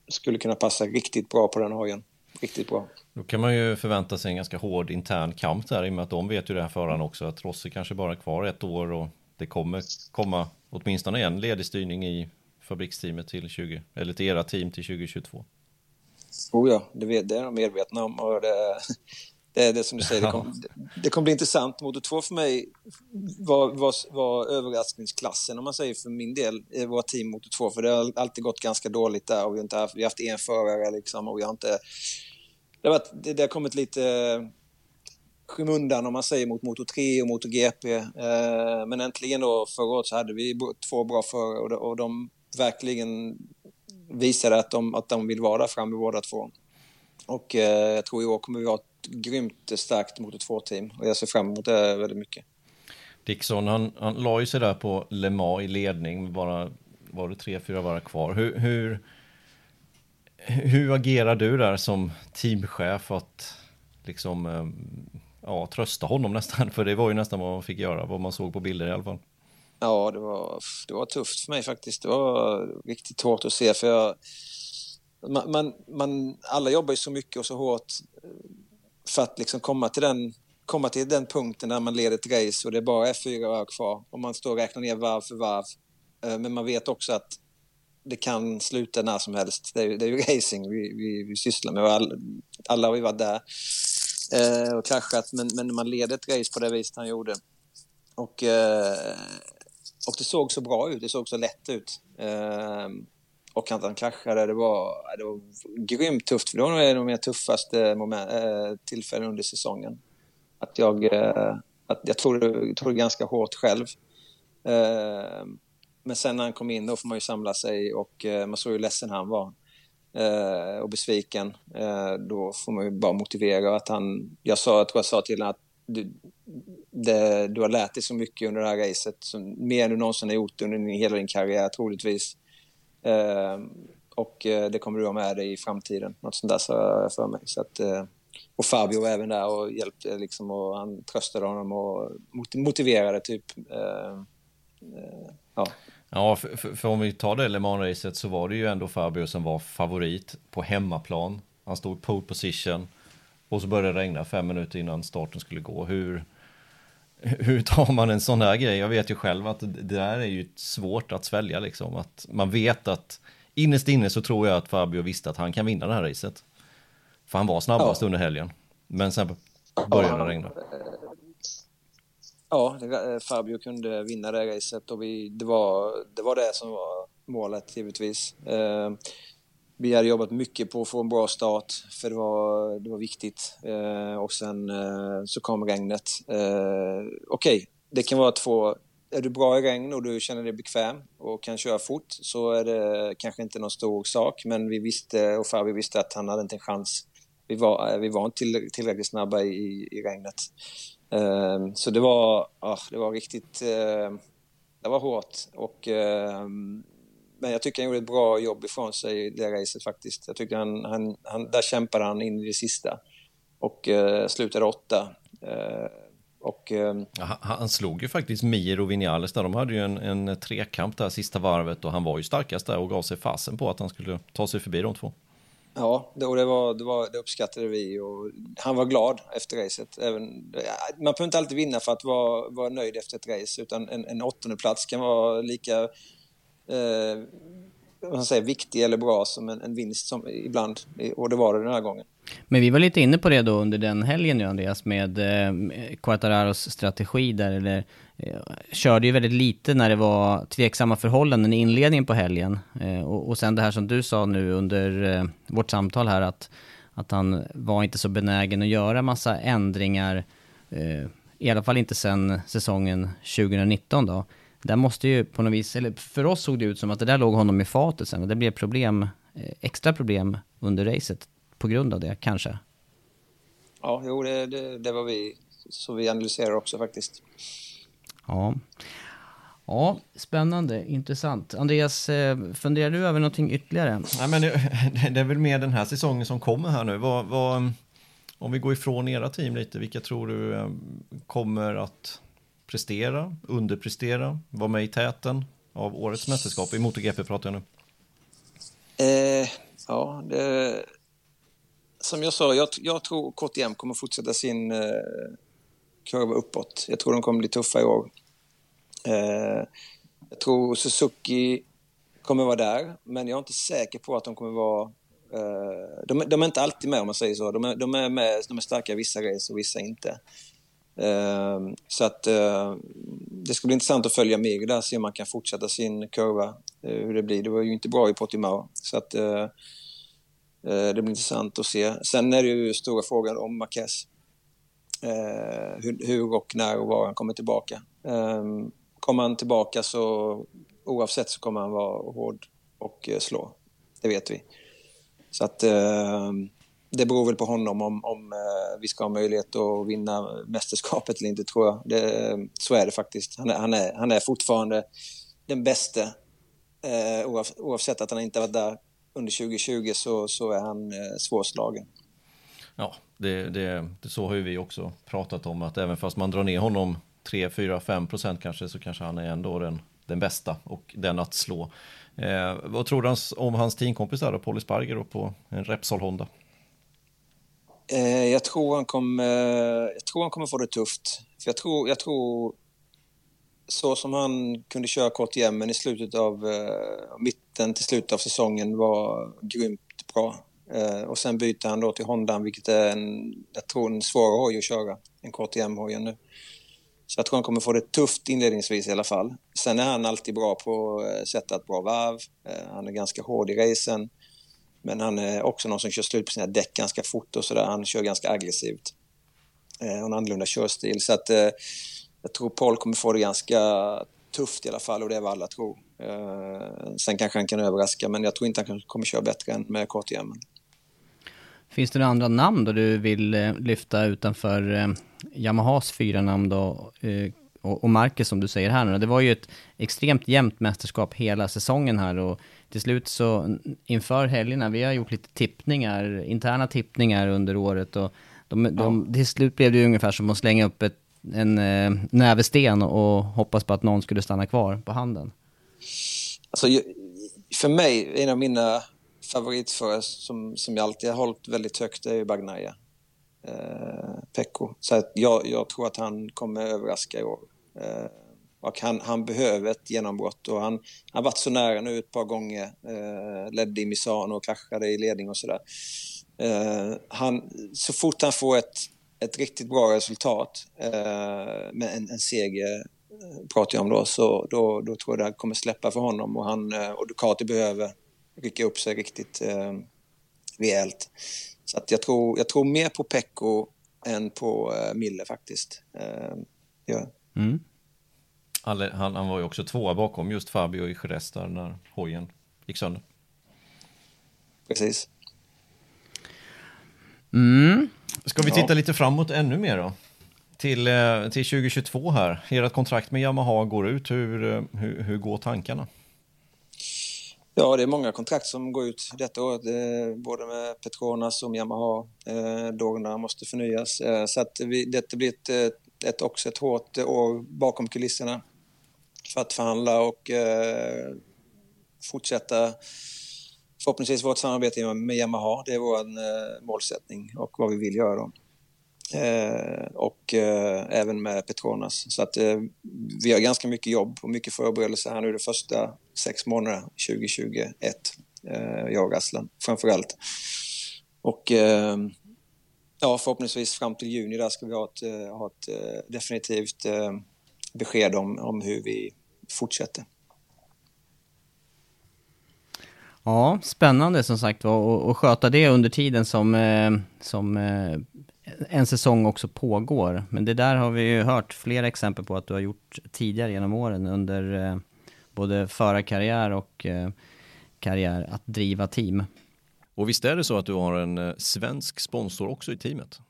skulle kunna passa riktigt bra på den hojen. Riktigt bra. Då kan man ju förvänta sig en ganska hård intern kamp där i och med att de vet ju det här föraren också att Rossi kanske bara är kvar ett år och det kommer komma åtminstone en ledig styrning i fabriksteamet till 20 eller till era team till 2022. Oh ja, det, vet, det är de medvetna om och det, det är det som du säger, det kommer, det kommer bli intressant. Motor 2 för mig var, var, var överraskningsklassen om man säger för min del, i vårt team Motor 2. För det har alltid gått ganska dåligt där och vi har, inte haft, vi har haft en förare liksom och vi har inte... Det har, varit, det, det har kommit lite skymundan om man säger mot Motor 3 och Motor GP. Eh, men äntligen då förra året så hade vi två bra förare och, de, och de verkligen visade att de, att de vill vara där framme båda två. Och eh, jag tror i år kommer vi ha ett grymt starkt Motor 2-team och jag ser fram emot det väldigt mycket. Dixon, han, han la ju sig där på Le Mans i ledning med bara, var det tre, fyra varv kvar. Hur, hur, hur agerar du där som teamchef att liksom, eh, ja, trösta honom nästan? För det var ju nästan vad man fick göra, vad man såg på bilder i alla fall. Ja, det var, det var tufft för mig faktiskt. Det var riktigt hårt att se för jag, man, man, man, alla jobbar ju så mycket och så hårt eh, för att liksom komma till den komma till den punkten där man leder ett race och det bara är fyra varv kvar och man står och räknar ner varv för varv. Eh, men man vet också att det kan sluta när som helst. Det är, det är ju racing vi, vi, vi sysslar med. Alla, alla har ju varit där eh, och kraschat, men, men man leder ett race på det viset han gjorde. Och, eh, och det såg så bra ut, det såg så lätt ut. Eh, och att han kraschade, det var, det var grymt tufft. För det var nog en av mina tuffaste moment, äh, eh, tillfällen under säsongen. Att jag, äh, att jag tog, det, tog det ganska hårt själv. Äh, men sen när han kom in då får man ju samla sig och man såg hur ledsen han var. och besviken. då får man ju bara motivera att han... Jag, sa, jag tror jag sa till honom att du, det, du har lärt dig så mycket under det här racet, som, mer än du någonsin har gjort under hela din karriär troligtvis. Ehm, och eh, det kommer du ha med dig i framtiden. Något sånt där så för mig. Så att, eh, och Fabio var även där och hjälpte liksom och han tröstade honom och motiverade typ. Ehm, eh, ja. Ja, för, för, för, om vi tar det Le Mans-racet så var det ju ändå Fabio som var favorit på hemmaplan. Han stod pole position och så började det regna fem minuter innan starten skulle gå. Hur, hur tar man en sån här grej? Jag vet ju själv att det där är ju svårt att svälja liksom. Att man vet att innerst inne så tror jag att Fabio visste att han kan vinna det här racet. För han var snabbast ja. under helgen. Men sen började det regna. Ja, Fabio kunde vinna det racet och vi, det, var, det var det som var målet givetvis. Vi hade jobbat mycket på att få en bra start för det var, det var viktigt. Eh, och sen eh, så kom regnet. Eh, Okej, okay, det kan vara två... Är du bra i regn och du känner dig bekväm och kan köra fort så är det kanske inte någon stor sak. Men vi visste, och Fabi visste att han hade inte en chans. Vi var, eh, vi var inte till, tillräckligt snabba i, i regnet. Eh, så det var, ah, det var riktigt... Eh, det var hårt. Och eh, men jag tycker han gjorde ett bra jobb ifrån sig i det racet faktiskt. Jag tycker han, han, han där kämpade han in i det sista och eh, slutade åtta. Eh, och, eh, han, han, slog ju faktiskt Mir och Vinales där. De hade ju en, en trekamp där sista varvet och han var ju starkast där och gav sig fasen på att han skulle ta sig förbi de två. Ja, det, och det, var, det, var, det uppskattade vi och han var glad efter racet. Även, man behöver inte alltid vinna för att vara, vara nöjd efter ett race utan en, en åttonde plats kan vara lika eh, man säger, viktig eller bra som en, en vinst som ibland, eh, och det var det den här gången. Men vi var lite inne på det då under den helgen nu Andreas med eh, Quattararos strategi där, eller eh, körde ju väldigt lite när det var tveksamma förhållanden i inledningen på helgen. Eh, och, och sen det här som du sa nu under eh, vårt samtal här att, att han var inte så benägen att göra massa ändringar, eh, i alla fall inte sen säsongen 2019 då. Där måste ju på något vis, eller för oss såg det ut som att det där låg honom i fatet sen och det blev problem, eh, extra problem under racet på grund av det kanske. Ja, jo det, det, det var vi så vi analyserar också faktiskt. Ja. Ja, spännande, intressant. Andreas, eh, funderar du över någonting ytterligare? Nej, men det, det är väl mer den här säsongen som kommer här nu. Vad, vad, om vi går ifrån era team lite, vilka tror du eh, kommer att prestera, underprestera, vara med i täten av årets mästerskap? I MotoGP pratar jag nu. Eh, ja, det, som jag sa, jag, jag tror KTM kommer fortsätta sin eh, kurva uppåt. Jag tror de kommer bli tuffa i år. Eh, jag tror Suzuki kommer vara där, men jag är inte säker på att de kommer vara... Eh, de, de, är inte alltid med om man säger så. De är, de är, med, de är starka i vissa race och vissa inte. Ehm, så att eh, det ska bli intressant att följa Mir där, se om man kan fortsätta sin kurva, eh, hur det blir. Det var ju inte bra i Portimao, så att eh, det blir intressant att se. Sen är det ju stora frågan om Marquez. Hur, hur, och när och var han kommer tillbaka. Ehm, kommer han tillbaka så oavsett så kommer han vara hård och slå. Det vet vi. Så att ehm, det beror väl på honom om, om eh, vi ska ha möjlighet att vinna mästerskapet eller inte, tror jag. Det, så är det faktiskt. Han är, han är, han är fortfarande den bästa. Eh, oavsett att han inte varit där under 2020 så, så är han eh, svårslagen. Ja, det, det, så har ju vi också pratat om att även fast man drar ner honom 3, 4, 5 procent kanske så kanske han är ändå den, den bästa och den att slå. Eh, vad tror du om hans teamkompis där Polly Sparger på en Repsol Honda? Eh, jag, tror han kommer, jag tror han kommer få det tufft. För jag tror, jag tror så som han kunde köra KTM i slutet av eh, mitten till slutet av säsongen var grymt bra. Eh, och sen byter han då till Honda, vilket är en, jag tror en svårare hoj att köra än KTM-hojen nu. Så jag tror han kommer få det tufft inledningsvis i alla fall. Sen är han alltid bra på att sätta ett bra varv. Eh, han är ganska hård i racen. Men han är också någon som kör slut på sina däck ganska fort och sådär. Han kör ganska aggressivt. Eh, har en annorlunda körstil. Så att eh, jag tror Paul kommer få det ganska tufft i alla fall och det är vad alla tror. Eh, sen kanske han kan överraska men jag tror inte han kommer köra bättre än med KTM. Finns det några andra namn då du vill eh, lyfta utanför eh, Yamahas fyra namn då? Eh, och, och Marcus som du säger här nu, det var ju ett extremt jämnt mästerskap hela säsongen här och till slut så inför helgerna, vi har gjort lite tippningar, interna tippningar under året och de, ja. de, till slut blev det ju ungefär som att slänga upp ett, en eh, nävesten och hoppas på att någon skulle stanna kvar på handen. Alltså, för mig, en av mina favoritförare som, som jag alltid har hållit väldigt högt är ju Bagnaia. Eh, Pekko. Så jag, jag tror att han kommer överraska i år. Eh, och han, han behöver ett genombrott och han har varit så nära nu ett par gånger. Eh, ledde i Misano och kraschade i ledning och sådär. Eh, han, så fort han får ett, ett riktigt bra resultat eh, med en, en seger eh, pratar jag om då, så då, då tror jag det kommer släppa för honom och, han, eh, och Ducati behöver rycka upp sig riktigt eh, rejält. Så att jag, tror, jag tror mer på Pecco än på eh, Mille faktiskt. Eh, ja. Mm. Han, han, han, var ju också tvåa bakom just Fabio i Jerez där när hojen gick sönder. Precis. Mm. Ska vi titta ja. lite framåt ännu mer då? Till, eh, till 2022 här. Ert kontrakt med Yamaha går ut. Hur, eh, hur, hur går tankarna? Ja, det är många kontrakt som går ut detta året, både med Petronas och Yamaha. Eh, Dogna måste förnyas. Så att vi, detta blir ett, ett, också ett hårt år bakom kulisserna för att förhandla och eh, fortsätta förhoppningsvis vårt samarbete med Yamaha. Det är vår eh, målsättning och vad vi vill göra. Då. Eh, och eh, även med Petronas. Så att eh, vi har ganska mycket jobb och mycket förberedelser här nu de första sex månaderna 2021. Eh, jag och Aslan framför allt. Och eh, ja, förhoppningsvis fram till juni där ska vi ha ett, eh, ha ett eh, definitivt eh, besked om, om hur vi fortsätter. Ja, spännande som sagt var och, och sköta det under tiden som, eh, som eh, en säsong också pågår. Men det där har vi ju hört flera exempel på att du har gjort tidigare genom åren under eh, både förarkarriär och karriär att driva team. Och visst är det så att du har en eh, svensk sponsor också i teamet?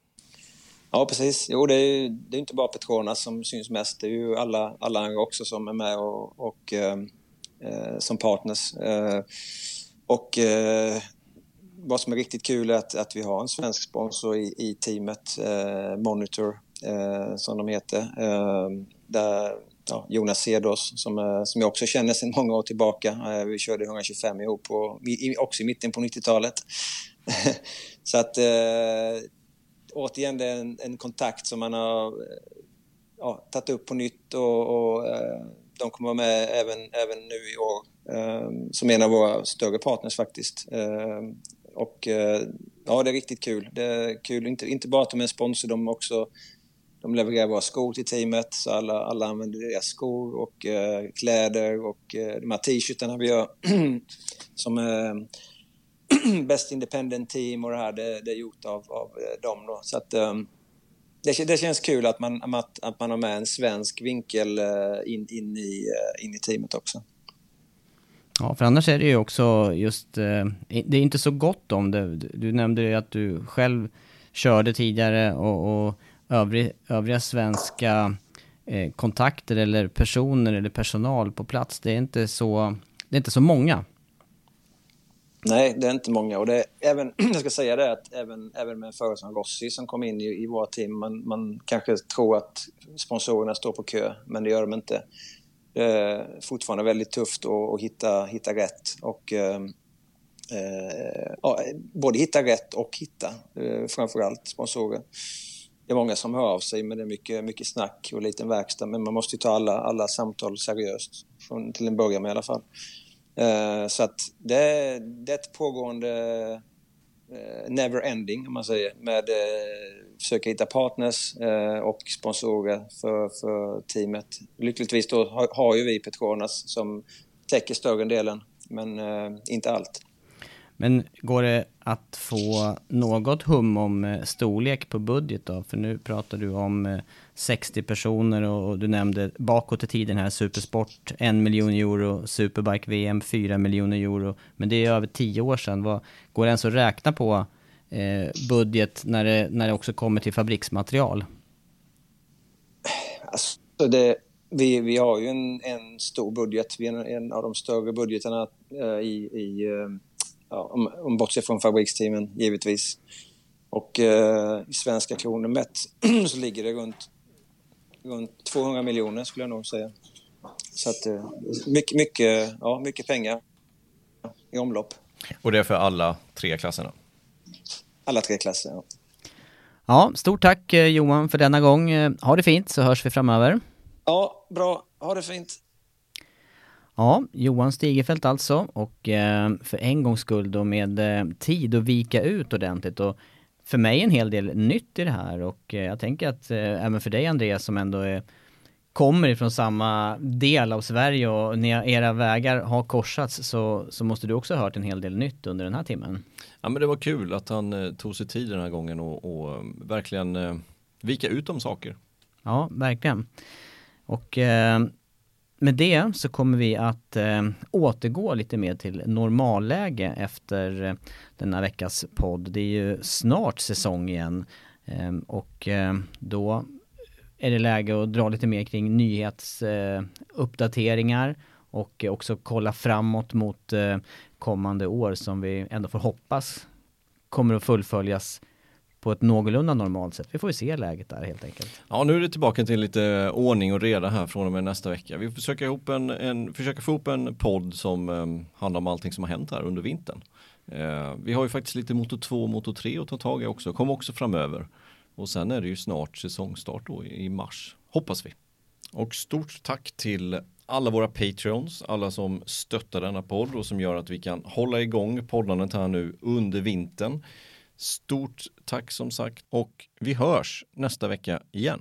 Ja, precis. Jo, det är ju det är inte bara Petronas som syns mest. Det är ju alla, alla andra också som är med och, och ehm, eh, som partners. Eh, och eh, vad som är riktigt kul är att, att vi har en svensk sponsor i, i teamet, eh, Monitor, eh, som de heter. Eh, där ja, Jonas Cedos som, eh, som jag också känner sedan många år tillbaka. Eh, vi körde 125 ihop, på, också i mitten på 90-talet. Så att eh, återigen, det är en, en, kontakt som man har ja, tagit upp på nytt och, och de kommer vara med även, även nu i år som en av våra större partners faktiskt. Och ja, det är riktigt kul. Det är kul, inte, inte bara att de är sponsor, de också de levererar våra skor till teamet, så alla, alla använder deras skor och eh, kläder och eh, de här t-shirtarna vi gör som är eh, Best Independent Team och det här, det, det är gjort av, av eh, dem då. Så att, eh, det, det, känns kul att man, att, att man har med en svensk vinkel eh, in, in, i, in i teamet också. Ja, för annars är det ju också just, eh, det är inte så gott om det. Du nämnde ju att du själv körde tidigare och, och övrig, övriga svenska eh, kontakter eller personer eller personal på plats, det är inte så, det är inte så många. Nej, det är inte många och det är även, jag ska säga det att även, även med en förare som Rossi som kom in i, i våra team, man, man kanske tror att sponsorerna står på kö, men det gör de inte eh, fortfarande väldigt tufft att, att hitta, hitta rätt. Och, ehm, eh, eh, både hitta rätt och hitta eh, framförallt sponsorer. Det är många som hör av sig men det är mycket, mycket snack och liten verkstad. Men man måste ta alla, alla samtal seriöst, från, till en början med i alla fall. Eh, så att det, det är ett pågående eh, never ending om man säger med eh, försöka hitta partners eh, och sponsorer för, för teamet. Lyckligtvis då har, har ju vi Petronas som täcker större delen, men eh, inte allt. Men går det att få något hum om eh, storlek på budget då? För nu pratar du om eh, 60 personer och du nämnde bakåt i tiden här Supersport 1 miljon euro, Superbike VM 4 miljoner euro. Men det är över 10 år sedan. Vad, går det ens att räkna på eh, budget när det, när det också kommer till fabriksmaterial? Alltså det, vi, vi har ju en, en stor budget. Vi är en, en av de större budgeterna i, i ja, om, om bortser från fabriksteamen givetvis. Och eh, i svenska kronor mätt så ligger det runt, runt 200 miljoner skulle jag nog säga. Så att eh, mycket, mycket, ja, mycket pengar i omlopp. Och det är för alla tre klasserna? alla tre klasser. Ja. ja, stort tack eh, Johan för denna gång. Eh, ha det fint så hörs vi framöver. Ja, bra. Ha det fint. Ja, Johan Stigefelt alltså och eh, för en gångs skull då med tid att vika ut ordentligt och för mig en hel del nytt i det här och jag tänker att även för dig Andreas som ändå är kommer ifrån samma del av Sverige och när era vägar har korsats så, så måste du också ha hört en hel del nytt under den här timmen. Ja men det var kul att han eh, tog sig tid den här gången och, och eh, verkligen eh, vika ut om saker. Ja, verkligen. Och eh, med det så kommer vi att eh, återgå lite mer till normalläge efter eh, denna veckas podd. Det är ju snart säsong igen eh, och eh, då är det läge att dra lite mer kring nyhetsuppdateringar eh, och också kolla framåt mot eh, kommande år som vi ändå får hoppas kommer att fullföljas på ett någorlunda normalt sätt. Vi får ju se läget där helt enkelt. Ja, nu är det tillbaka till lite eh, ordning och reda här från och med nästa vecka. Vi försöker, ihop en, en, försöker få ihop en podd som um, handlar om allting som har hänt här under vintern. Uh, vi har ju faktiskt lite Moto 2 och Moto 3 att ta tag i också, kommer också framöver. Och sen är det ju snart säsongstart då i mars, hoppas vi. Och stort tack till alla våra Patreons, alla som stöttar denna podd och som gör att vi kan hålla igång poddandet här nu under vintern. Stort tack som sagt och vi hörs nästa vecka igen.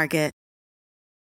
Market.